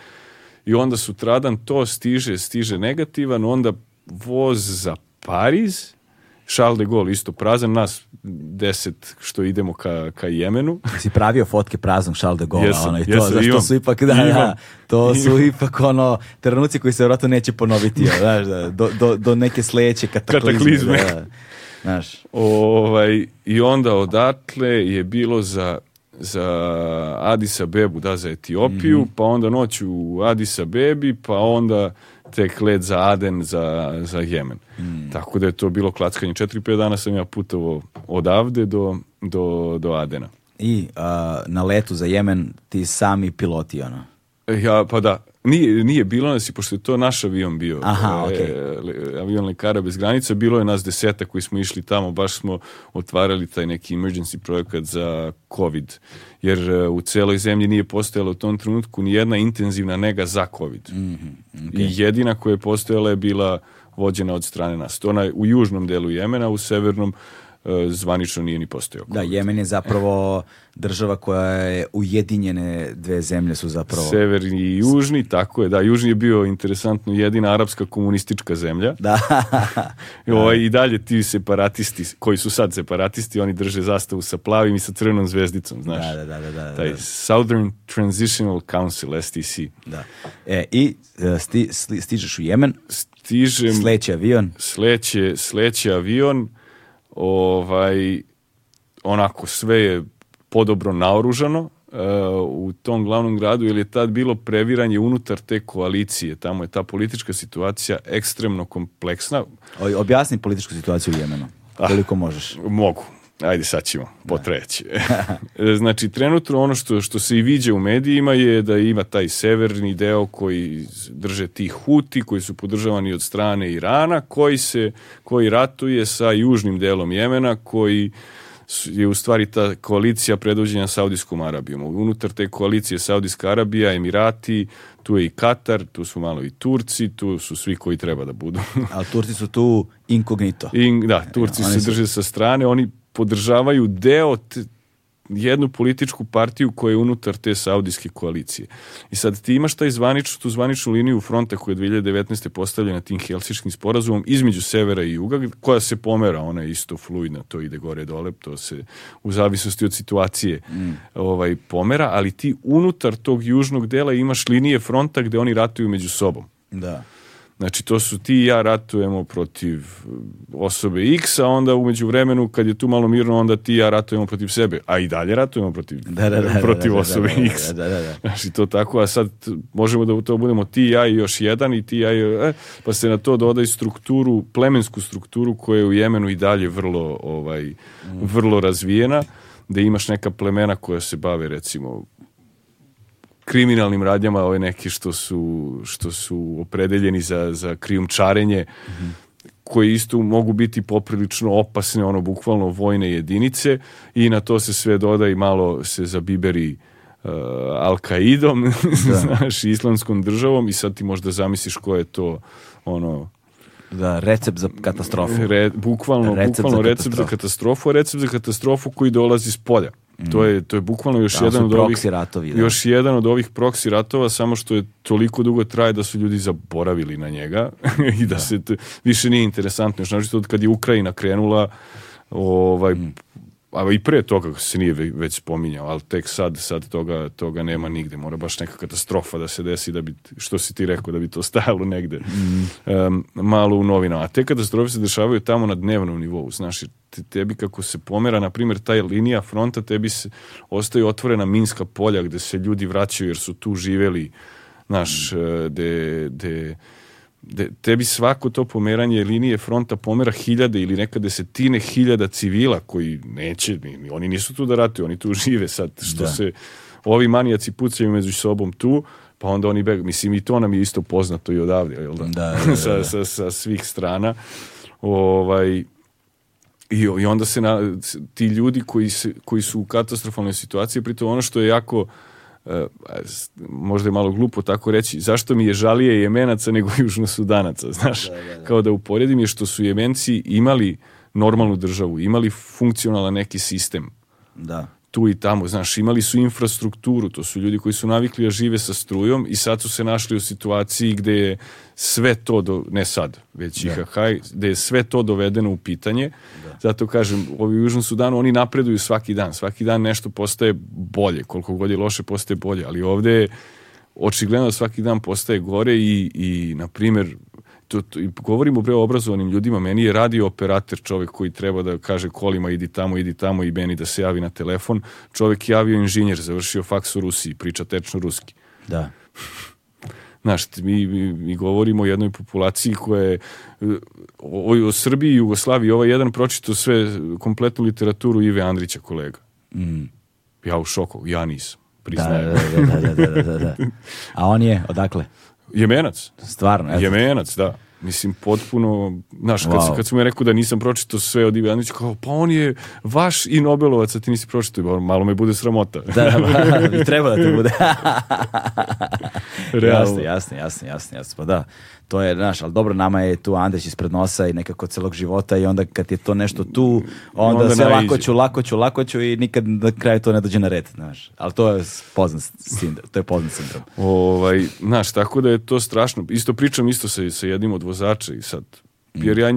i onda sutradan to stiže, stiže negativan, onda voz za Pariz, Charles de Gaulle isto prazan, nas deset što idemo ka, ka Jemenu. Si pravio fotke praznog Charles de Gaulle, jesam, ono, i to, jesam, zašto imam, su ipak, da, da imam, da, to imam. su ipak ono, trenuci koji se vjerojatno neće ponoviti, ja, da, do, do, do neke sledeće kataklizme. kataklizme. Da, da znaš. O, ovaj, I onda odatle je bilo za za Addis Abebu, da, za Etiopiju, mm -hmm. pa onda noć u Addis Abebi, pa onda tek let za Aden, za, za Jemen. Mm. Tako da je to bilo klackanje. 4-5 dana sam ja putovao odavde do, do, do Adena. I a, na letu za Jemen ti sami piloti, ono? E, ja, pa da, Nije, nije bilo nas i pošto je to naš avion bio, Aha, e, okay. avion lekara bez granica, bilo je nas deseta koji smo išli tamo, baš smo otvarali taj neki emergency projekat za COVID, jer e, u celoj zemlji nije postojala u tom trenutku ni jedna intenzivna nega za COVID. Mm -hmm, okay. I jedina koja je postojala je bila vođena od strane nas. To na, u južnom delu Jemena, u severnom Eh, zvanično nije ni postojao. Da, Jemen je zapravo država koja je ujedinjene dve zemlje su zapravo... Severni i južni, tako je, da, južni je bio interesantno jedina arapska komunistička zemlja. Da. Ovo, ovaj, I dalje ti separatisti, koji su sad separatisti, oni drže zastavu sa plavim i sa crvenom zvezdicom, da, znaš. Da, da, da. da, da Taj da. Southern Transitional Council, STC. Da. E, i eh, sti, stižeš u Jemen, stižem... Sleće avion. Sleće, sleće avion ovaj, onako sve je podobro naoružano e, u tom glavnom gradu, jer je tad bilo previranje unutar te koalicije. Tamo je ta politička situacija ekstremno kompleksna. Objasni političku situaciju u Jemenu, ah, koliko ah, možeš. Mogu ajde sad ćemo, potreći. Da. E, znači, trenutno ono što, što se i viđe u medijima je da ima taj severni deo koji drže ti huti, koji su podržavani od strane Irana, koji, se, koji ratuje sa južnim delom Jemena, koji je u stvari ta koalicija predvođenja Saudijskom Arabijom. Unutar te koalicije Saudijska Arabija, Emirati, tu je i Katar, tu su malo i Turci, tu su svi koji treba da budu. A Turci su tu inkognito. In, da, Turci ja, se drže sa strane, oni podržavaju deo te, jednu političku partiju koja je unutar te saudijske koalicije. I sad ti imaš taj zvanič, tu zvaničnu liniju fronta koja je 2019. postavljena tim helsičkim sporazumom između severa i juga, koja se pomera, ona je isto fluidna, to ide gore dole, to se u zavisnosti od situacije mm. ovaj, pomera, ali ti unutar tog južnog dela imaš linije fronta gde oni ratuju među sobom. Da. Znači, to su ti i ja ratujemo protiv uh, osobe X, a onda umeđu vremenu, kad je tu malo mirno, onda ti i ja ratujemo protiv sebe. A i dalje ratujemo protiv, da, da, da, da protiv da, da, osobe X. Znači, to tako, a sad možemo da to budemo ti ja i još jedan i ti ja i... Eh, pa se na to doda strukturu, plemensku strukturu koja je u Jemenu i dalje vrlo, ovaj, mm. vrlo razvijena, da imaš neka plemena koja se bave, recimo, kriminalnim radnjama, ove neki što su, što su opredeljeni za, za krijumčarenje, mm -hmm. koje isto mogu biti poprilično opasne, ono, bukvalno vojne jedinice i na to se sve doda i malo se zabiberi uh, Al-Qaidom, da. znaš, islamskom državom i sad ti možda zamisliš ko je to, ono, Da, recept za katastrofu. Re, bukvalno, recept bukvalno za recept katastrofu. za katastrofu, a recept za katastrofu koji dolazi iz polja. Mm. To je, to je bukvalno još da, jedan od ovih ratovi, da. još jedan od ovih proksi ratova samo što je toliko dugo traje da su ljudi zaboravili na njega i da, da. se više nije interesantno znači od kad je Ukrajina krenula ovaj mm a i pre toga kako se nije već spominjao, ali tek sad, sad toga, toga nema nigde. Mora baš neka katastrofa da se desi, da bi, što si ti rekao, da bi to stajalo negde mm. um, malo u novinama. A te katastrofe se dešavaju tamo na dnevnom nivou, znaš, tebi kako se pomera, na primjer, taj linija fronta, tebi se ostaju otvorena minska polja gde se ljudi vraćaju jer su tu živeli, znaš, mm. Eh, de, de tebi svako to pomeranje linije fronta pomera hiljade ili neka desetine hiljada civila koji neće, oni nisu tu da ratuju, oni tu žive sad, što da. se ovi manijaci pucaju među sobom tu, pa onda oni beg, mislim i to nam je isto poznato i odavde, jel da? da, da, da sa, da. sa, sa, svih strana. Ovaj, i, i onda se na, ti ljudi koji, se, koji su u katastrofalnoj situaciji, pritom ono što je jako Eh, možda je malo glupo tako reći, zašto mi je žalije jemenaca nego južnosudanaca, znaš, da, da, da. kao da uporedim je što su jemenci imali normalnu državu, imali funkcionalan neki sistem. Da tu i tamo, znaš, imali su infrastrukturu, to su ljudi koji su navikli da žive sa strujom i sad su se našli u situaciji gde je sve to, do, ne sad, već da. IHH, gde je sve to dovedeno u pitanje. Da. Zato kažem, ovi u Južnom Sudanu, oni napreduju svaki dan, svaki dan nešto postaje bolje, koliko god je loše postaje bolje, ali ovde je očigledno da svaki dan postaje gore i, i na primjer, to, to, govorimo upravo o obrazovanim ljudima, meni je radio operator čovek koji treba da kaže kolima idi tamo, idi tamo i meni da se javi na telefon. Čovek javio inženjer, završio faks u Rusiji, priča tečno ruski. Da. Znaš, mi, mi, mi govorimo o jednoj populaciji koja je o, o Srbiji i Jugoslaviji, ovaj jedan pročito sve, kompletnu literaturu Ive Andrića kolega. Mm. Ja u šoku, ja nisam, da, priznajem. Da, da, da, da, da, da, da. A on je, odakle? Jemenac. Stvarno, eto. Jemenac, da. Mislim, potpuno, znaš, kad, wow. kad su mi rekao da nisam pročitao sve od Ive kao, pa on je vaš i Nobelovac, a ti nisi pročitao, malo me bude sramota. da, da, da, da treba da te bude. Realno. Jasno, jasno, jasno, jasno, pa da to je, znaš, ali dobro, nama je tu Andrić ispred nosa i nekako celog života i onda kad je to nešto tu, onda, onda sve lako ću, lako ću, lako ću i nikad na kraju to ne dođe na red, znaš. Ali to je poznat sindrom. To je poznat sindrom. Ovaj, znaš, tako da je to strašno. Isto pričam isto sa, sa jednim od vozača i sad jer ja,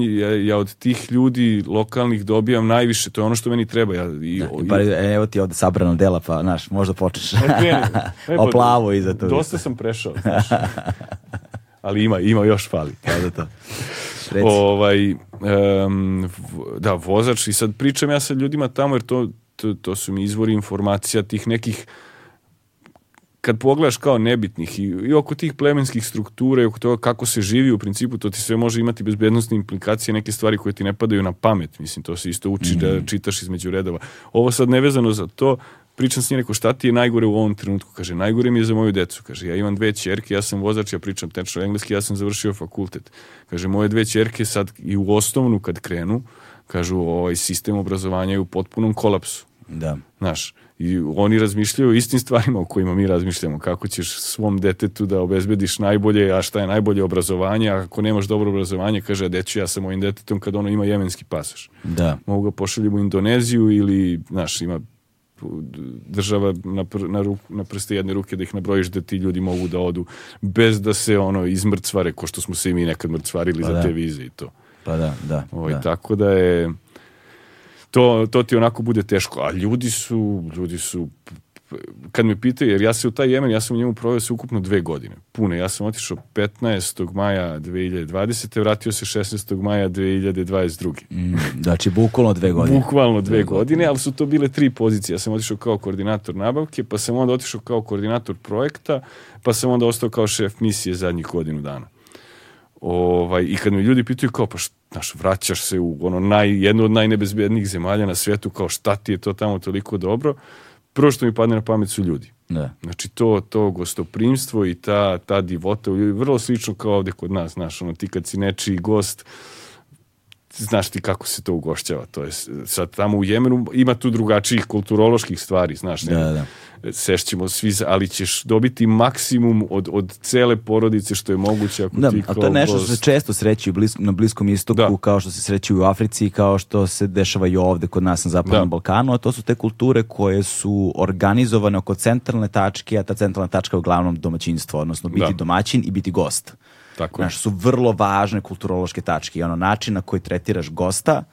ja, od tih ljudi lokalnih dobijam najviše, to je ono što meni treba. Ja, i, da, i, pa, evo ti ovde sabrano dela, pa znaš, možda počneš. Ne, ne, ne, Oplavo iza toga. Dosta sam prešao, znaš. ali ima, ima još fali. Da, da, da. ovaj, um, da, vozač i sad pričam ja sa ljudima tamo jer to, to, to su mi izvori informacija tih nekih kad pogledaš kao nebitnih i, i oko tih plemenskih struktura i oko toga kako se živi u principu, to ti sve može imati bezbednostne implikacije, neke stvari koje ti ne padaju na pamet. Mislim, to se isto uči mm -hmm. da čitaš između redova. Ovo sad nevezano za to, pričam s njim, rekao, šta ti je najgore u ovom trenutku? Kaže, najgore mi je za moju decu. Kaže, ja imam dve čerke, ja sam vozač, ja pričam tečno engleski, ja sam završio fakultet. Kaže, moje dve čerke sad i u osnovnu kad krenu, kažu, ovaj sistem obrazovanja je u potpunom kolapsu. Da. Znaš, i oni razmišljaju istim stvarima o kojima mi razmišljamo. Kako ćeš svom detetu da obezbediš najbolje, a šta je najbolje obrazovanje, a ako nemaš dobro obrazovanje, kaže, a ću ja sa mojim detetom kad ono ima jemenski pasoš. Da. Mogu ga pošaljem u Indoneziju ili, znaš, ima država na, pr, na, ruk, na prste jedne ruke da ih nabrojiš da ti ljudi mogu da odu bez da se ono izmrcvare ko što smo se i mi nekad mrcvarili pa za da. te vize i to. Pa da, da. Ovo, ovaj, da. Tako da je to, to ti onako bude teško, a ljudi su, ljudi su kad me pitaju, jer ja se u taj Jemen, ja sam u njemu proveo se ukupno dve godine, pune. Ja sam otišao 15. maja 2020. vratio se 16. maja 2022. Mm, znači, bukvalno dve godine. Bukvalno dve, dve godine, godine, ali su to bile tri pozicije. Ja sam otišao kao koordinator nabavke, pa sam onda otišao kao koordinator projekta, pa sam onda ostao kao šef misije zadnjih godinu dana. Ovaj, I kad me ljudi pitaju kao, pa znaš, vraćaš se u ono naj, jednu od najnebezbednijih zemalja na svetu, kao šta ti je to tamo toliko dobro, prvo što mi padne na pamet su ljudi. Da. Znači to, to gostoprimstvo i ta, ta divota ljudi, vrlo slično kao ovde kod nas, znaš, ono, ti kad si nečiji gost, znaš ti kako se to ugošćava, to je sad tamo u Jemenu ima tu drugačijih kulturoloških stvari, znaš, da, ne? Da, da sešćemo svi, ali ćeš dobiti maksimum od, od cele porodice što je moguće ako da, ti a to je nešto što se često sreći bliz, na Bliskom istoku, da. kao što se sreći u Africi, kao što se dešava i ovde kod nas na Zapadnom da. Balkanu, a to su te kulture koje su organizovane oko centralne tačke, a ta centralna tačka je uglavnom domaćinstvo, odnosno biti da. domaćin i biti gost. Tako. Znaš, su vrlo važne kulturološke tačke i ono način na koji tretiraš gosta,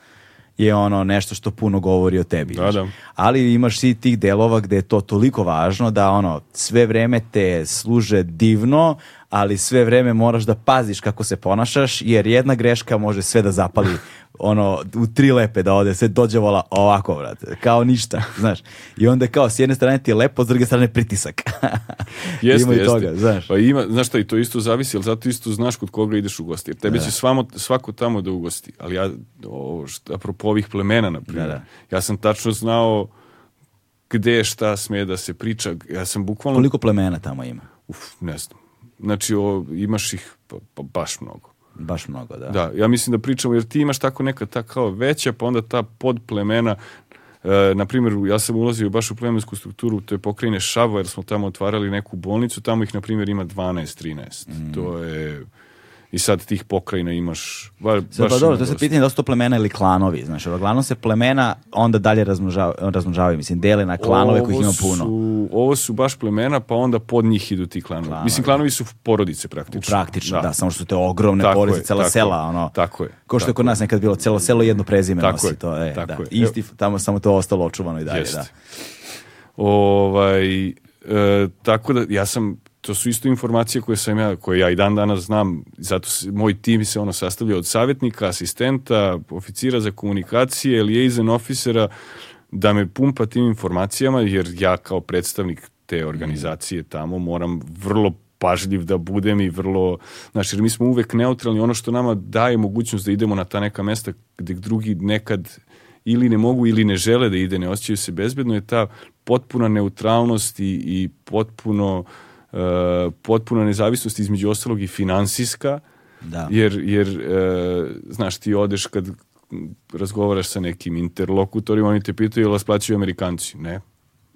je ono nešto što puno govori o tebi. Da, da. Ali imaš i tih delova gde je to toliko važno da ono sve vreme te služe divno, ali sve vreme moraš da paziš kako se ponašaš jer jedna greška može sve da zapali ono, u tri lepe da ode, sve dođe vola ovako, brate, kao ništa, znaš. I onda kao, s jedne strane ti je lepo, s druge strane pritisak. jeste, ima i jeste. toga, znaš. Pa ima, znaš šta, i to isto zavisi, ali zato isto znaš kod koga ideš u gosti. Jer tebe da. će svamo, svako tamo da ugosti. Ali ja, ovo, šta, apropo ovih plemena, na primjer, da, da. ja sam tačno znao gde šta sme da se priča. Ja sam bukvalno... Koliko plemena tamo ima? Uf, ne znam. Znači, o, imaš ih pa, pa baš mnogo. Baš mnogo, da. Da, ja mislim da pričamo, jer ti imaš tako neka ta kao veća, pa onda ta podplemena, e, na primjer, ja sam ulazio baš u plemensku strukturu te pokrajine Šavo, jer smo tamo otvarali neku bolnicu, tamo ih, na primjer, ima 12-13. Mm. To je i sad tih pokrajina imaš ba, sad, pa baš pa dobro, to se pitanje da su to plemena ili klanovi, znaš, uglavnom se plemena onda dalje razmnožavaju, razmnožavaju mislim, dele na klanove ovo kojih ima puno. Su, ovo su baš plemena, pa onda pod njih idu ti klanovi. klanovi. Mislim, klanovi su porodice praktično. Praktično, da. da, samo što su te ogromne tako porodice, cela sela, ono. Tako je. Ko što je kod nas nekad bilo, celo selo jedno prezime tako nosi, je, to je, tako da. Je. Isti, tamo samo to ostalo očuvano i dalje, Jest. da. Ovaj, e, tako da ja sam to su isto informacije koje sam ja, koje ja i dan danas znam, zato se, moj tim se ono sastavlja od savjetnika, asistenta, oficira za komunikacije, liaison officera, da me pumpa tim informacijama, jer ja kao predstavnik te organizacije tamo moram vrlo pažljiv da budem i vrlo, znaš, jer mi smo uvek neutralni, ono što nama daje mogućnost da idemo na ta neka mesta gde drugi nekad ili ne mogu ili ne žele da ide, ne osjećaju se bezbedno, je ta potpuna neutralnost i, i potpuno uh, potpuna nezavisnost između ostalog i finansijska, da. jer, jer e, znaš ti odeš kad razgovaraš sa nekim interlokutorima, oni te pitaju jel vas plaćaju Amerikanci? Ne.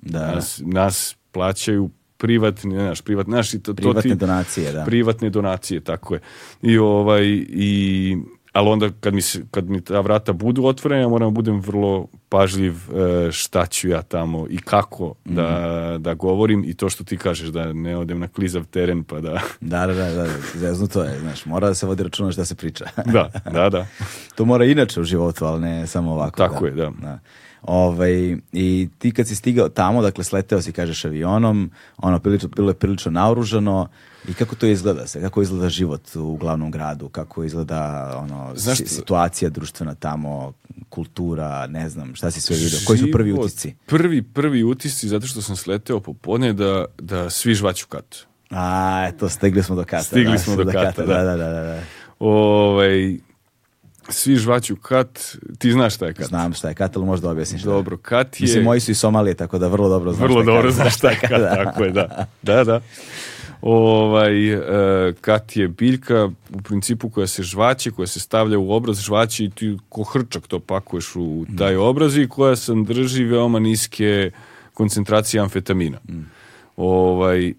Da. Nas, nas plaćaju privatne, znaš, privatne, znaš, to, privatne to ti, donacije, da. Privatne donacije, tako je. I ovaj, i ali onda kad mi, se, kad mi ta vrata budu otvorena, ja moram da budem vrlo pažljiv e, šta ću ja tamo i kako mm -hmm. da, mhm. da govorim i to što ti kažeš, da ne odem na klizav teren pa da... Da, da, da, da zezno to je, znaš, mora da se vodi računa šta se priča. da, da, da. to mora inače u životu, ali ne samo ovako. Tako da. je, da. da. Ovaj, I ti kad si stigao tamo, dakle sleteo si, kažeš, avionom, ono, prilično, bilo je prilično naoružano, i kako to izgleda se? Kako izgleda život u glavnom gradu? Kako izgleda ono, Znaš, situacija društvena tamo, kultura, ne znam, šta si sve vidio? Koji su prvi utisci? Prvi, prvi utisci, zato što sam sleteo popodne da, da svi žvaću katu. A, eto, stigli smo do kata. Stigli da, smo do, do kata, kata da. da, da, da. da. Ovaj, svi žvaću kat, ti znaš šta je kat. Znam šta je kat, ali možda objasniš. Dobro, kat je... Mislim, moji su iz Somalije, tako da vrlo dobro znaš vrlo šta je dobro kat. znaš šta je kat, da. tako je, da. Da, da. Ovaj, e, kat je biljka u principu koja se žvaće, koja se stavlja u obraz žvaće i ti ko hrčak to pakuješ u taj mm. obraz i koja sam drži veoma niske koncentracije amfetamina. Mm. Ovaj,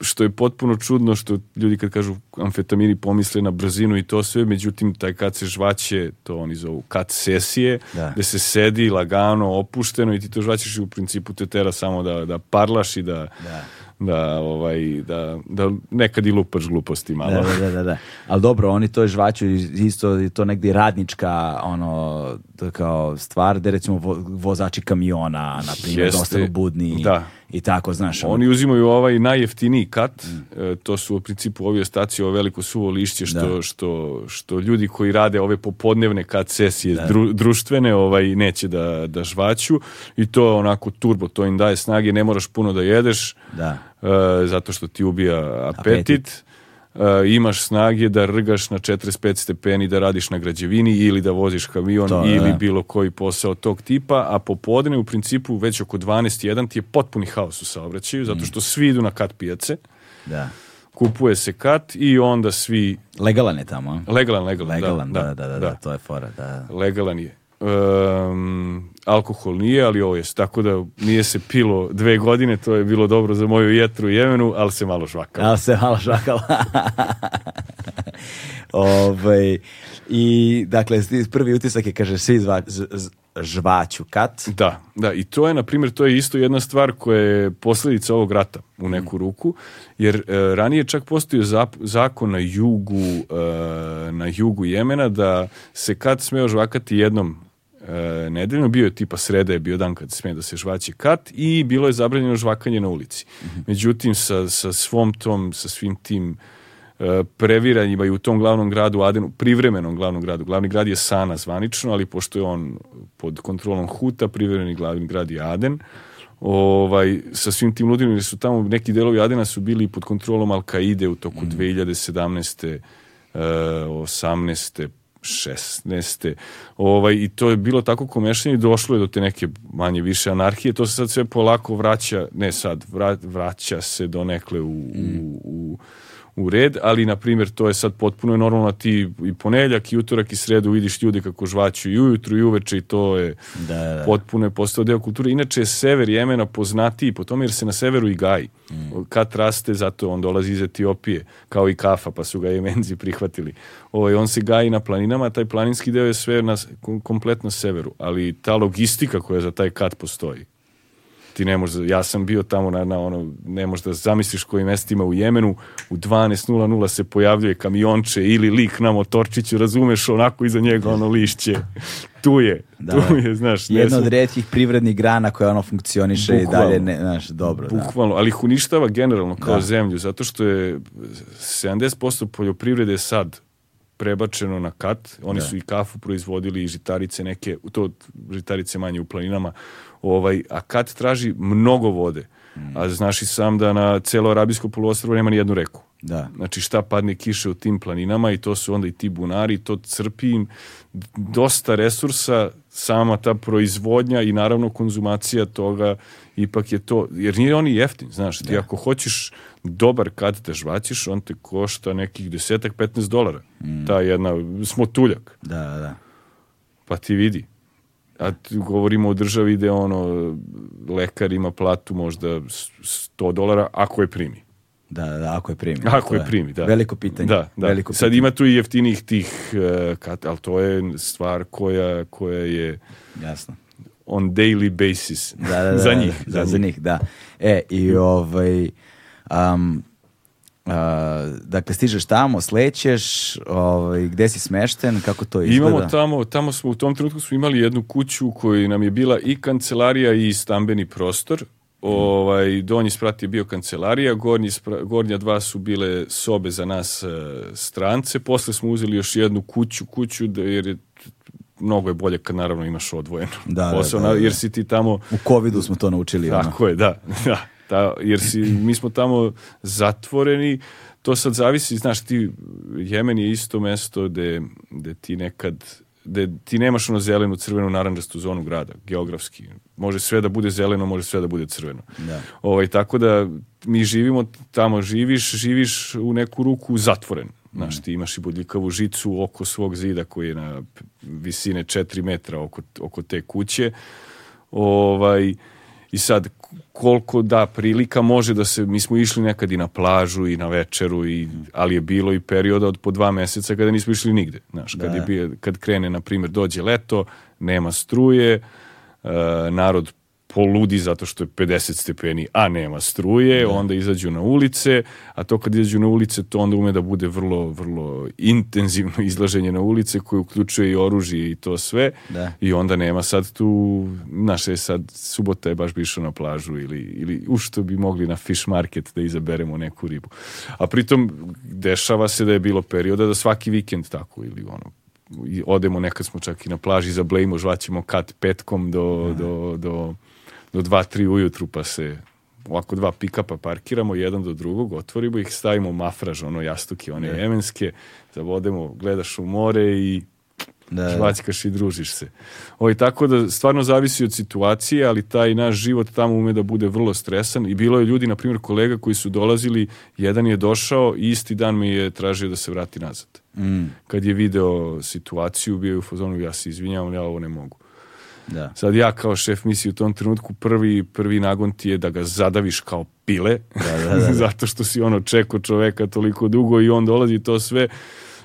što je potpuno čudno što ljudi kad kažu amfetamini pomisle na brzinu i to sve, međutim taj kad se žvaće, to oni zovu kad sesije, da. gde se sedi lagano, opušteno i ti to žvaćeš i u principu te tera samo da, da parlaš i da, da. Da, ovaj, da, da nekad i lupaš gluposti da, malo. Da, da, da, da. Ali dobro, oni to žvaću isto je to negdje radnička ono, da kao stvar, gde recimo vozači kamiona, na primjer, dosta da budni. Da i tako, znaš. Oni uzimaju ovaj najjeftiniji kat, mm. to su u principu ovi ostaci, ovo veliko suvo lišće što, da. što, što ljudi koji rade ove popodnevne kat sesije da. dru, društvene ovaj, neće da, da žvaću i to je onako turbo, to im daje snage, ne moraš puno da jedeš, da. Uh, zato što ti ubija apetit. apetit imaš snage da rgaš na 45 stepeni da radiš na građevini ili da voziš kamion to, ili ne. bilo koji posao tog tipa, a popodne u principu već oko 12.1 ti je potpuni haos u saobraćaju zato što svi idu na kat pijace. Da. Kupuje se kat i onda svi... Legalan je tamo. Legalan, legalan. Legalan, da, da, da, da, to je fora, da. Legalan je. Um, alkohol nije, ali ovo jest. Tako da nije se pilo dve godine, to je bilo dobro za moju jetru i jemenu, ali se malo žvakalo. Ali se malo žvakalo. Ove, ovaj, I, dakle, prvi utisak je, kaže, svi zva, z, z, žvaću kat. Da, da. I to je, na primjer, to je isto jedna stvar koja je posljedica ovog rata u neku mm. ruku, jer e, ranije čak postojio zap, zakon na jugu, e, na jugu Jemena da se kad smeo žvakati jednom e, nedeljno, bio je tipa sreda je bio dan kad sme da se žvaće kat i bilo je zabranjeno žvakanje na ulici. Mhm. Međutim, sa, sa svom tom, sa svim tim e, previranjima i u tom glavnom gradu Adenu, privremenom glavnom gradu, glavni grad je Sana zvanično, ali pošto je on pod kontrolom Huta, privremeni glavni grad je Aden, ovaj, sa svim tim ludima, jer su tamo neki delovi Adena su bili pod kontrolom Al-Kaide u toku mm 2017. E, 18. 16. Ovaj, I to je bilo tako komešanje i došlo je do te neke manje više anarhije. To se sad sve polako vraća, ne sad, vraća se do nekle u, u, u u red, ali na primjer to je sad potpuno normalno da ti i ponedjeljak i utorak i sredu vidiš ljude kako žvaću i ujutru i uveče i to je da, da, da. potpuno je postao deo kulture. Inače je sever Jemena poznatiji po tome jer se na severu i gaji. Mm. Kad raste, zato on dolazi iz Etiopije, kao i kafa, pa su ga jemenzi prihvatili. Ovaj, on se gaji na planinama, taj planinski deo je sve na kompletno severu, ali ta logistika koja za taj kat postoji ti ne možeš, ja sam bio tamo na, na ono, ne možeš da zamisliš kojim mestima u Jemenu, u 12.00 se pojavljuje kamionče ili lik na motorčiću, razumeš onako iza njega ono lišće, tu je, da, tu je, znaš. Jedna od redkih privrednih grana koja ono funkcioniše i dalje, ne, znaš, dobro. Da. Bukvalno, da. ali ih uništava generalno kao da. zemlju, zato što je 70% poljoprivrede sad prebačeno na kat. Oni da. su i kafu proizvodili i žitarice neke, to žitarice manje u planinama ovaj, a kad traži mnogo vode, mm. a znaš i sam da na celo Arabijsko poluostrvo nema ni jednu reku. Da. Znači šta padne kiše u tim planinama i to su onda i ti bunari, to crpi im dosta resursa, sama ta proizvodnja i naravno konzumacija toga, ipak je to, jer nije on i jeftin, znaš, ti da. ako hoćeš dobar kad te da žvaćiš, on te košta nekih desetak, 15 dolara, mm. ta jedna smotuljak. Da, da, da. Pa ti vidi. A tu govorimo o državi gde ono, lekar ima platu možda 100 dolara ako je primi. Da, da, da ako je primi. Ako je, je da. primi, da. Veliko pitanje. Da, da. Veliko pitanje. Sad ima tu i jeftinih tih, uh, e, ali to je stvar koja, koja je... Jasno. On daily basis. Da, da, da za da, njih. Da, za njih, da. E, i ovaj... Um, Uh, dakle, stižeš tamo, slećeš, ovaj, gde si smešten, kako to izgleda? Imamo tamo, tamo smo u tom trenutku smo imali jednu kuću koji nam je bila i kancelarija i stambeni prostor. Ovaj, donji sprat je bio kancelarija, gornji spra, gornja dva su bile sobe za nas e, strance. Posle smo uzeli još jednu kuću, kuću da, jer je mnogo je bolje kad naravno imaš odvojeno da, da, posao, da, da, jer si ti tamo... U covidu smo to naučili. Tako ono. je, da. da. Ta, jer si, mi smo tamo zatvoreni, to sad zavisi, znaš, ti, Jemen je isto mesto gde, gde ti nekad, gde ti nemaš ono zelenu, crvenu, naranđastu zonu grada, geografski. Može sve da bude zeleno, može sve da bude crveno. Da. Ovaj, tako da mi živimo tamo, živiš, živiš u neku ruku zatvoren. Znaš, mhm. ti imaš i bodljikavu žicu oko svog zida koji je na visine 4 metra oko, oko te kuće. Ovaj, I sad, koliko da prilika može da se, mi smo išli nekad i na plažu i na večeru, i, ali je bilo i perioda od po dva meseca kada nismo išli nigde. Znaš, da, kad, da. je, kad krene, na primjer, dođe leto, nema struje, e, narod poludi zato što je 50 stepeni, a nema struje, da. onda izađu na ulice, a to kad izađu na ulice, to onda ume da bude vrlo, vrlo intenzivno izlaženje na ulice koje uključuje i oružje i to sve. Da. I onda nema sad tu, naše je sad subota je baš bi išao na plažu ili, ili ušto bi mogli na fish market da izaberemo neku ribu. A pritom dešava se da je bilo perioda da svaki vikend tako ili ono, i odemo nekad smo čak i na plaži za zablejimo, žvaćemo kat petkom do, da. do, do do 2-3 ujutru pa se ovako dva pikapa parkiramo, jedan do drugog, otvorimo ih, stavimo mafraž, ono jastuke, one ne. Da. jemenske, zavodemo, gledaš u more i da, da. žvackaš i družiš se. O, tako da stvarno zavisi od situacije, ali taj naš život tamo ume da bude vrlo stresan i bilo je ljudi, na primjer kolega koji su dolazili, jedan je došao i isti dan mi je tražio da se vrati nazad. Mm. Kad je video situaciju, bio je u fazonu, ja se izvinjavam, ja ovo ne mogu. Da. Sad ja kao šef misije u tom trenutku prvi, prvi nagon ti je da ga zadaviš kao pile, da, da, da, da. zato što si ono čekao čoveka toliko dugo i on dolazi to sve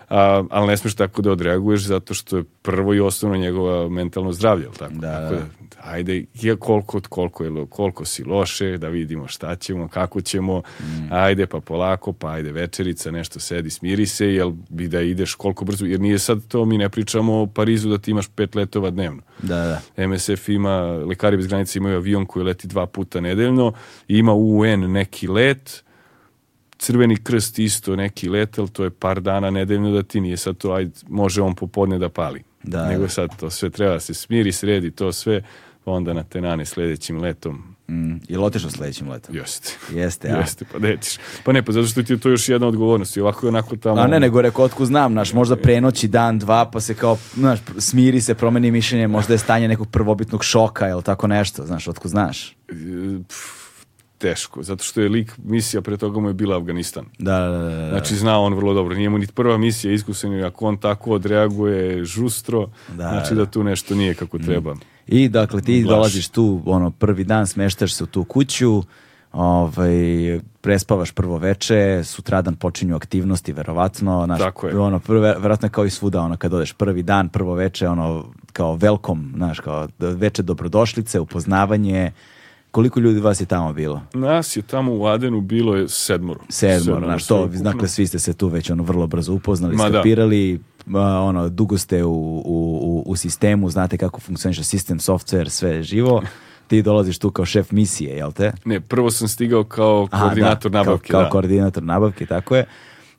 a, ali ne smiješ tako da odreaguješ zato što je prvo i osnovno njegovo mentalno zdravlje, jel tako? Da, da tako da, ajde, je koliko od koliko, je, koliko si loše, da vidimo šta ćemo, kako ćemo, mm. ajde pa polako, pa ajde večerica, nešto sedi, smiri se, jel bi da ideš koliko brzo, jer nije sad to, mi ne pričamo o Parizu da ti imaš pet letova dnevno. Da, da. MSF ima, lekari bez granice imaju avion koji leti dva puta nedeljno, ima UN neki let, Crveni krst isto neki letel, to je par dana nedeljno da ti nije sad to, ajde, može on popodne da pali. Da, da. Nego da. sad to sve treba da se smiri, sredi to sve, pa onda na tenane sledećim letom. Mm, ili otišao sledećim letom. Jeste. Jeste, a? Jeste, pa nećeš. Pa ne, pa zato što ti je to još jedna odgovornost i ovako i onako tamo... A ne, nego rekao, otko znam, naš, možda prenoći dan, dva, pa se kao, znaš, smiri se, promeni mišljenje, možda je stanje nekog prvobitnog šoka ili tako nešto, znaš, otko znaš. E, pff teško, zato što je lik misija pre toga mu je bila Afganistan. Da, da, da, da. Znači zna on vrlo dobro, nije mu ni prva misija iskusen, ako on tako odreaguje žustro, da, znači da, da tu nešto nije kako mm. treba. I dakle ti Glaš. dolaziš tu, ono, prvi dan smeštaš se u tu kuću, ovaj, prespavaš prvo veče, sutradan počinju aktivnosti, verovatno. Naš, Tako je. Ono, prve, verovatno je kao i svuda, ono, kad odeš prvi dan, prvo veče, ono, kao velkom, znaš, kao veče dobrodošlice, upoznavanje, Koliko ljudi vas je tamo bilo? Nas je tamo u Adenu bilo je sedmoro. Sedmoro, na što, dakle svi ste se tu već ono vrlo brzo upoznali, da. skapirali, da. ono, dugo ste u, u, u, sistemu, znate kako funkcioniše sistem, software, sve živo. Ti dolaziš tu kao šef misije, jel te? Ne, prvo sam stigao kao koordinator Aha, da, nabavke. Kao, kao da. koordinator nabavke, tako je.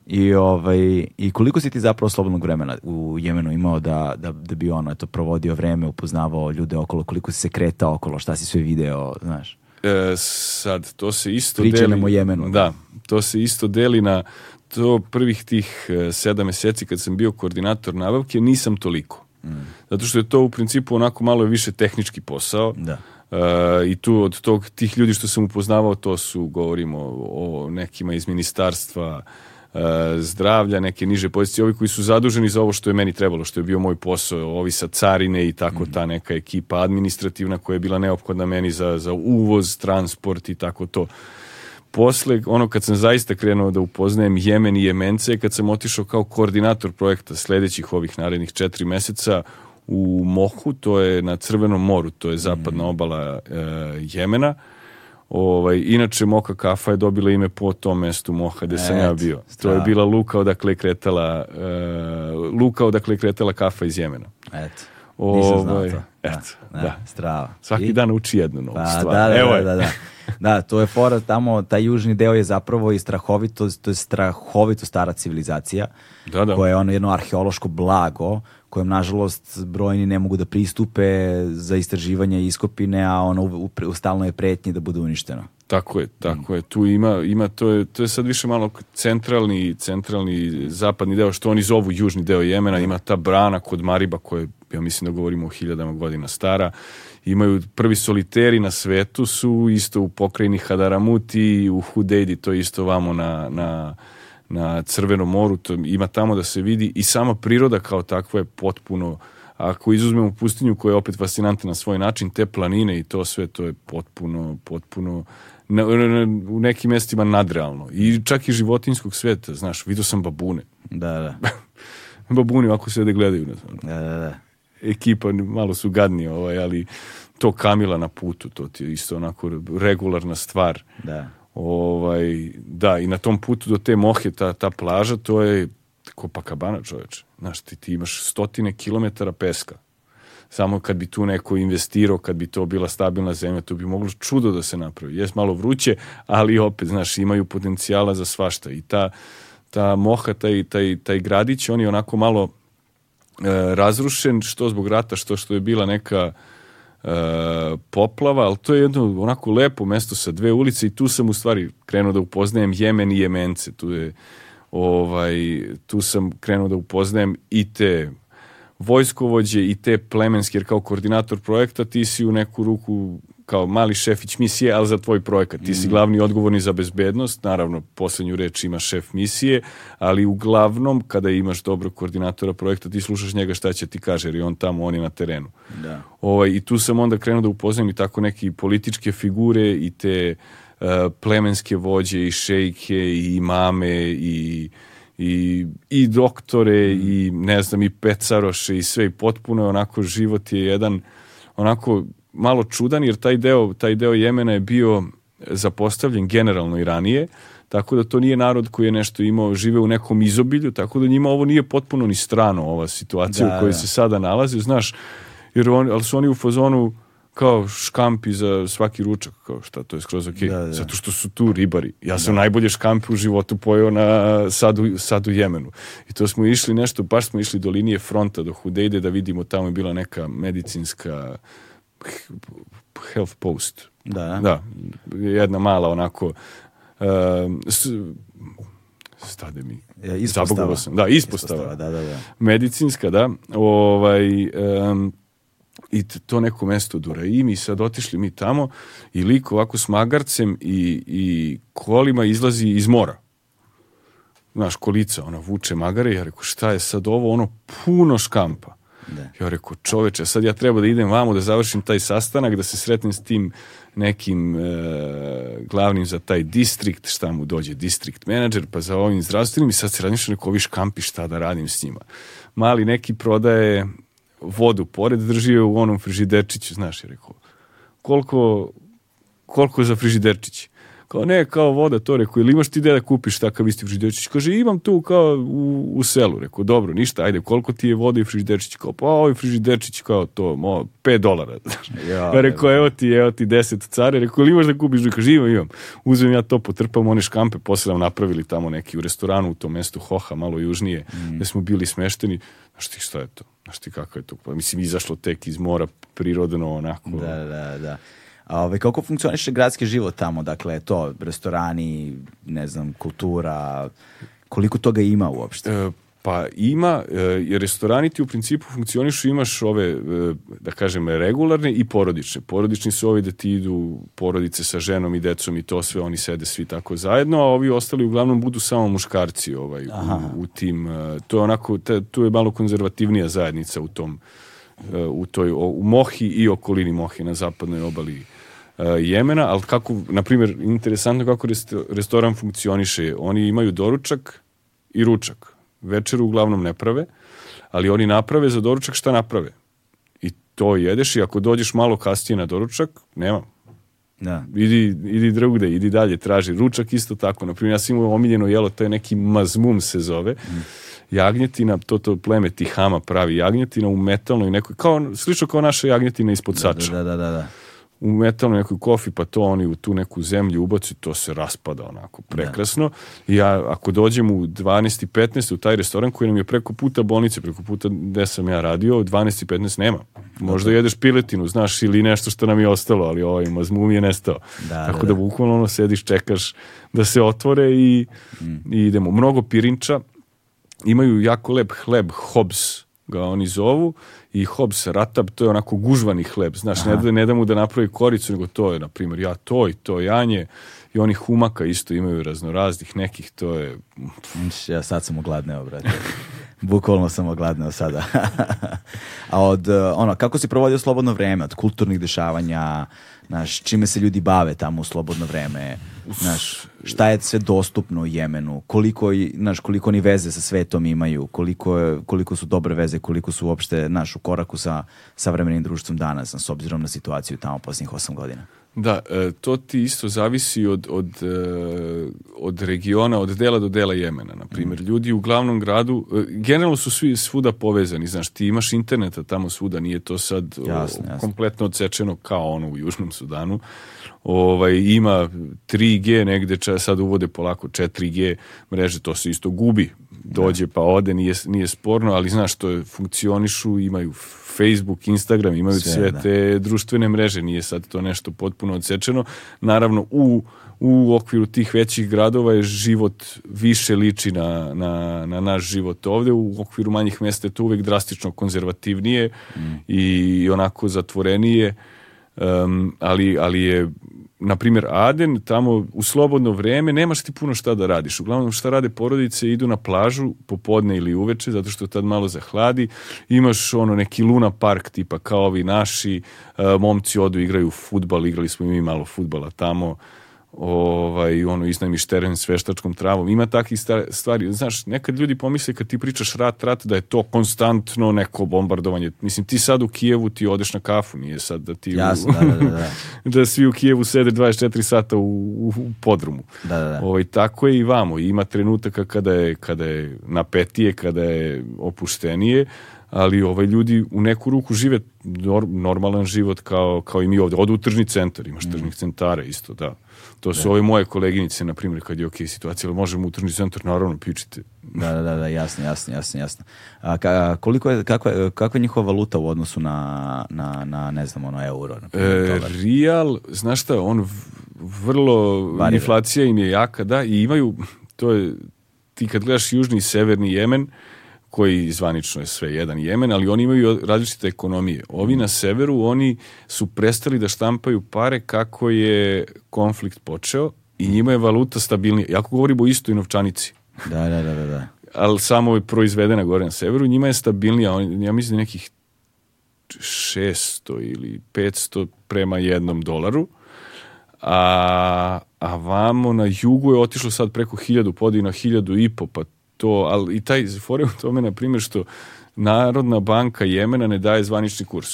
I, ovaj, I koliko si ti zapravo slobodnog vremena u Jemenu imao da, da, da bi ono, eto, provodio vreme, upoznavao ljude okolo, koliko si se kretao okolo, šta si sve video, znaš? E, sad, to se isto Priča deli... o Jemenu. Da, to se isto deli na to prvih tih e, sedam meseci kad sam bio koordinator nabavke, nisam toliko. Mm. Zato što je to u principu onako malo više tehnički posao. Da. E, I tu od tog, tih ljudi što sam upoznavao, to su, govorimo o nekima iz ministarstva, Eh, zdravlja, neke niže pozicije, ovi koji su zaduženi za ovo što je meni trebalo, što je bio moj posao, ovi sa carine i tako mhm. ta neka ekipa administrativna koja je bila neophodna meni za, za uvoz, transport i tako to. Posle, ono kad sam zaista krenuo da upoznajem Jemen i Jemence, kad sam otišao kao koordinator projekta sledećih ovih narednih četiri meseca u Mohu, to je na Crvenom moru, to je zapadna mhm. obala e, Jemena, Ovaj, inače, Moka kafa je dobila ime po tom mestu Moha, gde sam ja bio. Strava. To je bila luka odakle je kretala, uh, luka odakle je kretala kafa iz Jemena. Eto. Nisam znao ovaj, to. Da, eto, da, da. Strava. Svaki I... dan uči jednu novu pa, stvar. Da, da, Evo da, da, da. da, to je fora tamo, taj južni deo je zapravo i strahovito, to je strahovito stara civilizacija. Da, da. Koja je ono jedno arheološko blago kojem nažalost brojni ne mogu da pristupe za istraživanje iskopine, a ono u, u je pretnje da bude uništeno. Tako je, tako mm. je. Tu ima, ima to, je, to je sad više malo centralni, centralni zapadni deo, što oni zovu južni deo Jemena, ima ta brana kod Mariba koja je, ja mislim da govorimo o hiljadama godina stara, imaju prvi soliteri na svetu su isto u pokrajini Hadaramuti, u Hudejdi, to je isto vamo na, na na Crvenom moru, to ima tamo da se vidi i sama priroda kao takva je potpuno ako izuzmemo pustinju koja je opet fascinantna na svoj način, te planine i to sve, to je potpuno, potpuno na, na, u nekim mestima nadrealno. I čak i životinskog sveta, znaš, vidio sam babune. Da, da. Babuni ovako sve da gledaju. Da, da, da. Ekipa, malo su gadni, ovaj, ali to Kamila na putu, to ti je isto onako regularna stvar. Da Ovaj, da, i na tom putu do te mohe, ta, ta plaža, to je Copacabana čoveče. Znaš, ti, ti imaš stotine kilometara peska. Samo kad bi tu neko investirao, kad bi to bila stabilna zemlja, tu bi moglo čudo da se napravi. Jes malo vruće, ali opet, znaš, imaju potencijala za svašta. I ta, ta moha, taj, taj, taj gradić, on je onako malo e, razrušen, što zbog rata, što, što je bila neka E, poplava, ali to je jedno onako lepo mesto sa dve ulice i tu sam u stvari krenuo da upoznajem Jemen i Jemence. Tu, je, ovaj, tu sam krenuo da upoznajem i te vojskovođe i te plemenske, jer kao koordinator projekta ti si u neku ruku kao mali šefić misije, ali za tvoj projekat. Ti si mhm. glavni odgovorni za bezbednost, naravno poslednju reč ima šef misije, ali uglavnom kada imaš dobrog koordinatora projekta, ti slušaš njega šta će ti kaže, jer on tamo, on je na terenu. Da. Ovaj, I tu sam onda krenuo da upoznam i tako neke političke figure i te uh, plemenske vođe i šejke i imame i i, i doktore mm. i ne znam i pecaroše i sve i potpuno je onako život je jedan onako malo čudan jer taj deo, taj deo Jemena je bio zapostavljen generalno i ranije, tako da to nije narod koji je nešto imao, žive u nekom izobilju, tako da njima ovo nije potpuno ni strano, ova situacija da, u kojoj da. se sada nalaze, znaš, jer on, ali su oni u fazonu kao škampi za svaki ručak, kao šta, to je skroz ok, da, da. zato što su tu ribari. Ja sam da. najbolje škampi u životu pojao na sadu, sadu Jemenu. I to smo išli nešto, baš smo išli do linije fronta, do Hudejde, da vidimo, tamo je bila neka medicinska Health Post. Da. Da. Jedna mala onako um, s, stade mi. Ja, ispostava. Sam. Da, ispostava. ispostava. da, da, da. Medicinska, da. Ovaj, um, i to neko mesto Duraim i sad otišli mi tamo i lik ovako s magarcem i, i kolima izlazi iz mora. Znaš, kolica, ona vuče magare i ja rekao, šta je sad ovo? Ono, puno škampa. Da. Ja rekao, čoveče, sad ja treba da idem vamo, da završim taj sastanak, da se sretnem s tim nekim e, glavnim za taj distrikt, šta mu dođe distrikt menadžer, pa za ovim zdravstvenim i sad se razmišljam neko ovi kampi šta da radim s njima. Mali neki prodaje vodu pored, drži je u onom frižiderčiću, znaš, je rekao, koliko, koliko za frižiderčić? Kao ne, kao voda to, rekao, ili imaš ti gde da kupiš takav isti frižiderčić? Kaže, imam tu kao u, u selu, reko, dobro, ništa, ajde, koliko ti je voda i frižiderčić? Kao, pa ovaj frižiderčić, kao to, mo, 5 dolara. Ja, pa rekao, evo ti, evo ti 10 care, reko, ili imaš da kupiš? Kaže, imam, imam. Uzmem ja to, potrpam one škampe, posle nam napravili tamo neki u restoranu u tom mestu Hoha, malo južnije, mm. gde smo bili smešteni. Znaš ti šta je to? Znaš ti kako je to? Pa, mislim, izašlo tek iz mora prirodno onako. Da, da, da. A, ove, ovaj, kako funkcioniše gradski život tamo? Dakle, to, restorani, ne znam, kultura, koliko toga ima uopšte? E, pa ima, e, restorani ti u principu funkcionišu, imaš ove, e, da kažem, regularne i porodične. Porodični su ovi da ti idu porodice sa ženom i decom i to sve, oni sede svi tako zajedno, a ovi ostali uglavnom budu samo muškarci ovaj, u, u tim. E, to je onako, ta, tu je malo konzervativnija zajednica u tom, e, u toj, u Mohi i okolini Mohi na zapadnoj obali E, Jemena, ali kako, na primjer, interesantno kako restoran funkcioniše. Oni imaju doručak i ručak. Večeru uglavnom ne prave, ali oni naprave za doručak šta naprave. I to jedeš i ako dođeš malo kasnije na doručak, nema. Da. Idi, idi drugde, idi dalje, traži. Ručak isto tako. Naprimjer, ja sam imao omiljeno jelo, to je neki mazmum se zove. Mm. Jagnjetina, to to pleme Tihama pravi jagnjetina u metalnoj nekoj, kao, slično kao naša jagnjetina ispod da, sača. Da, da, da, da u metalnoj nekoj kofi, pa to oni u tu neku zemlju ubaci, to se raspada onako da. prekrasno. Da. ja, ako dođem u 12 i 15 u taj restoran koji nam je preko puta bolnice, preko puta gde sam ja radio, 12 i 15 nema. Možda da. jedeš piletinu, znaš, ili nešto što nam je ostalo, ali ovaj mazmum je nestao. Da, da Tako da, da. da bukvalno ono sediš, čekaš da se otvore i, mm. i idemo. Mnogo pirinča, imaju jako lep hleb, Hobbs ga oni zovu, i Hobbes ratab, to je onako gužvani hleb, znaš, Aha. ne da, ne da mu da napravi koricu, nego to je, na primjer, ja to i to janje, i oni humaka isto imaju raznoraznih nekih, to je... Ja sad sam ogladneo, brate. Bukvalno sam ogladneo sada. A od, e, ono, kako si provodio slobodno vreme, od kulturnih dešavanja, znaš, čime se ljudi bave tamo u slobodno vreme, Znaš, šta je sve dostupno u Jemenu, koliko, znaš, koliko oni veze sa svetom imaju, koliko, je, koliko su dobre veze, koliko su uopšte naš, u koraku sa savremenim društvom danas, s obzirom na situaciju tamo posljednjih osam godina. Da, e, to ti isto zavisi od, od, e, od regiona, od dela do dela Jemena, na primjer. Mm. Ljudi u glavnom gradu, e, generalno su svi svuda povezani, znaš, ti imaš interneta tamo svuda, nije to sad jasne, jasne. kompletno odsečeno kao ono u Južnom Sudanu ovaj, ima 3G negde, ča, sad uvode polako 4G mreže, to se isto gubi, dođe pa ode, nije, nije sporno, ali znaš što funkcionišu, imaju Facebook, Instagram, imaju sve, sve da. te društvene mreže, nije sad to nešto potpuno odsečeno. Naravno, u u okviru tih većih gradova je život više liči na, na, na naš život ovde, u okviru manjih mesta je to uvek drastično konzervativnije mm. i onako zatvorenije Um, ali, ali je na primjer Aden tamo u slobodno vrijeme nemaš ti puno šta da radiš. Uglavnom šta rade porodice idu na plažu popodne ili uveče zato što tad malo zahladi. Imaš ono neki luna park tipa kao ovi naši momci odu igraju futbal, igrali smo i mi malo futbala tamo ovaj, ono, iznajmiš teren s veštačkom travom. Ima takih stvari. Znaš, nekad ljudi pomisle kad ti pričaš rat, rat, da je to konstantno neko bombardovanje. Mislim, ti sad u Kijevu ti odeš na kafu, nije sad da ti... Jasno, u, da, da, da. Da. da, svi u Kijevu sede 24 sata u, u, podrumu. Da, da, da. Ovaj, tako je i vamo. Ima trenutaka kada je, kada je napetije, kada je opuštenije, ali ovaj ljudi u neku ruku žive normalan život kao, kao i mi ovde. Odu u tržni centar, imaš mm. tržnih centara isto, da. To su da. ove moje koleginice, na primjer, kad je ok situacija, ali možemo u tržni centar, naravno, pičite. da, da, da, da jasno, jasno, jasno, jasno. A, ka, koliko je, kakva, je, kakva je njihova valuta u odnosu na, na, na ne znam, ono, euro? Na primjer, e, real, znaš šta, on vrlo, Varira. inflacija im je jaka, da, i imaju, to je, ti kad gledaš južni i severni Jemen, koji zvanično je sve jedan Jemen, ali oni imaju različite ekonomije. Ovi na severu, oni su prestali da štampaju pare kako je konflikt počeo i njima je valuta stabilnija. Jako govorimo o istoj novčanici. Da, da, da, da. da. ali samo je proizvedena gore na severu, njima je stabilnija, on, ja mislim nekih 600 ili 500 prema jednom dolaru, a, a vamo na jugu je otišlo sad preko 1000 podina, 1000 i po, pa to, ali i taj fore u tome, na primjer, što Narodna banka Jemena ne daje zvanični kurs.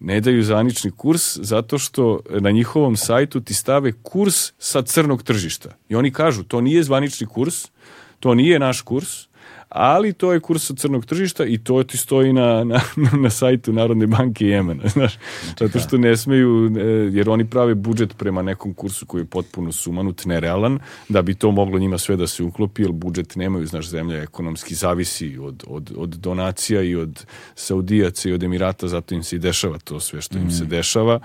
Ne daju zvanični kurs zato što na njihovom sajtu ti stave kurs sa crnog tržišta. I oni kažu, to nije zvanični kurs, to nije naš kurs, ali to je kurs crnog tržišta i to ti stoji na, na, na sajtu Narodne banke Jemena, znaš, zato što ne smeju, e, jer oni prave budžet prema nekom kursu koji je potpuno sumanut, nerealan, da bi to moglo njima sve da se uklopi, jer budžet nemaju, znaš, zemlja ekonomski zavisi od, od, od donacija i od Saudijaca i od Emirata, zato im se i dešava to sve što im mm. se dešava,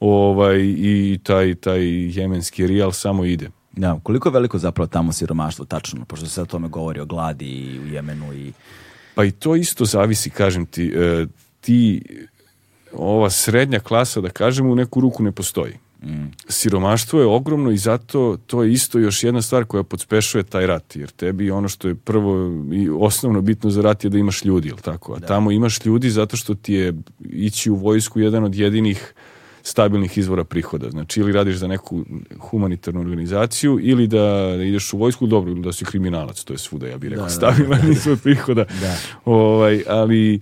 ovaj, i taj, taj jemenski rijal samo ide. Da, koliko je veliko zapravo tamo siromaštvo, tačno, pošto se o tome govori o gladi i u Jemenu i... Pa i to isto zavisi, kažem ti, e, ti ova srednja klasa, da kažem, u neku ruku ne postoji. Mm. Siromaštvo je ogromno i zato to je isto još jedna stvar koja podspešuje taj rat, jer tebi ono što je prvo i osnovno bitno za rat je da imaš ljudi, jel tako? A da. tamo imaš ljudi zato što ti je ići u vojsku jedan od jedinih stabilnih izvora prihoda. Znači, ili radiš za neku humanitarnu organizaciju, ili da ideš u vojsku, dobro, ili da si kriminalac, to je svuda, ja bih da, rekao, da, stabilan da, da, izvor prihoda. Da. Ovaj, ali...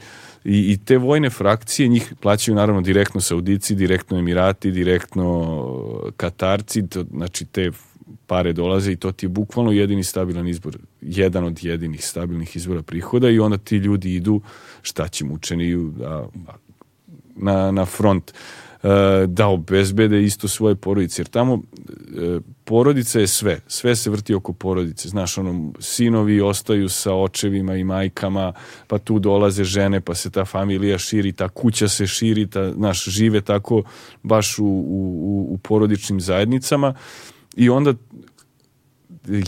I, I te vojne frakcije, njih plaćaju naravno direktno Saudici, direktno Emirati, direktno uh, Katarci, to, znači te pare dolaze i to ti je bukvalno jedini stabilan izbor, jedan od jedinih stabilnih izbora prihoda i onda ti ljudi idu šta će mučeni na, na front. Uh, E, da obezbede isto svoje porodice. Jer tamo e, porodica je sve. Sve se vrti oko porodice. Znaš, ono, sinovi ostaju sa očevima i majkama, pa tu dolaze žene, pa se ta familija širi, ta kuća se širi, ta, znaš, žive tako baš u, u, u porodičnim zajednicama. I onda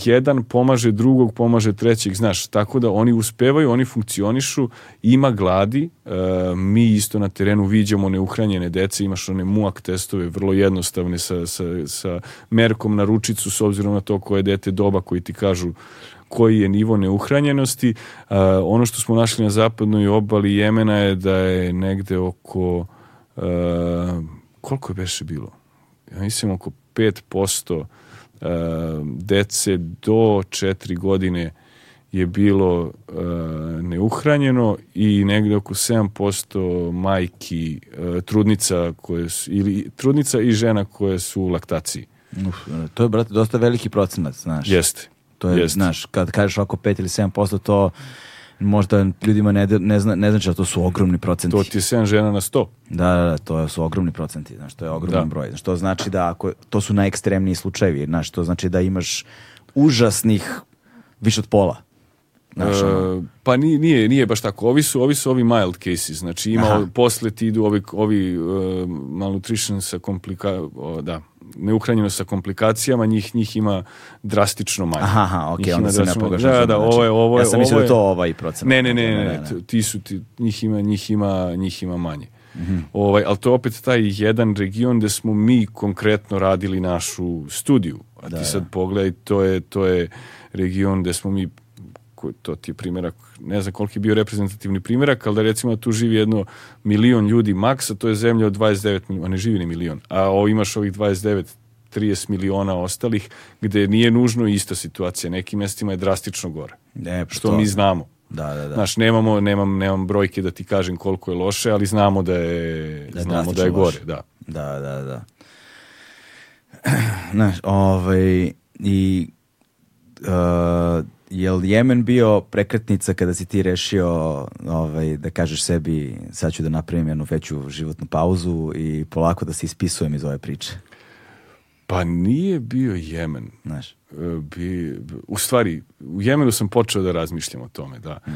jedan pomaže drugog, pomaže trećeg, znaš, tako da oni uspevaju, oni funkcionišu, ima gladi, e, mi isto na terenu viđamo neuhranjene dece, imaš one muak testove, vrlo jednostavne sa, sa, sa merkom na ručicu s obzirom na to koje dete doba koji ti kažu koji je nivo neuhranjenosti. E, ono što smo našli na zapadnoj obali Jemena je da je negde oko, e, koliko je beše bilo? Ja mislim oko 5% dece do četiri godine je bilo e, neuhranjeno i negde oko 7% majki, e, trudnica koje su, ili trudnica i žena koje su u laktaciji. Uf, e, to je, brate, dosta veliki procenat, znaš. Jeste. To je, jeste. znaš, kad kažeš oko 5 ili 7%, to možda ljudima ne, ne, zna, ne znači da to su ogromni procenti. To ti je 7 žena na 100. Da, da, da, to su ogromni procenti, znaš, to je ogroman da. broj. Znaš, to znači da ako, to su najekstremniji slučajevi, znaš, to znači da imaš užasnih više od pola. Znaš, e, pa nije, nije, nije baš tako. Ovi su, ovi su ovi mild cases, znači ima, Aha. posle ti idu ovi, ovi uh, malnutrition sa komplika, o, da, neuhranjeno sa komplikacijama, njih njih ima drastično manje. Aha, aha okay, onda se ne pogaža. Da, da, ovo je, ovo je, ja sam mislio da to ovaj procenat. Ne, ne, ne, da, ne, da, da. ti su, ti, njih ima, njih ima, njih ima manje. Mhm. ovaj, al to je opet taj jedan region gde smo mi konkretno radili našu studiju. A da, ti sad pogledaj, to je, to je region gde smo mi to ti je primjerak, ne znam koliko je bio reprezentativni primjerak, ali da recimo tu živi jedno milion ljudi maksa, to je zemlja od 29 miliona, ne živi ni milion, a o, imaš ovih 29 30 miliona ostalih, gde nije nužno ista situacija. Nekim mestima je drastično gore. Ne, pa što to... mi znamo. Da, da, da. Znaš, nemamo, nemam, nemam brojke da ti kažem koliko je loše, ali znamo da je, da, znamo da je gore. Loše. Da. da, da, da. Znaš, ovaj, i uh, je li Jemen bio prekretnica kada si ti rešio ovaj, da kažeš sebi sad ću da napravim jednu veću životnu pauzu i polako da se ispisujem iz ove priče? Pa nije bio Jemen. Znaš? E, bi, u stvari, u Jemenu sam počeo da razmišljam o tome, da. Mm.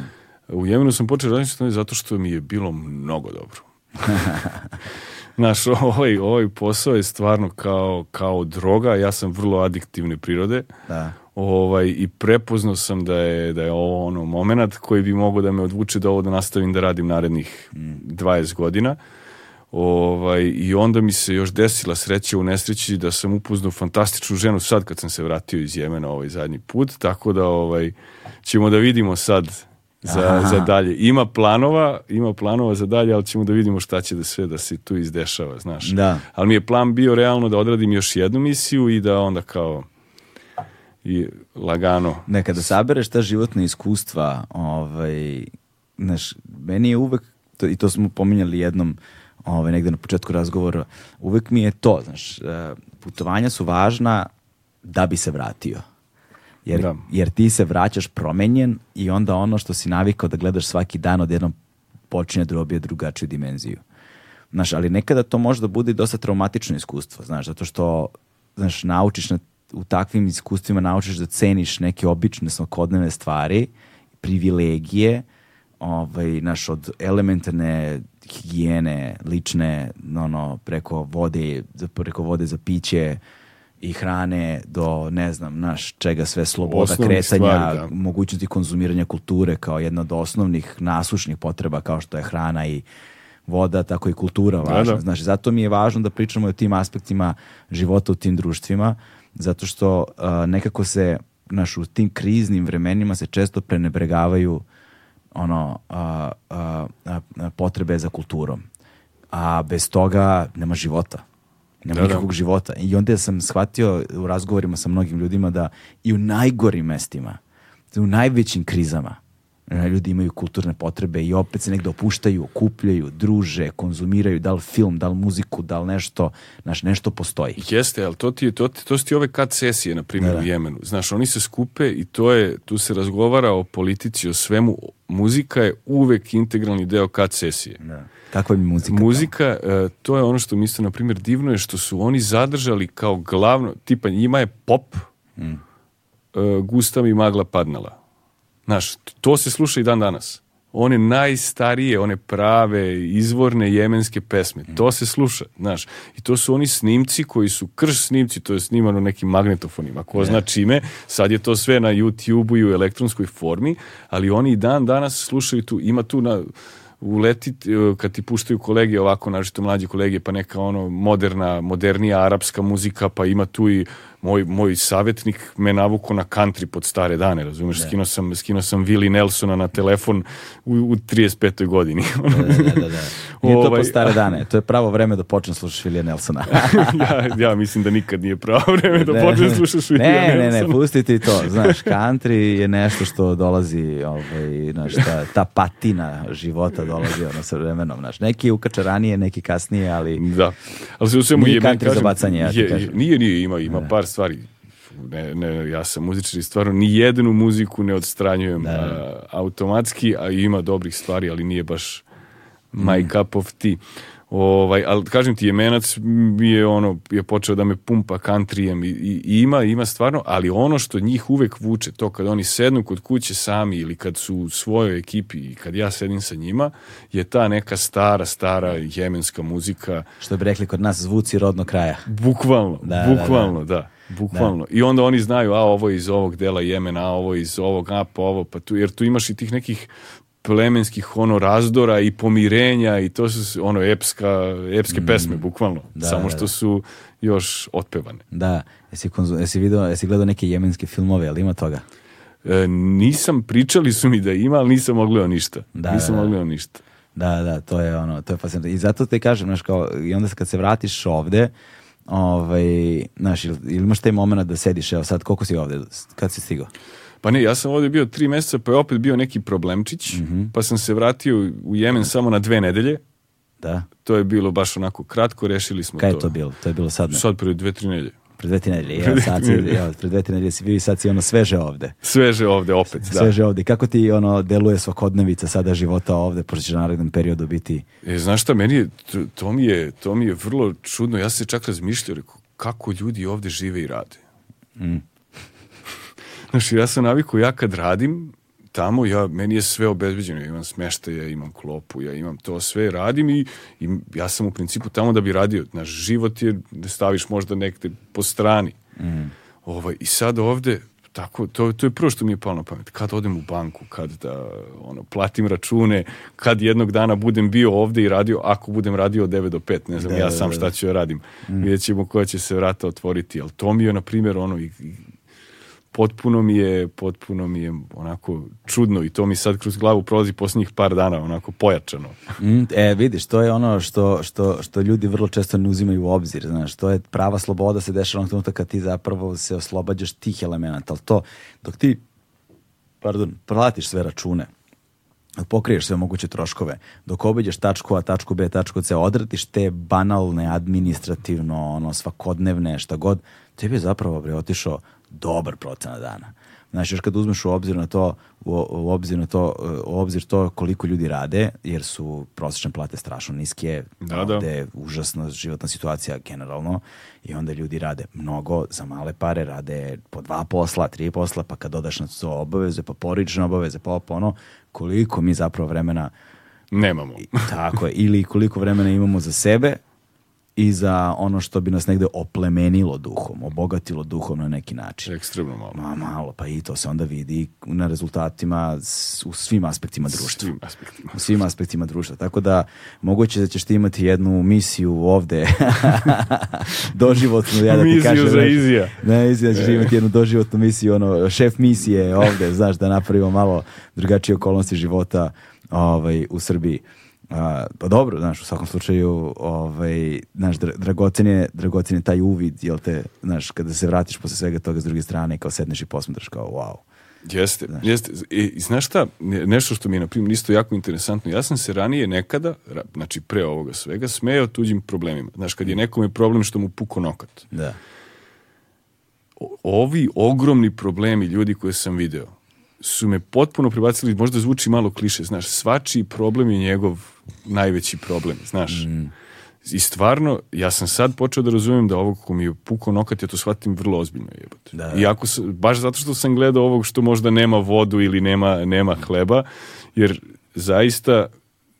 U Jemenu sam počeo da razmišljam o tome zato što mi je bilo mnogo dobro. Znaš, ovaj, ovaj posao je stvarno kao, kao droga, ja sam vrlo adiktivne prirode. Da ovaj, i prepoznao sam da je, da je ovo ono moment koji bi mogao da me odvuče da ovo da nastavim da radim narednih 20 mm. godina. Ovaj, I onda mi se još desila sreća u nesreći da sam upoznao fantastičnu ženu sad kad sam se vratio iz Jemena ovaj zadnji put, tako da ovaj, ćemo da vidimo sad za, Aha. za dalje. Ima planova, ima planova za dalje, ali ćemo da vidimo šta će da sve da se tu izdešava, znaš. Da. Ali mi je plan bio realno da odradim još jednu misiju i da onda kao i lagano. Nekada sabereš ta životna iskustva, ovaj, znaš, meni je uvek, to, i to smo pominjali jednom ovaj, negde na početku razgovora, uvek mi je to, znaš, eh, putovanja su važna da bi se vratio. Jer, da. jer ti se vraćaš promenjen i onda ono što si navikao da gledaš svaki dan odjednom počinje da robije drugačiju dimenziju. Znaš, ali nekada to može da bude i dosta traumatično iskustvo, znaš, zato što znaš, naučiš na u takvim iskustvima naučiš da ceniš neke obične svakodnevne stvari, privilegije, ovaj, naš, od elementarne higijene, lične, ono, preko vode, preko vode za piće, i hrane do ne znam naš čega sve sloboda Osnovni kretanja stvari, da. mogućnosti konzumiranja kulture kao jedna od osnovnih nasušnih potreba kao što je hrana i voda tako i kultura da, važna da, da. znači zato mi je važno da pričamo o tim aspektima života u tim društvima zato što uh, nekako se naš, u tim kriznim vremenima se često prenebregavaju ono a, a, a, potrebe za kulturom. A bez toga nema života. Nema da, da. nikakvog da. života. I onda sam shvatio u razgovorima sa mnogim ljudima da i u najgorim mestima, u najvećim krizama, Eh, ljudi imaju kulturne potrebe i opet se negde opuštaju, okupljaju, druže, konzumiraju, da li film, da li muziku, da li nešto, znaš, nešto postoji. Jeste, ali to, ti, to, to su ti ove kad sesije, na primjer, da, da. u Jemenu. Znaš, oni se skupe i to je, tu se razgovara o politici, o svemu. Muzika je uvek integralni deo kad sesije. Da. Kakva je muzika? Muzika, da? to je ono što mislim, na primjer, divno je što su oni zadržali kao glavno, tipa njima je pop, mm. Eh, Gustav i Magla Padnala Znaš, to se sluša i dan danas. One najstarije, one prave, izvorne jemenske pesme. To se sluša, znaš. I to su oni snimci koji su krš snimci, to je snimano nekim magnetofonima. Ko yeah. zna čime, sad je to sve na YouTube-u i u elektronskoj formi, ali oni i dan danas slušaju tu, ima tu na uletiti, e, kad ti puštaju kolege ovako, naročito mlađe kolege, pa neka ono moderna, modernija arapska muzika, pa ima tu i moj, moj savjetnik me navuko na country pod stare dane, razumeš? Da. Skino, sam, skino sam Willi Nelsona na telefon u, u 35. godini. da, da, da, da. da. Nije ovaj, to pod stare dane, to je pravo vreme da počnem slušaš Willija Nelsona. ja, ja mislim da nikad nije pravo vreme da počnem slušaš Willija Nelsona. Ne, ne, ne, pusti ti to. Znaš, country je nešto što dolazi, ovaj, znaš, ta, ta patina života dolazi ono, sa vremenom. Znaš. Neki ukače ranije, neki kasnije, ali... Da. Ali se u svemu nije je, country kažem, za bacanje, ja je, kažem. Nije, nije, ima, ima da. par stvari ne, ne, ja sam muzičar i stvarno ni jednu muziku ne odstranjujem ne. Da. A, automatski, a ima dobrih stvari, ali nije baš my mm. cup of tea. Ovaj, ali kažem ti, jemenac je ono, je počeo da me pumpa kantrijem i, i, i, ima, ima stvarno, ali ono što njih uvek vuče, to kad oni sednu kod kuće sami ili kad su u svojoj ekipi i kad ja sedim sa njima, je ta neka stara, stara jemenska muzika. Što bi rekli kod nas, zvuci rodno kraja. Bukvalno, da, da, bukvalno, da. da. da. Bukvalno. Da. I onda oni znaju, a ovo je iz ovog dela Jemena, a ovo je iz ovog, a pa ovo, pa tu, jer tu imaš i tih nekih plemenskih ono razdora i pomirenja i to su ono epska, epske mm. pesme bukvalno, da, samo da, što da. su još otpevane. Da, jesi, konzum, jesi, video, jesi gledao neke jemenske filmove, ali ima toga? E, nisam, pričali su mi da ima, ali nisam ogledao ništa. Da, nisam da, da. ništa. Da, da, to je ono, to je fascinantno. I zato te kažem, znaš, kao, i onda kad se vratiš ovde, ovaj, znaš, ili, ili imaš taj moment da sediš, evo sad, koliko si ovde, kad si stigao? Pa ne, ja sam ovde bio tri meseca, pa je opet bio neki problemčić, mm -hmm. pa sam se vratio u Jemen samo na dve nedelje. Da. To je bilo baš onako kratko, rešili smo Kaj to. Kaj je to bilo? To je bilo sad? Ne? Sad prije dve, tri nedelje pre dve tinelje. Pre, sad si, evo, pre dve tinelje si bio i sad si ono sveže ovde. Sveže ovde opet, da. Sveže ovde. Kako ti ono deluje svakodnevica sada života ovde, pošto će narednom periodu biti? E, znaš šta, meni je, to mi je, to mi je vrlo čudno. Ja se čak razmišljao, rekao, kako ljudi ovde žive i rade. Mm. Znaš, ja sam navikao, ja kad radim, tamo, ja, meni je sve obezbeđeno, ja imam smeštaje, imam klopu, ja imam to sve, radim i, i ja sam u principu tamo da bi radio. Naš život je da staviš možda nekde po strani. Mm. Ovaj, I sad ovde, tako, to, to je prvo što mi je palo na pamet. Kad odem u banku, kad da ono, platim račune, kad jednog dana budem bio ovde i radio, ako budem radio od 9 do 5, ne znam, da, ja da, sam da. šta ću ja da radim. Mm. Vidjet ćemo koja će se vrata otvoriti, ali to mi je, na primjer, ono, i potpuno mi je, potpuno mi je onako čudno i to mi sad kroz glavu prolazi poslednjih par dana, onako pojačano. Mm, e, vidiš, to je ono što, što, što ljudi vrlo često ne uzimaju u obzir, znaš, to je prava sloboda se dešava onog trenutka kad ti zapravo se oslobađaš tih elemenata, al to, dok ti, pardon, platiš sve račune, pokriješ sve moguće troškove, dok obiđeš tačku A, tačku B, tačku C, odratiš te banalne, administrativno, ono, svakodnevne, šta god, tebi je zapravo, bre, otišao dobar procena dana. Znaš, još kad uzmeš u obzir na to, u, obzir na to, u obzir to koliko ljudi rade, jer su prosečne plate strašno niske, da, da. ovde je užasna životna situacija generalno, i onda ljudi rade mnogo za male pare, rade po dva posla, tri posla, pa kad dodaš na to obaveze, pa porične obaveze, pa pa ono, koliko mi zapravo vremena Nemamo. tako je, ili koliko vremena imamo za sebe, i za ono što bi nas negde oplemenilo duhom, obogatilo duhom na neki način. Ekstremno malo. Ma, malo, pa i to se onda vidi na rezultatima u svim aspektima društva. Svim aspektima. U svim aspektima društva. Tako da, moguće da ćeš ti imati jednu misiju ovde, doživotnu, ja da ti Misiju kažem, za Izija. Ne, Izija ćeš e. imati jednu doživotnu misiju, ono, šef misije ovde, znaš, da napravimo malo drugačije okolnosti života ovaj, u Srbiji. A, pa dobro, znaš, u svakom slučaju, ovaj, znaš, dragocen je, dragocen je taj uvid, jel te, znaš, kada se vratiš posle svega toga s druge strane, kao sedneš i posmetraš, kao, wow. Jeste, znaš. jeste. I, znaš šta, nešto što mi je, na primjer, isto jako interesantno, ja sam se ranije nekada, znači pre ovoga svega, smejao tuđim problemima. Znaš, kad je nekom nekome problem što mu puko nokat. Da. O, ovi ogromni problemi ljudi koje sam video, su me potpuno prebacili, možda zvuči malo kliše, znaš, svačiji problem je njegov najveći problem, znaš. Mm. I stvarno, ja sam sad počeo da razumijem da ovog ko mi je pukao nokat, ja to shvatim vrlo ozbiljno jebote. Da. da. Iako, baš zato što sam gledao ovog što možda nema vodu ili nema, nema hleba, jer zaista,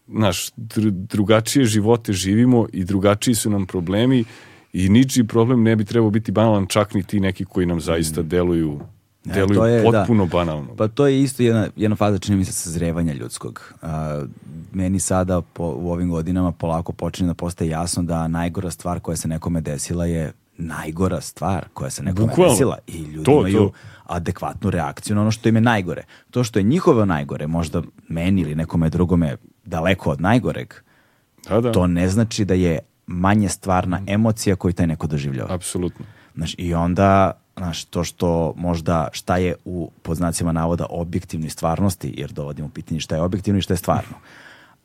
znaš, dr drugačije živote živimo i drugačiji su nam problemi i ničiji problem ne bi trebao biti banalan čak ni ti neki koji nam zaista mm. deluju E, Deluju to je, da. potpuno da, banalno. Pa to je isto jedna, jedna faza, čini mi se, sazrevanja ljudskog. A, meni sada po, u ovim godinama polako počinje da postaje jasno da najgora stvar koja se nekome desila je najgora stvar koja se nekome Bukvalno. desila i ljudi to, imaju to. adekvatnu reakciju na ono što im je najgore. To što je njihovo najgore, možda meni ili nekome drugome daleko od najgoreg, da, da. to ne znači da je manje stvarna mm. emocija koju taj neko doživljava. Apsolutno. Znaš, i onda znaš, to što možda šta je u pod navoda objektivnoj stvarnosti, jer dovodimo pitanje šta je objektivno i šta je stvarno.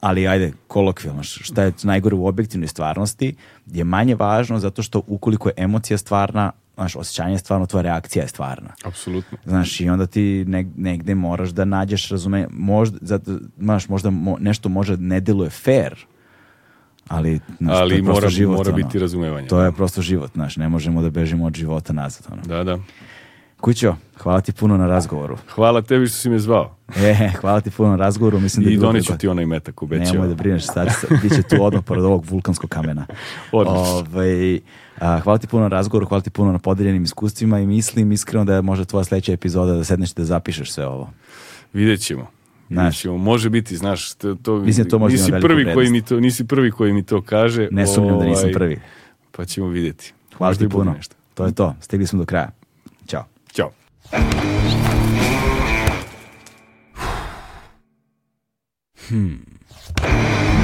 Ali ajde, kolokvijalno, šta je najgore u objektivnoj stvarnosti je manje važno zato što ukoliko je emocija stvarna, znaš, osjećanje je stvarno, tvoja reakcija je stvarna. Apsolutno. Znaš, i onda ti neg, negde moraš da nađeš, razume, možda, zato, znaš, možda mo, nešto može da ne deluje fair, ali, znaš, ali to je mora, život, mora biti razumevanje. To je da. prosto život, znaš, ne možemo da bežimo od života nazad. Ono. Da, da. Kućo, hvala ti puno na razgovoru. Hvala tebi što si me zvao. E, hvala ti puno na razgovoru. Mislim da I doneću ti onaj metak, obećao. Nemoj da brineš, sad bit će tu odmah pored ovog vulkanskog kamena. Ove, ovaj, a, hvala ti puno na razgovoru, hvala ti puno na podeljenim iskustvima i mislim iskreno da je možda tvoja sledeća epizoda da sedneš i da zapišeš sve ovo. Vidjet ćemo. Znaš, može biti, znaš, to, to, Mislim, da to nisi, prvi koji mi to, nisi prvi koji mi to kaže. Ne sumnjam ovaj, da nisam ovaj, prvi. Pa ćemo videti. Hvala Možda ti puno. Nešto. To je to. Stigli smo do kraja. Ćao. Ćao. Hmm.